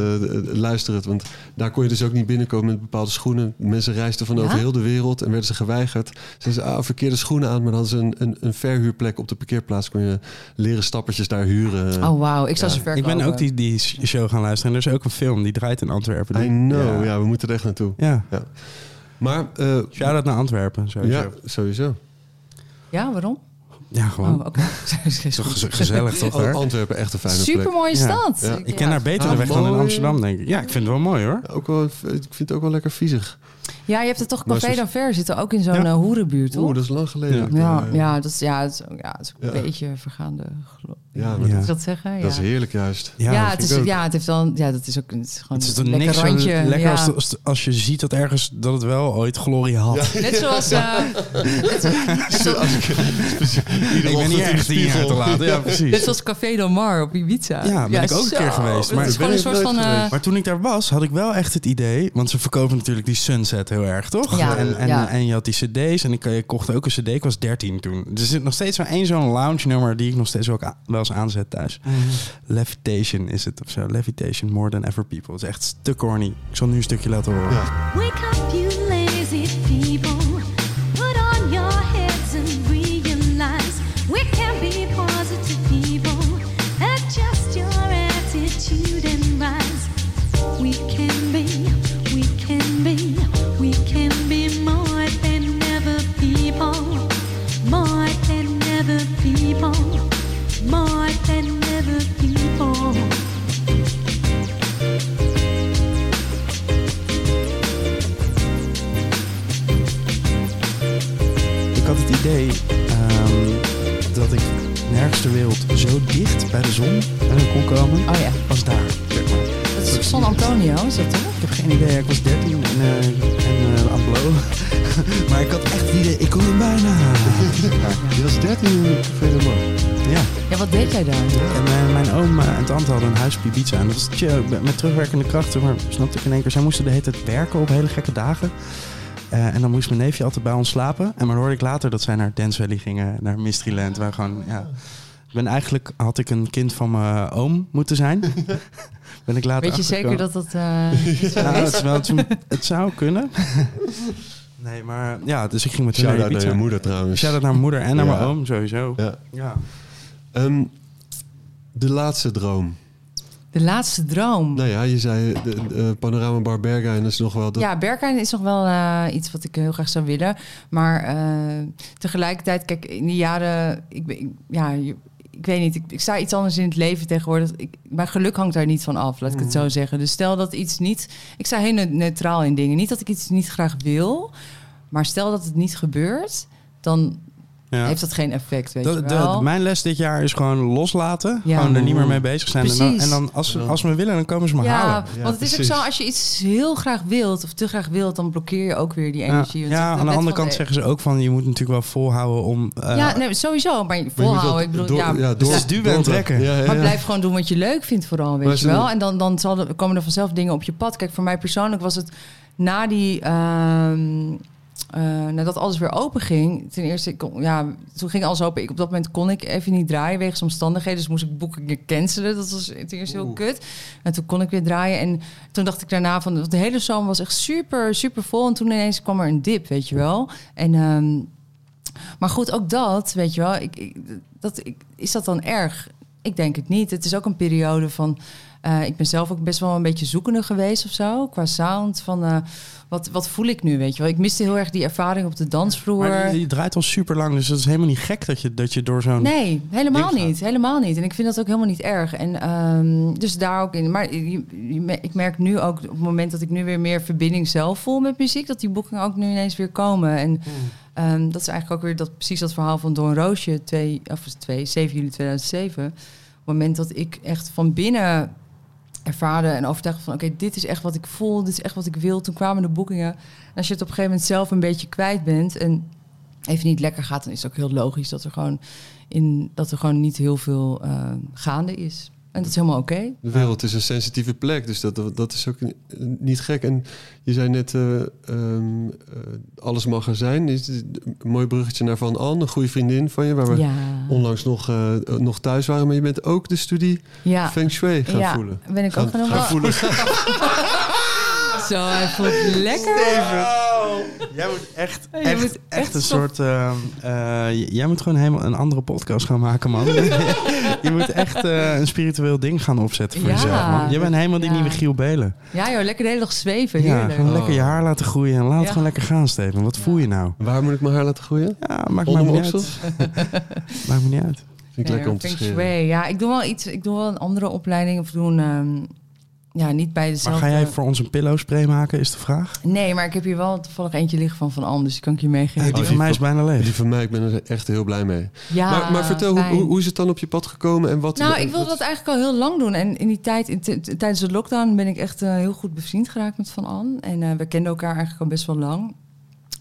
luister het. Want daar kon je dus ook niet binnenkomen met bepaalde schoenen. Mensen reisden van
Ja?
over heel de wereld en werden ze geweigerd. Ze zeiden, ah, verkeerde schoenen aan. Maar dan hadden ze een, een, een verhuurplek op de parkeerplaats. Kon je leren stappertjes daar huren.
Oh, wauw. Ik zou
Ja.
ze
ik ben ook die, die show gaan luisteren. En er is ook een film die draait in Antwerpen.
I know, ja.
Ja.
we moeten er echt naartoe.
Ja.
Maar, eh,
Shout-out naar Antwerpen, sowieso.
ja, sowieso.
Ja, waarom?
Ja, gewoon.
Oh, oké.
Toch gez- gezellig toch
Al-
daar?
Antwerpen, echt een fijne
Super
plek.
Ja.
stad.
Ja.
Ik ken daar beter de
Ah,
weg dan in
mooi.
Amsterdam, denk ik. Ja, ik vind het wel mooi hoor.
Ook wel, ik vind het ook wel lekker viezig.
Ja, je hebt het toch Café
zo-
d'Anvers zitten ook in zo'n
Ja.
eh, hoerenbuurt, toch?
Oeh, dat is lang geleden.
Ja.
eh,
ja, dat is, ja, het is, ja, het is ook een
Ja.
beetje vergaande geloof.
Ja, maar
Ja.
Moet ik dat zeggen? Ja.
dat is heerlijk juist.
Ja, het is, ja, het heeft dan, ja, dat is ook het is gewoon
Het is
een
toch
lekker
niks
randje.
lekker
ja.
als, als, als je ziet dat ergens dat het wel ooit glorie had.
Net zoals, eh, net, zo-
ik ben hier echt tien jaar te laat. Ja, precies.
net zoals Café Del Mar op Ibiza.
Ja, ben ik ook een keer geweest, maar
is een soort van... eh,
geweest.
Maar toen ik daar was, had ik wel echt het idee... Want ze verkopen natuurlijk die Sunset heel erg, toch?
Ja,
en, en,
ja.
en je had die cd's en ik eh, kocht ook een cd. Ik was 13 toen. Er zit nog steeds zo'n één zo'n lounge nummer... die ik nog steeds wel aanzet thuis.
Mhm.
Levitation is het of zo. Levitation, More Than Ever People. Het is echt te corny. Ik zal nu een stukje laten horen.
Ja.
Wake up, you
idee ehm, dat ik nergens ter wereld zo dicht bij de zon kon komen
Oh ja,
als daar.
Dat is San Antonio, is dat toch?
Ik heb geen idee. Ik was 13 en, eh, en eh, aan het blowen. maar ik had echt het idee, ik kon hem bijna.
Je was 13 in.
Ja.
Ja, wat deed jij daar?
En mijn, mijn oom en tante hadden een huis op Ibiza. En dat was chill, met- met terugwerkende krachten. Maar snapte ik in één keer. Zij moesten de hele tijd werken op hele gekke dagen. Eh, en dan moest mijn neefje altijd bij ons slapen. En maar hoorde ik later dat zij naar Dance Valley gingen. Naar Mysteryland. Waar gewoon, ja... Ik ben eigenlijk, had ik een kind van mijn oom moeten zijn. ben ik later
Weet je zeker dat dat eh, zo
Nou, het,
is?
is wel, het, het zou kunnen. nee, maar ja, dus ik ging met
Shout-out
naar
je moeder trouwens.
Shout-out naar mijn moeder en naar
Ja.
mijn oom, sowieso.
Ja.
Ja.
Ehm, de laatste droom.
De laatste droom.
Nou ja, je zei de, de, eh, Panorama Bar Berghain is nog wel... Dat,
Ja, Berghain is nog wel eh, iets wat ik heel graag zou willen. Maar eh, tegelijkertijd, kijk, in de jaren... Ik, ben- ik- ja, ik weet niet, ik, ik sta iets anders in het leven tegenwoordig. Ik, mijn geluk hangt daar niet van af, laat ik het zo zeggen. Dus stel dat iets niet... Ik sta heel ne- neutraal in dingen. Niet dat ik iets niet graag wil, maar stel dat het niet gebeurt... dan
Ja.
heeft dat geen effect, weet je wel.
mijn les dit jaar is gewoon loslaten.
Ja.
Gewoon er niet meer mee bezig zijn. En dan, en dan als, ze, als me willen, dan komen ze me
ja,
halen.
Ja,
want het is ook zo, als je iets heel graag wilt of te graag wilt, dan blokkeer je ook weer die energie.
Ja, aan de andere kant
de-
zeggen ze ook van... je moet natuurlijk wel volhouden om... eh,
ja, nee, sowieso. Maar volhouden, ik bedoel,
door,
ja,
ja,
dus
door,
het is duwen en trekken.
Ja, ja,
Maar blijf gewoon doen wat je leuk vindt vooral, weet
Maar
je wel. En dan, dan zal er, komen er vanzelf dingen op je pad. Kijk, voor mij persoonlijk was het na die... ehm, eh, nadat alles weer open ging, ten eerste, ik kon, ja, toen ging alles open. Ik, op dat moment kon ik even niet draaien wegens omstandigheden. Dus moest ik boekingen cancelen. Dat was ten eerste heel kut. En toen kon ik weer draaien. En toen dacht ik daarna van, de hele zomer was echt super, super vol. En toen ineens kwam er een dip, weet je wel. En ehm, maar goed, ook dat, weet je wel, ik, ik, dat, ik, is dat dan erg? Ik denk het niet. Het is ook een periode van. eh, ik ben zelf ook best wel een beetje zoekende geweest of zo, qua sound. Van eh, wat, wat voel ik nu, weet je wel? Ik miste heel erg die ervaring op de dansvloer.
Maar je, je draait al super lang, dus het is helemaal niet gek dat je, dat je door zo'n...
Nee, helemaal niet. Helemaal niet. En ik vind dat ook helemaal niet erg. En ehm, dus daar ook in. Maar je- ik merk nu ook op het moment dat ik nu weer meer verbinding zelf voel met muziek, dat die boekingen ook nu ineens weer komen. En ehm, dat is eigenlijk ook weer dat, precies dat verhaal van Don Roosje, twee, of twee, 7 juli 2007. het moment dat ik echt van binnen ervaarde en overtuigd van... oké, dit is echt wat ik voel, dit is echt wat ik wil. Toen kwamen de boekingen. En als je het op een gegeven moment zelf een beetje kwijt bent... en even niet lekker gaat, dan is het ook heel logisch... dat er gewoon, in, dat er gewoon niet heel veel eh, gaande is. En dat is helemaal oké.
De wereld is een sensitieve plek, dus dat, dat is ook ni- niet gek. En je zei net, eh, ehm, eh, alles mag er zijn. Is het een mooi bruggetje naar Van An, een goede vriendin van je... waar we
Ja.
onlangs nog, eh, nog thuis waren. Maar je bent ook de studie
Ja.
Feng Shui gaan
ja,
voelen.
ben ik ook
Gaan,
gaan,
gaan voelen.
Zo, hij voelt lekker.
Jij moet echt, echt,
moet
echt,
echt
een
stop-
soort... eh, eh, jij moet gewoon helemaal een andere podcast gaan maken, man. je moet echt eh, een spiritueel ding gaan opzetten voor
Ja.
jezelf, man. Je bent helemaal die
Ja.
nieuwe Giel Belen.
Ja joh, lekker de hele dag zweven.
Ja,
Heerlijk.
gewoon lekker je haar laten groeien en laat het
Ja.
gewoon lekker gaan, Steven. Wat voel je nou?
Waar moet ik mijn haar laten groeien?
Ja, maakt me
mijn
niet
oksels?
uit. Maakt me niet uit.
Vind ik lekker om te scheren.
Ja, ik doe wel iets. Ik doe wel een andere opleiding of doen. ehm, ja, niet bij
Maar
dezelfde.
ga jij voor ons een pillow spray maken, is de vraag?
Nee, maar ik heb hier wel toevallig eentje liggen van Van Am, dus die kan ik je meegeven.
die
die
van mij is bijna leeg.
Die van mij, ik ben er echt heel blij mee.
ja,
maar, maar vertel, hoe, hoe, hoe is het dan op je pad gekomen en wat...
Nou, ik wilde dat eigenlijk al heel lang doen. En in die tijd, in tijdens de lockdown, ben ik echt eh, heel goed bevriend geraakt met Van An. En eh, we kenden elkaar eigenlijk al best wel lang.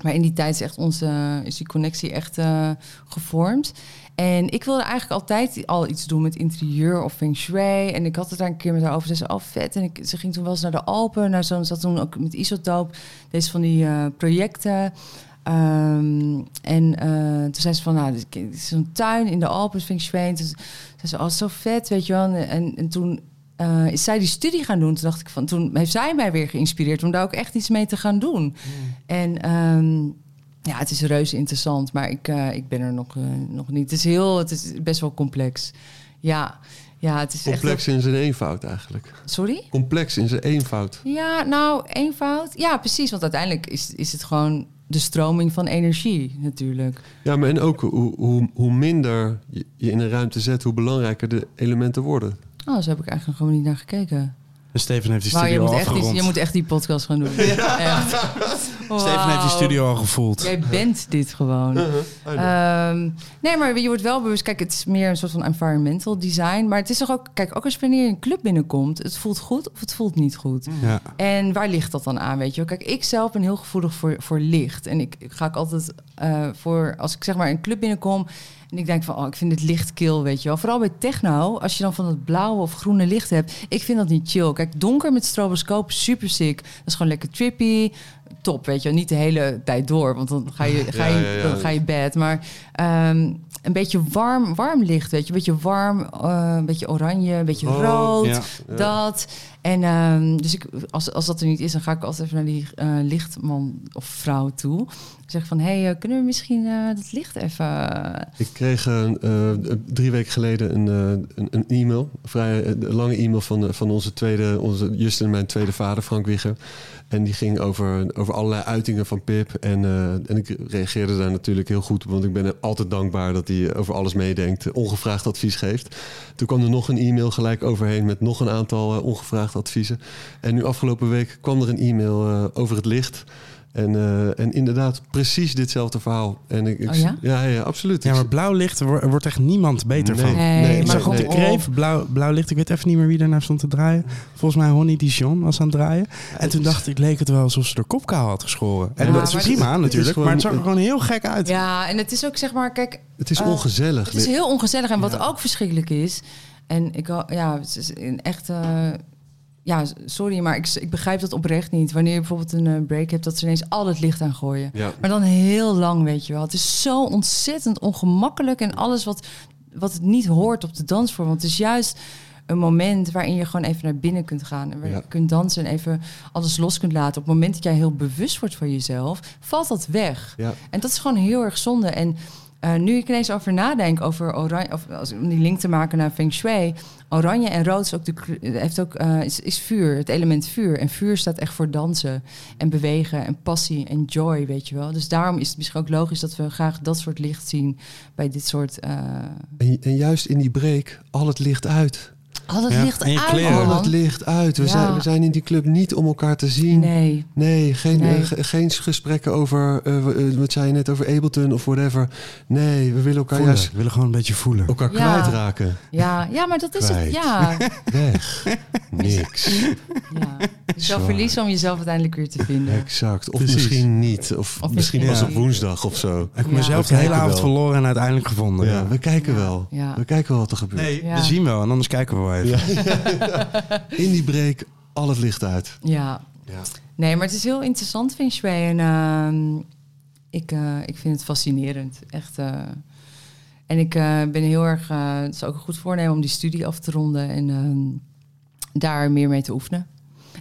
Maar in die tijd is, echt onze, is die connectie echt eh, gevormd. En ik wilde eigenlijk altijd al iets doen met interieur of feng shui. En ik had het daar een keer met haar over. Ze zei, oh vet. En ik, ze ging toen wel eens naar de Alpen. Naar zo'n, zat toen ook met Isotoop. Deze van die eh, projecten. Ehm, en eh, toen zei ze van, nou, dit is een tuin in de Alpen, feng shui. En toen zei ze, oh, zo vet, weet je wel. En, en, en toen eh, is zij die studie gaan doen. Toen dacht ik van, toen heeft zij mij weer geïnspireerd om daar ook echt iets mee te gaan doen. En ehm, ja, het is reuze interessant, maar ik, eh, ik ben er nog, eh, nog niet. Het is heel, het is best wel complex. Ja, ja het is
Complex
echt.
in zijn eenvoud eigenlijk.
Sorry?
Complex in zijn eenvoud.
Ja, nou, eenvoud. Ja, precies. Want uiteindelijk is, is het gewoon de stroming van energie, natuurlijk.
Ja, maar en ook hoe, hoe, hoe minder je je in een ruimte zet, hoe belangrijker de elementen worden.
Oh, zo heb ik eigenlijk gewoon niet naar gekeken.
En Steven heeft die
Maar je
studio
moet, echt
afgerond.
die, je moet echt die podcast gaan doen. Echt.
Steven heeft die studio al gevoeld.
Jij bent dit gewoon. Ehm, nee, maar je wordt wel bewust. Kijk, het is meer een soort van environmental design. Maar het is toch ook. Kijk, ook als je wanneer je een club binnenkomt. Het voelt goed of het voelt niet goed.
Ja.
En waar ligt dat dan aan, weet je wel? Kijk, ik zelf ben heel gevoelig voor, voor licht. En ik, ik ga ik altijd eh, voor... Als ik zeg maar een club binnenkom... en ik denk van, oh, ik vind dit licht kil, weet je wel. Vooral bij techno, als je dan van het blauwe of groene licht hebt... ik vind dat niet chill. Kijk, donker met stroboscoop, super sick. Dat is gewoon lekker trippy. Top, weet je wel. Niet de hele tijd door, want dan ga je, ga je,
Ja, ja, ja.
Dan ga je bed. Maar ehm, een beetje warm, warm licht, weet je. Een beetje warm, eh, een beetje oranje, een beetje
Oh,
rood. Dat. En ehm, dus ik, als, als dat er niet is, dan ga ik altijd even naar die eh, lichtman of vrouw toe. Zeg van, hé, hey, eh, kunnen we misschien eh, dat licht even...
Ik kreeg drie weken geleden een, een, e-mail, een vrij lange e-mail van, van onze tweede, onze Justin, mijn tweede vader, Frank Wigger. En die ging over, over allerlei uitingen van Pip. En, eh, en ik reageerde daar natuurlijk heel goed op, want ik ben altijd dankbaar dat hij over alles meedenkt, ongevraagd advies geeft. Toen kwam er nog een e-mail gelijk overheen met nog een aantal eh, ongevraagde adviezen. En nu afgelopen week kwam er een e-mail eh, over het licht. En, eh, en inderdaad, precies ditzelfde verhaal. En ik, ik-
Oh ja?
ja, ja, absoluut.
Ja, maar blauw licht er wo- wordt echt niemand beter
Nee.
van.
Nee,
nee,
Ik
maar
zag
nee.
de kreef, blauw, blauw licht. Ik weet even niet meer wie daarnaar stond te draaien. Volgens mij Honey Dijon was aan het draaien. En toen dacht ik, leek het wel alsof ze er kopkou had geschoren. En
Ja,
dat is prima
het-
natuurlijk,
gewoon-
maar het zag er gewoon heel gek uit.
Ja, en het is ook zeg maar, kijk,
Het is
Eh,
ongezellig.
het is heel ongezellig. En wat ook verschrikkelijk is, en ik, ja, het is een echt... eh, ja, sorry, maar ik, ik begrijp dat oprecht niet. Wanneer je bijvoorbeeld een eh, break hebt, dat ze ineens al het licht aangooien.
Ja.
Maar dan heel lang, weet je wel. Het is zo ontzettend ongemakkelijk en alles wat, wat het niet hoort op de dansvloer. Want het is juist een moment waarin je gewoon even naar binnen kunt gaan. En waar
Ja.
je kunt dansen en even alles los kunt laten. Op het moment dat jij heel bewust wordt van jezelf, valt dat weg.
Ja.
En dat is gewoon heel erg zonde. En eh, nu ik ineens over nadenk, over oranje, of als, om die link te maken naar Feng Shui. Oranje en rood is ook de, heeft ook, eh, is, is vuur, het element vuur. En vuur staat echt voor dansen en bewegen en passie en joy, weet je wel. Dus daarom is het misschien ook logisch dat we graag dat soort licht zien bij dit soort. eh,
En, en juist in die break, al het licht uit.
Al dat
Ja,
licht uit.
Al het licht uit. We,
Ja.
zijn, we zijn in die club niet om elkaar te zien.
Nee.
Nee, geen,
Nee.
eh, ge- geen gesprekken over, eh, eh, wat zei je net, over Ableton of whatever. Nee, we willen elkaar
Voelen.
juist
We willen gewoon een beetje voelen.
elkaar
Ja.
kwijtraken.
Ja, ja, maar dat is
Kwijt.
het. Ja.
Weg. Niks.
ja. Je zal
Zwaar.
verliezen om jezelf uiteindelijk weer te vinden.
Exact. Of
Precies.
misschien niet. Of,
Of
misschien
niet.
op woensdag of zo.
Ik heb mezelf de hele avond
wel.
verloren en uiteindelijk gevonden.
Ja, we kijken
Ja.
wel.
Ja.
We kijken wel wat er gebeurt.
Nee,
Ja.
we zien wel en anders kijken we even.
In die break al het licht uit.
Ja.
Ja.
Nee, maar het is heel interessant, Feng Shui. En ehm, ik, eh, ik vind het fascinerend. Echt. eh. en ik eh, ben heel erg... het is ook een goed voornemen om die studie af te ronden... en ehm, daar meer mee te oefenen.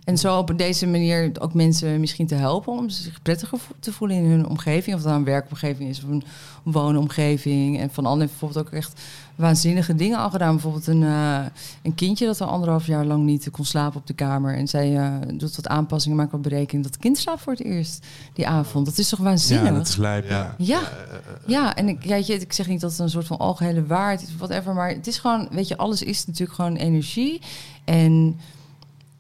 En zo op deze manier ook mensen misschien te helpen... om zich prettiger te voelen in hun omgeving. Of dat nou een werkomgeving is of een woonomgeving. En Van Anne heeft bijvoorbeeld ook echt waanzinnige dingen al gedaan. Bijvoorbeeld een, eh, een kindje dat al anderhalf jaar lang niet kon slapen op de kamer. En zij eh, doet wat aanpassingen, maakt wat berekening... dat het kind slaapt voor het eerst die avond. Dat is toch waanzinnig?
Ja, dat is lijp. Ja.
Ja, ja en ik, ja, ik zeg niet dat het een soort van algehele waarheid is, whatever, maar het is gewoon, weet je, alles is natuurlijk gewoon energie. En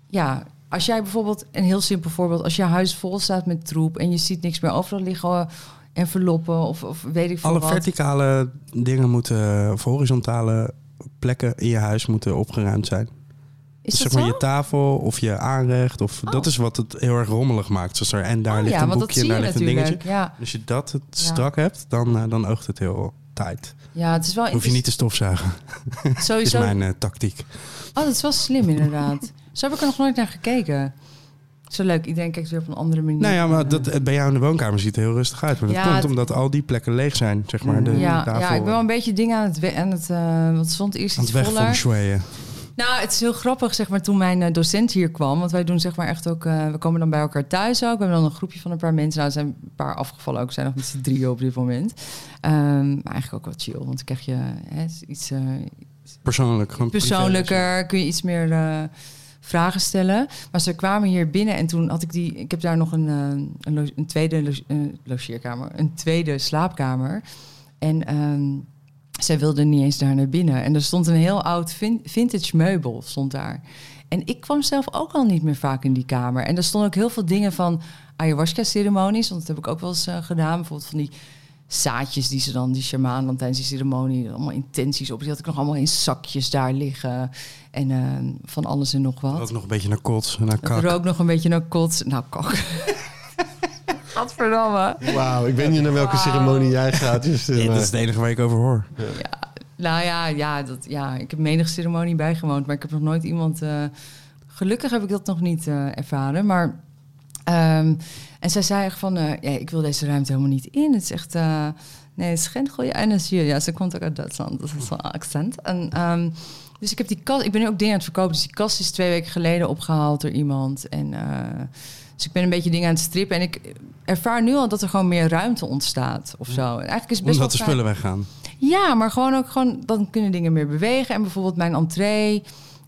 ja, als jij bijvoorbeeld, een heel simpel voorbeeld, als je huis vol staat met troep en je ziet niks meer overal liggen en verloppen of, of weet ik veel
Alle
wat.
verticale dingen moeten, of horizontale plekken in je huis moeten opgeruimd zijn.
Is
Dus
dat
zeg maar
zo?
je tafel of je aanrecht. Of,
Oh.
Dat is wat het heel erg rommelig maakt. Zoals er en daar
Oh
ligt
ja,
een boekje en daar ligt een dingetje.
Ja,
Als je dat het
Ja.
strak hebt, dan, eh, dan oogt het heel tight.
ja, het is wel
Hoef je niet te stofzuigen. Dat is
sowieso.
mijn eh, tactiek.
Oh, dat is wel slim inderdaad. Zo heb ik er nog nooit naar gekeken. Zo leuk. Iedereen kijkt weer op een andere manier.
Nou ja, maar dat, bij jou in de woonkamer ziet het heel rustig uit. Maar dat
Ja,
komt
het-
omdat al die plekken leeg zijn, zeg maar. De,
ja, ja, ik ben wel een beetje dingen aan het... Aan het want het stond eerst
aan
iets
het
voller. Nou, het is heel grappig, zeg maar, toen mijn eh, docent hier kwam. Want wij doen zeg maar echt ook... eh, we komen dan bij elkaar thuis ook. We hebben dan een groepje van een paar mensen. Nou, er zijn een paar afgevallen ook. Zijn nog met z'n drieën op dit moment. Ehm, maar eigenlijk ook wat chill. Want dan krijg je hè, iets
Persoonlijk. Privé,
persoonlijker. Kun je iets meer vragen stellen. Maar ze kwamen hier binnen en toen had ik die... Ik heb daar nog een, eh, een, tweede lo- logeerkamer. Een tweede slaapkamer. En... ehm, zij wilde niet eens daar naar binnen. En er stond een heel oud vin- vintage meubel stond daar. En ik kwam zelf ook al niet meer vaak in die kamer. En er stonden ook heel veel dingen van ayahuasca-ceremonies. Want dat heb ik ook wel eens eh, gedaan. Bijvoorbeeld van die zaadjes die ze dan, die shamaan dan tijdens die ceremonie... allemaal intenties op. Die had ik nog allemaal in zakjes daar liggen. En eh, van alles en nog wat.
Ook nog een beetje naar kots, naar
Het
kak.
rook nog een beetje naar kots. Nou, kak. Gadverdamme.
Wauw, ik weet niet naar welke ceremonie jij gaat. Dus, eh,
Ja, dat is het enige waar ik over hoor.
Nou ja, ja, dat, ja, ik heb menig ceremonie bijgewoond, maar ik heb nog nooit iemand. eh, gelukkig heb ik dat nog niet eh, ervaren. Maar. ehm, en zij zei echt van: eh, ja, ik wil deze ruimte helemaal niet in. Het is echt. eh, nee, het is geen goede energie. Ja, ze komt ook uit Duitsland, dat is zo'n accent. En, ehm, dus ik heb die kast. Ik ben nu ook dingen aan het verkopen. Dus die kast is twee weken geleden opgehaald door iemand. En. eh, dus ik ben een beetje dingen aan het strippen. En ik ervaar nu al dat er gewoon meer ruimte ontstaat of zo. En eigenlijk is best
Omdat de
wel
spullen weggaan.
Ja, maar gewoon ook gewoon, dan kunnen dingen meer bewegen. En bijvoorbeeld mijn entree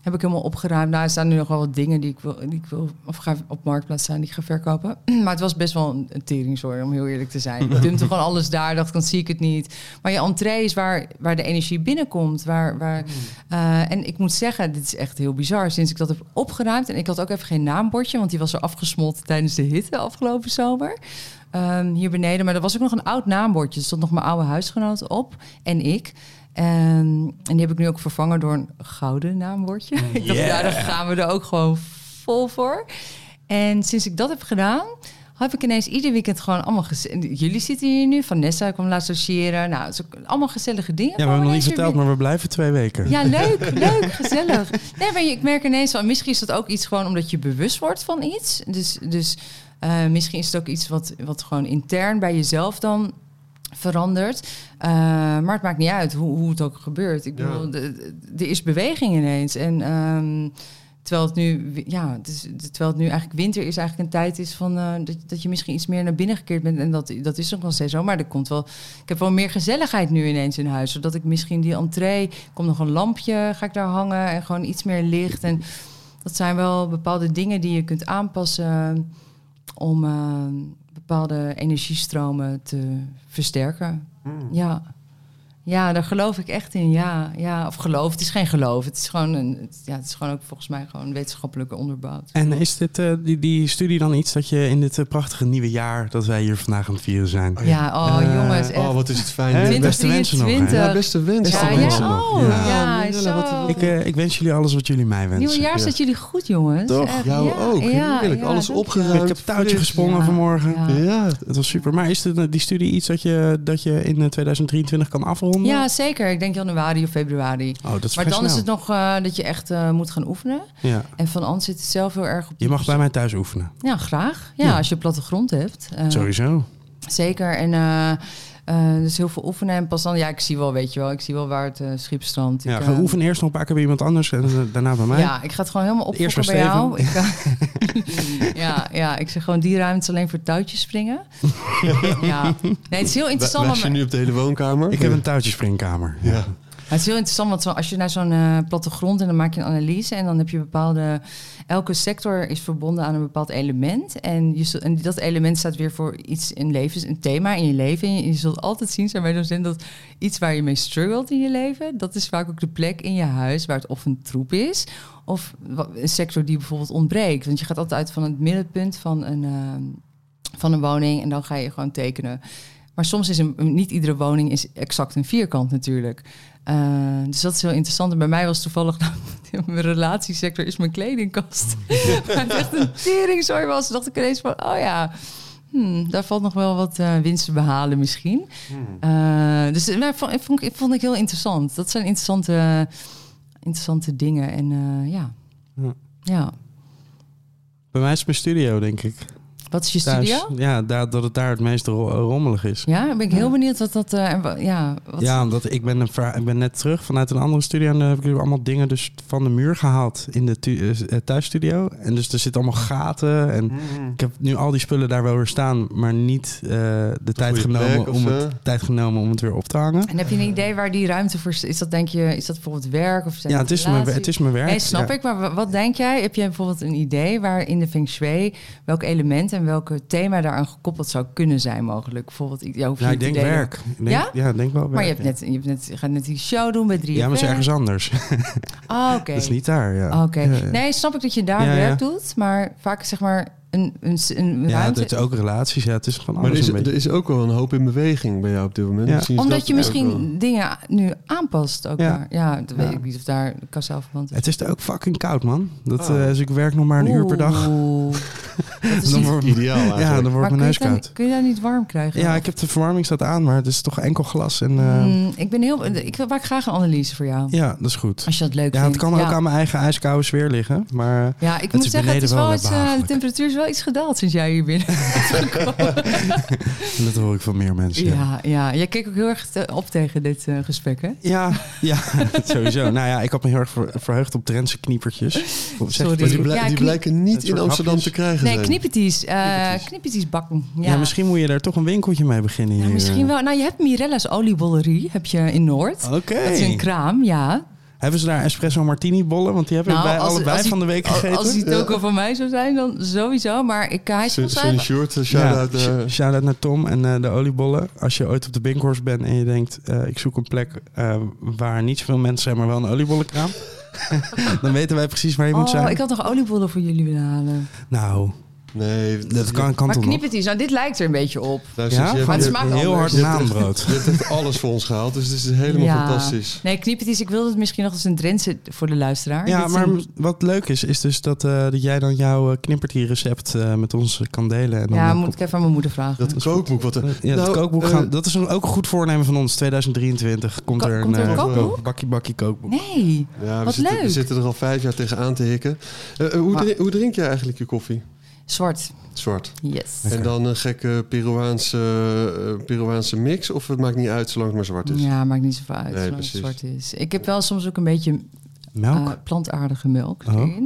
heb ik helemaal opgeruimd. Nou, er staan nu nog wel wat dingen die ik wil, die ik wil of ga op marktplaats staan die ik ga verkopen. Maar het was best wel een, een teringzooi, om heel eerlijk te zijn. Ik dumpte gewoon alles daar, dacht dan zie ik het niet. Maar je entree is waar, waar de energie binnenkomt. Waar, waar, eh, en ik moet zeggen, dit is echt heel bizar. Sinds ik dat heb opgeruimd en ik had ook even geen naambordje, want die was er afgesmolten tijdens de hitte afgelopen zomer. Ehm, hier beneden. Maar er was ook nog een oud naambordje. Er stond nog mijn oude huisgenoot op en ik. Ehm, en die heb ik nu ook vervangen door een gouden ik dacht, ja, daar gaan we er ook gewoon vol voor. En sinds ik dat heb gedaan, heb ik ineens ieder weekend gewoon allemaal gezellig. Jullie zitten hier nu, Vanessa kwam laatst associëren. Nou, het is ook allemaal gezellige dingen.
Ja, we hebben nog niet verteld, maar we blijven twee weken.
Ja, leuk, leuk, gezellig. Nee, maar ik merk ineens van, misschien is dat ook iets gewoon omdat je bewust wordt van iets. Dus, dus eh, misschien is het ook iets wat, wat gewoon intern bij jezelf dan verandert. Eh, maar het maakt niet uit hoe, hoe het ook gebeurt. Ik bedoel, er is beweging ineens. En ehm, terwijl het nu, ja, het is, terwijl het nu eigenlijk winter is, eigenlijk een tijd is van eh, dat, dat je misschien iets meer naar binnen gekeerd bent. En dat, dat is nog steeds zo. Maar er komt wel, ik heb wel meer gezelligheid nu ineens in huis. Zodat ik misschien die entree, komt nog een lampje, ga ik daar hangen en gewoon iets meer licht. En dat zijn wel bepaalde dingen die je kunt aanpassen om eh, bepaalde energiestromen te versterken. Ja. Ja, daar geloof ik echt in. Ja, ja. Of geloof. Het is geen geloof. Het is gewoon een. het- ja, het is gewoon ook volgens mij gewoon wetenschappelijk onderbouwd.
En is dit, eh, die, die studie dan iets dat je in dit eh, prachtige nieuwe jaar... dat wij hier vandaag aan het vieren zijn...
Ja, oh
Eh,
jongens. Echt.
Oh, wat is het fijn.
Hè? Beste wensen nog, hè?
2023.
Ja, beste wensen.
Ja, ja,
nog.
oh,
Ja.
ja,
Mirella, wat-
zo.
Ik, eh, ik wens jullie alles wat jullie mij wensen.
Nieuwe jaar
Ja.
zit jullie goed, jongens.
Toch?
Echt,
Jou
ja,
ook.
Ja,
Heerlijk.
ja,
Alles opgeruimd.
Ik heb touwtje gesprongen
Ja.
vanmorgen.
Ja.
Ja.
Het was super. Maar is dit, die studie iets dat je, dat je in eh, 2023 kan afronden?
Ja, zeker. Ik denk januari of februari.
Oh, dat is
Maar dan is het nog eh, dat je echt eh, moet gaan oefenen.
Ja.
En van Ans zit het zelf heel erg op...
Je mag bij mij thuis oefenen.
Ja, graag. Ja,
Ja.
als je plattegrond hebt. Eh,
Sowieso.
Zeker. En eh, eh, dus heel veel oefenen. En pas dan, ja, ik zie wel, weet je wel, ik zie wel waar het uh, schip strandt.
Ja,
ik,
ga
eh,
oefenen eerst nog een paar keer bij iemand anders en eh, daarna bij mij.
Ja, ik ga het gewoon helemaal
Eerst
opfokken bij jou. Ik, ja, ja, ik zeg gewoon die ruimte is alleen voor touwtjes springen. ja. Nee, het is heel interessant. Maar-
je nu op de hele woonkamer?
Ik heb een touwtjespringkamer.
Ja.
Maar het is heel interessant, want als je naar zo'n eh, plattegrond en dan maak je een analyse en dan heb je bepaalde. Elke sector is verbonden aan een bepaald element. En, je, en dat element staat weer voor iets in leven, een thema in je leven. En je, zult altijd zien, zijn bij docent, dat iets waar je mee struggelt in je leven, dat is vaak ook de plek in je huis waar het of een troep is. Of een sector die bijvoorbeeld ontbreekt. Want je gaat altijd uit van het middenpunt van een, ehm, van een woning en dan ga je gewoon tekenen. Maar soms is een, niet iedere woning is exact een vierkant natuurlijk. Eh, dus dat is heel interessant. En bij mij was toevallig, nou, mijn relatiesector is mijn kledingkast. maar het echt een teringzooi was. Toen dacht ik ineens van, oh ja, hmm, daar valt nog wel wat eh, winst te behalen misschien. Eh, dus eh, maar vond, ik vond, ik vond ik heel interessant. Dat zijn interessante, interessante dingen. En eh, ja.
Ja.
ja.
Bij mij is mijn studio, denk ik.
Wat is je
Thuis.
studio?
Ja, daar, dat het daar het meest ro- rommelig is.
Ja, ben ik heel benieuwd wat dat... eh, ja, wat,
Ja, omdat ik ben, een ik ben net terug vanuit een andere studio en daar heb ik allemaal dingen dus van de muur gehaald in de tu- eh, thuisstudio. En dus er zitten allemaal gaten en ik heb nu al die spullen daar wel weer staan, maar niet eh, de tijd genomen,
plek
om het, tijd genomen om het weer op te hangen.
En heb je een idee waar die ruimte voor is? Is dat denk je, is dat bijvoorbeeld werk of
Ja, het is, mijn, het is mijn werk.
Nee, snap
Ja.
ik. Maar wa- wat denk jij? Heb je bijvoorbeeld een idee waar in de feng shui welk element en welke thema daaraan gekoppeld zou kunnen zijn mogelijk? Bijvoorbeeld, ja, hoef je
Ja, ik denk
delen.
werk. Denk,
Ja?
ja? denk wel werk.
Maar je, hebt net, je, hebt net, je gaat net die show doen bij 3
Ja, maar het is ergens anders.
Ah, oké.
Dat is niet daar, ja.
Ah, Oké.
Ja.
Nee, snap ik dat je daar werk doet, maar vaak zeg maar een, een, een
Ja,
ruimte...
het is ook relaties. Ja, het is gewoon
Maar
alles
er is, er ook wel een hoop in beweging bij jou op dit moment.
Ja.
Omdat
dat
je misschien
wel-
dingen nu aanpast ook
Ja.
Ja, dat weet
Ja.
ik niet of daar is.
Het is er ook fucking koud, man. Dat,
Oh.
eh, dus ik werk nog maar een uur per dag.
Dat is
Dan
niet...
wordt-
Ideaal eigenlijk.
Ja, dan wordt
Maar
mijn
kun je,
neus
het dan-
koud.
kun je daar niet warm krijgen?
Ja, ik heb de verwarming staat aan, maar het is toch enkel glas. En, eh,
Mm, ik ben heel... Ik maak graag een analyse voor jou.
Ja, dat is goed.
Als je dat leuk
Ja, het
vindt.
kan ook
ja.
aan mijn eigen ijskoude sfeer liggen. Maar
Ja, ik moet zeggen, het is
wel
wel eh, de temperatuur is wel iets gedaald sinds jij hier bent.
dat hoor ik van meer mensen. Ja,
ja, ja, jij keek ook heel erg te- op tegen dit eh, gesprek, hè?
ja, ja, sowieso. Nou ja, ik had me heel erg ver- verheugd op Drentse kniepertjes.
Sorry.
Maar die,
Ja,
die blijken niet in Amsterdam
hapjes.
te krijgen
Nee, eh
Kniepeties.
kniepeties bakken. Ja,
Ja. misschien moet je daar toch een winkeltje mee beginnen hier.
Ja, misschien wel. Nou, je hebt Mirella's oliebollerie, heb je in Noord.
Oké.
Dat is een kraam, ja.
Hebben ze daar espresso martini bollen? Want die hebben we
Nou,
bij
als-
allebei
die-
van de week
Als-
gegeten.
Als het ook al van mij zou zijn, dan sowieso. Maar ik, hij is mij...
Short, eh, shout-out.
ja,
eh,
naar Tom en eh, de oliebollen. Als je ooit op de Binkhorst bent en je denkt... eh, ik zoek een plek eh, waar niet zoveel mensen zijn, maar wel een oliebollenkraam. dan weten wij precies waar je moet
Oh,
zijn.
ik had nog oliebollen voor jullie willen halen.
Nou,
nee,
dat kan, kan
maar kniepeties, nou dit lijkt er een beetje op.
Ja?
je hebt-
Maar het
je-
smaakt
Heel hard.
Je hebt echt alles voor ons gehaald, dus het is helemaal
Ja.
fantastisch.
Nee, kniepeties, ik wilde het misschien nog eens een Drentse voor de luisteraar.
Ja,
Dit
maar
een-
wat leuk is, is dus dat, eh, dat jij dan jouw uh, knippertie-recept eh, met ons kan delen. En dan
Ja,
eh,
moet ik even aan mijn moeder vragen.
Dat kookboek wat er...
Ja, dat
Nou,
kookboek
eh,
gaan, dat is ook een goed voornemen van ons. 2023 komt
Ko-
er
komt er
een,
een
eh,
kookboek?
bakkie bakkie kookboek.
Nee,
Ja, we
Wat
zitten, we
leuk.
zitten er al vijf jaar tegenaan te hikken. Eh, eh, hoe, drink, hoe drink jij eigenlijk je koffie?
Zwart.
Zwart.
Yes.
En dan een gekke Peruaanse, eh, Peruaanse mix? Of het maakt niet uit zolang het maar zwart is?
Ja, maakt niet zoveel uit
Nee,
zolang het zwart is. Ik heb wel soms ook een beetje
Melk?
eh, plantaardige melk
Oh.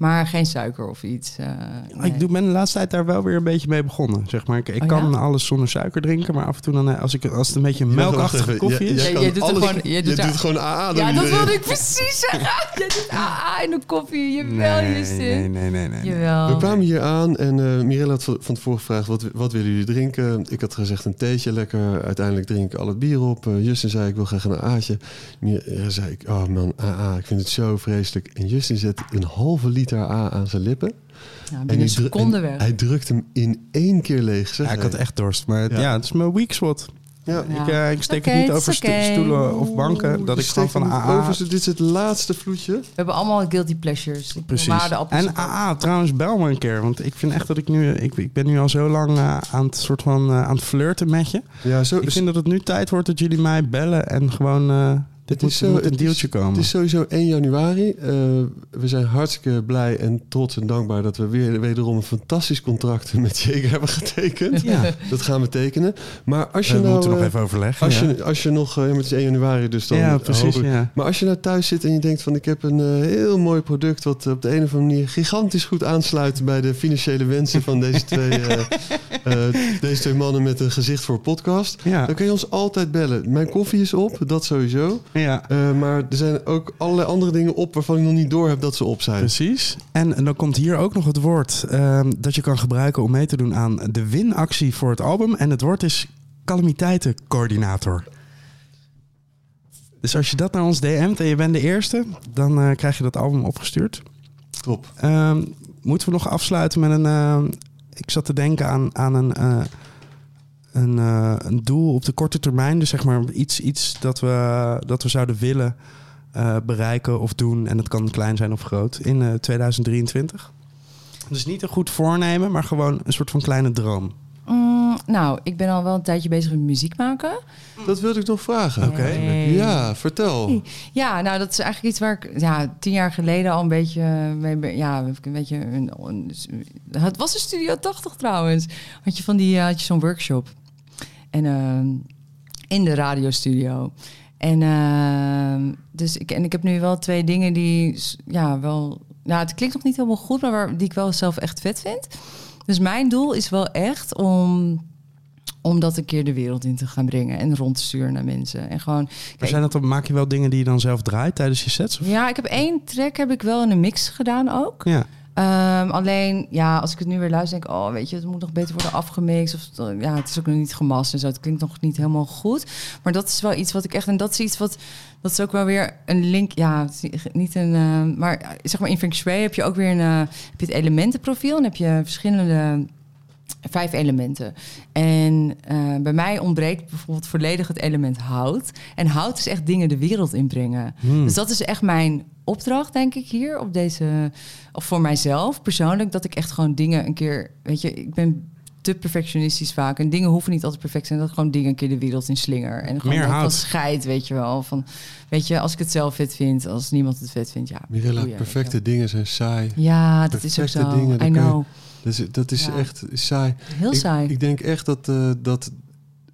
Maar geen suiker of iets. eh, nee.
Ik doe, ben de laatste tijd daar wel weer een beetje mee begonnen. Zeg maar. Ik, ik
Oh,
kan
ja?
alles zonder suiker drinken, maar af en toe dan, eh, als, ik, als het een beetje melkachtige koffie is.
jij
doet
alles-
gewoon- jij doet
doet gewoon AA.
Ja, dat wilde ik precies zeggen. Jij doet AA in de koffie. Jawel,
nee,
Justin.
nee, nee, nee, nee.
Jawel.
We kwamen hier aan en eh Mirella had van tevoren gevraagd... Wat, wat willen jullie drinken? Ik had gezegd een theetje, lekker. Uiteindelijk drink ik al het bier op. Justin zei, ik wil graag een A'tje. Mirella zei ik, oh man, AA, ik vind het zo vreselijk. En Justin zet een halve liter A aan zijn lippen.
Ja,
En
binnen een
hij dru-
seconde
en
weg.
Hij drukt hem in één keer leeg. Zeg
Ja, ik had echt dorst. Maar het-
Ja.
ja. het is mijn weak spot.
Ja.
Ik, eh, ik steek het niet over stoelen of banken. Dat ik gewoon van AA...
Over, dit is het laatste vloedje.
We hebben allemaal guilty pleasures. Ik
Precies.
Maar de appels
En AA, trouwens, bel me een keer. Want ik vind echt dat ik nu... Ik, ik ben nu al zo lang eh, aan het soort van eh, aan het flirten met je.
Ja, zo,
Ik vind dat het nu tijd wordt dat jullie mij bellen en gewoon... eh dit
is
moet, een deeltje
is-
komen.
Het is sowieso 1 januari. Eh, we zijn hartstikke blij en trots en dankbaar dat we weer wederom een fantastisch contract met Jager hebben getekend.
ja.
Dat gaan we tekenen. Maar als je
We
nou.
moeten nog
eh,
even overleggen.
als,
ja.
je, als je nog, eh, maar het is 1 januari, dus dan.
ja, precies.
ik-
Ja.
Maar als je nou thuis zit en je denkt van ik heb een eh, heel mooi product wat op de een of andere manier gigantisch goed aansluit bij de financiële wensen van deze twee, eh, eh, deze twee mannen met een gezicht voor podcast. Dan kun je ons altijd bellen. Mijn koffie is op, dat sowieso.
Ja.
Eh, maar er zijn ook allerlei andere dingen op waarvan ik nog niet door heb dat ze op zijn.
Precies. En, en dan komt hier ook nog het woord ehm, dat je kan gebruiken om mee te doen aan de winactie voor het album. En het woord is calamiteitencoördinator. Dus als je dat naar ons DM't en je bent de eerste, dan eh, krijg je dat album opgestuurd.
Top.
Ehm, moeten we nog afsluiten met een. ehm, ik zat te denken aan, aan een, eh, een, eh, een doel op de korte termijn. Dus zeg maar iets, iets dat, we, dat we zouden willen eh, bereiken of doen. En dat kan klein zijn of groot. In eh, 2023. Dus niet een goed voornemen, maar gewoon een soort van kleine droom.
Mm, nou, ik ben al wel een tijdje bezig met muziek maken.
Dat wilde ik nog vragen.
Oké.
Hey.
Ja, vertel.
Ja, nou, dat is eigenlijk iets waar ik ja, tien jaar geleden al een beetje mee ben. Ja, een beetje. Een, een- het was een Studio 80 trouwens. Had je van die, eh, had je zo'n workshop. En ehm, in de radiostudio. En, ehm, dus ik, en ik heb nu wel twee dingen die, ja, wel. Nou, het klinkt nog niet helemaal goed, maar waar, die ik wel zelf echt vet vind. Dus mijn doel is wel echt om, om dat een keer de wereld in te gaan brengen en rond te sturen naar mensen. En gewoon.
Maar
Kijk,
zijn dat dan, maak je wel dingen die je dan zelf draait tijdens je sets? Of?
ja, ik heb één track heb ik wel in een mix gedaan ook.
Ja.
Ehm, alleen, ja, als ik het nu weer luister, denk ik, oh, weet je, het moet nog beter worden afgemixt. Of eh, ja, het is ook nog niet gemast en zo. Het klinkt nog niet helemaal goed. Maar dat is wel iets wat ik echt, en dat is iets wat, dat is ook wel weer een link. Ja, niet- een, eh, maar eh, zeg maar in Feng Shui heb je ook weer een, eh, heb je het elementenprofiel en heb je verschillende vijf elementen. En eh, bij mij ontbreekt bijvoorbeeld volledig het element hout. En hout is echt dingen de wereld inbrengen.
Hmm.
Dus dat is echt mijn opdracht, denk ik, hier op deze. Of voor mijzelf persoonlijk, dat ik echt gewoon dingen een keer. Weet je, ik ben te perfectionistisch vaak. En dingen hoeven niet altijd perfect te zijn. Dat gewoon dingen een keer de wereld in slinger. En gewoon
Meer hout.
scheid, weet je wel. Van, weet je, als ik het zelf vet vind, als niemand het vet vindt, ja.
Mirella,
boeien,
perfecte dingen zijn saai.
Ja, dat is ook zo.
dingen,
I know.
Is, dat is
Ja.
echt saai.
Heel
ik,
saai.
Ik denk echt dat, eh, dat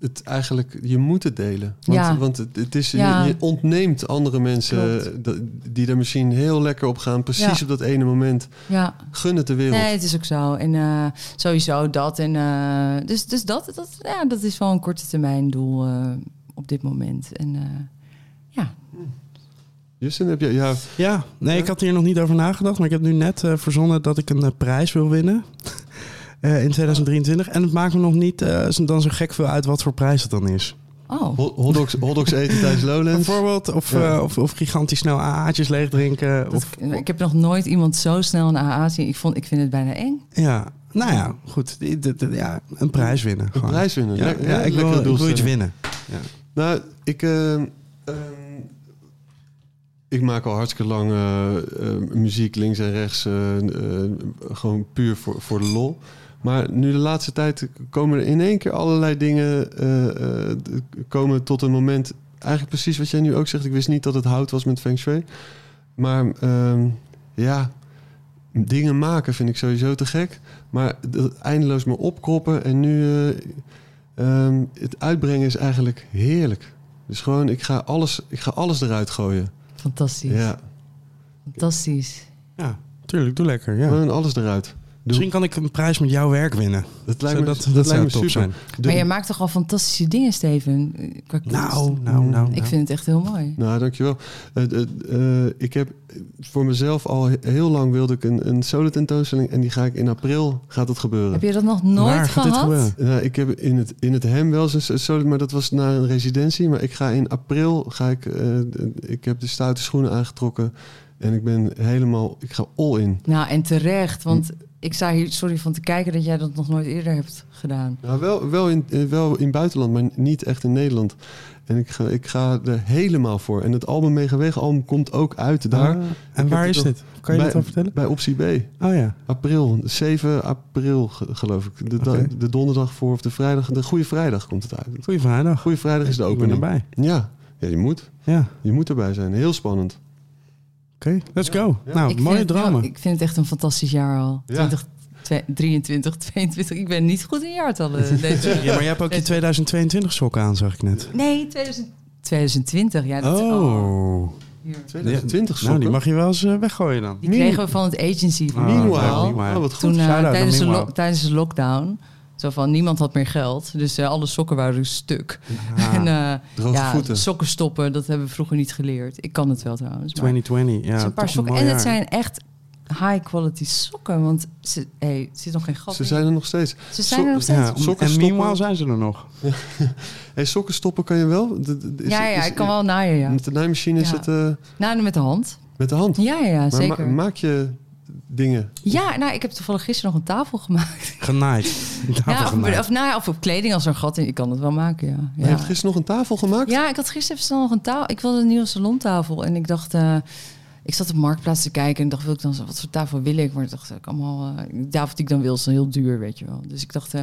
het eigenlijk... Je moet het delen. Want,
Ja.
want het, het is,
Ja.
je, je ontneemt andere mensen...
Klopt.
dat- die er misschien heel lekker op gaan. Precies op dat ene moment.
ja.
Gun het de wereld.
Nee, het is ook zo. En eh, sowieso dat. En, eh, dus dus dat, dat, ja, dat is wel een korte termijn doel eh, op dit moment. En eh, ja,
Justin, heb je... Ja,
Ja, nee,
Ja?
ik had hier nog niet over nagedacht. Maar ik heb nu net eh, verzonnen dat ik een eh, prijs wil winnen. eh, in 2023. En het maakt me nog niet eh, zo- dan zo gek veel uit wat voor prijs het dan is.
oh.
hot- hotdogs, hotdogs eten tijdens Lowlands.
Bijvoorbeeld, of,
Ja.
eh, of, of gigantisch snel AA'tjes leeg drinken. Of,
ik heb nog nooit iemand zo snel een AA zien. Ik, vond, ik vind het bijna eng.
ja, nou ja, goed. Ja, een prijs winnen.
Een
gewoon.
prijs winnen.
Ja, ja, ik, wil, ik wil iets winnen.
Nou, ik, eh, ehm, ik maak al hartstikke lang eh, eh, muziek links en rechts. eh, gewoon puur voor, voor de lol. Maar nu de laatste tijd komen er in één keer allerlei dingen komen tot een moment. Eigenlijk precies wat jij nu ook zegt. Ik wist niet dat het hout was met Feng Shui. Maar ehm, ja, dingen maken vind ik sowieso te gek. Maar eindeloos maar opkroppen en nu eh, ehm, het uitbrengen is eigenlijk heerlijk. Dus gewoon, ik ga alles, ik ga alles eruit gooien.
Fantastisch.
Ja.
Fantastisch.
Ja, tuurlijk. Doe lekker. Ja.
Gewoon alles eruit. Doe.
Misschien kan ik een prijs met jouw werk winnen.
Dat lijkt me, dat,
dat, dat,
lijkt me
zou top
super.
zijn.
Doe.
Maar je maakt toch al fantastische dingen, Steven? Qua kunst.
Nou, nou, nou.
Ik
nou.
vind het echt heel mooi.
Nou, dankjewel. Uh, uh, uh, ik heb voor mezelf al he- heel lang wilde ik een, een solo tentoonstelling en die ga ik in april gaat het gebeuren.
Heb je dat nog nooit
Waar gaat dit
gehad?
gebeuren?
Nou, ik heb in het, in het hem wel eens een solo, maar dat was naar een residentie. Maar ik ga in april, ga ik, eh, ik heb de stoute schoenen aangetrokken en ik ben helemaal, ik ga all in.
Nou, en terecht, want ik sta hier sorry van te kijken dat jij dat nog nooit eerder hebt gedaan.
Nou, wel, wel, in, eh, wel in buitenland, maar niet echt in Nederland. En ik ga, ik ga er helemaal voor. En het album Megaweg album komt ook uit daar.
Ah, en waar is dit? Kan je
bij,
dat al vertellen?
Bij Optie B.
Oh ja.
April, 7 april ge- geloof ik. De, de donderdag voor of de vrijdag. De Goede Vrijdag komt het uit.
Goeie vrijdag.
Goede Vrijdag is de
Ik ben
opening.
erbij.
Ja, ja je, moet,
Ja,
je moet erbij zijn. Heel spannend.
Let's go. Nou,
ik
mooie
het, nou, ik vind het echt een fantastisch jaar al.
Ja.
20, 23, 22. Ik ben niet goed in jaartallen. Deze
Ja, maar jij hebt ook je 2022 sokken aan, zag ik net.
Nee, 2000 2020. Ja, dat, oh.
Oh.
hier.
2020
Nou,
sokken.
die mag je wel eens eh, weggooien dan.
Die kregen we van het agency. van
Ah,
Meanwhile.
Meanwhile.
Oh, wat goed.
Toen
Shout-out naar
tijdens, de
Meanwhile.
tijdens de lockdown. Zo van, niemand had meer geld. Dus eh, alle sokken waren dus stuk.
Ah,
En eh,
Droge
ja,
voeten.
sokken stoppen, dat hebben we vroeger niet geleerd. Ik kan het wel trouwens. maar
2020, ja.
is een paar sokken. En het zijn echt high quality sokken. Want ze, hey, er zit nog geen gat
Ze
in.
zijn er nog steeds.
Ze zijn er nog steeds.
Ja,
Sokken
en
stoppen.
meanwhile zijn ze er nog.
Hey, sokken stoppen kan je wel? De- de- is-
ja, ja,
is-
ik kan wel naaien, ja.
Met de naaimachine is
Ja.
het eh,
Nou, met de hand.
met de hand.
Ja, ja, ja
maar
zeker.
ma- maak je dingen.
ja, nou, ik heb toevallig gisteren nog een tafel gemaakt.
Genaaid. Tafel
Ja, of,
genaaid.
of, nou ja, of op kleding als er een gat in. Ik kan het wel maken, ja.
Je
ja.
hebt gisteren nog een tafel gemaakt?
Ja, ik had gisteren even snel nog een tafel. Ik wilde een nieuwe salontafel. En ik dacht, eh, ik zat op Marktplaats te kijken en dacht, wil ik dan, zo- wat voor tafel wil ik? Maar ik dacht, ik allemaal, eh, de tafel die ik dan wil is dan heel duur, weet je wel. Dus ik dacht, eh,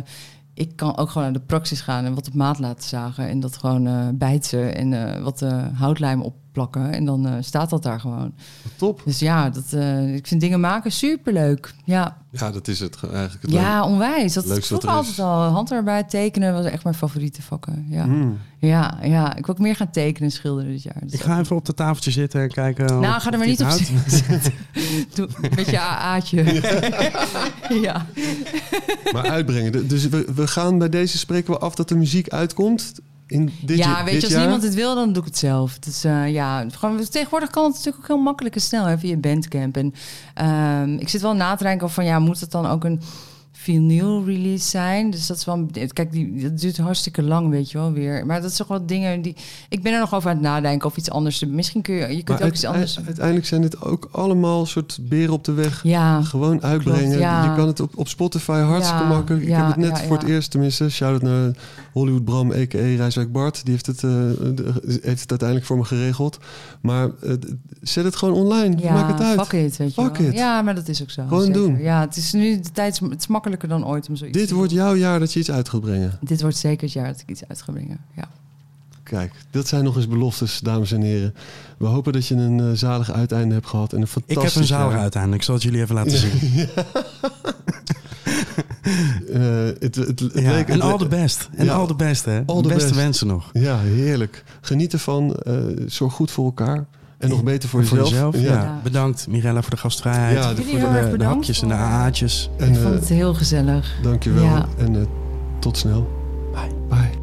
ik kan ook gewoon naar de praxis gaan en wat op maat laten zagen. En dat gewoon eh bijten en eh, wat eh, houtlijm opplakken. En dan eh, staat dat daar gewoon.
Top.
Dus ja, dat, eh, ik vind dingen maken superleuk. Ja,
Ja, dat is het ge- eigenlijk. Het leuk.
ja onwijs. Dat
Leukste is.
altijd al. Handarbeid, tekenen was echt mijn favoriete vakken. Ja.
Mm.
Ja, ja, ik wil ook meer gaan tekenen en schilderen dit jaar. Dus
Ik ga even op het tafeltje zitten en kijken.
Nou,
of-
ga er maar niet op zitten. Doe met je AA'tje. Ja.
Maar uitbrengen. De- Dus we, we gaan bij deze spreken we af dat de muziek uitkomt. In dit,
ja, weet
dit
je, als
jaar.
niemand het wil, dan doe ik het zelf. Dus ja, gewoon, tegenwoordig kan het natuurlijk ook heel makkelijk en snel hè, via Bandcamp. En ehm, ik zit wel na te denken van, ja, moet het dan ook een vinyl release zijn? Dus dat is wel, kijk, die, dat duurt hartstikke lang, weet je wel, weer. Maar dat is toch wel dingen die, ik ben er nog over aan het nadenken of iets anders. Misschien kun je, je kunt
Maar
ook iets anders.
uiteindelijk zijn dit ook allemaal soort beren op de weg.
Ja,
Gewoon uitbrengen.
ja.
Je kan het op, op Spotify hartstikke
Ja,
makkelijk. Ik
ja,
heb het net voor het eerst, tenminste, shout-out naar Hollywood Bram, a.k.a. Rijswijk Bart. Die heeft het, eh, de- heeft het uiteindelijk voor me geregeld. Maar eh, zet het gewoon online.
ja,
Maak het uit.
fuck it, weet je
Fuck
wel.
it.
Ja, maar dat is ook zo.
Gewoon
zeker.
doen.
Ja, het is nu de tijd, het is makkelijker dan ooit om zoiets
Dit
te
wordt
doen.
jouw jaar dat je iets uit gaat brengen.
Dit wordt zeker het jaar dat ik iets uit ga brengen. Ja.
Kijk, dat zijn nog eens beloftes, dames en heren. We hopen dat je een eh, zalig uiteinde hebt gehad en een
Ik
fantastisch
heb een zaal
jaar.
uiteindelijk. Ik zal het jullie even laten zien.
Het, het, het
Ja,
leek-
en all the best. En
Ja.
all the best, hè.
All
de
the
beste
best.
wensen nog.
Ja, heerlijk. Geniet ervan. eh, zorg goed voor elkaar. En nog beter voor,
Voor
jezelf.
jezelf. Ja.
Ja.
Bedankt, Mirella, voor de gastvrijheid.
Ja, voor de-
de, de hapjes en de
voor-
aa'tjes.
En
ik
eh,
vond het heel gezellig.
dankjewel.
Ja.
En eh, tot snel.
Bye.
Bye.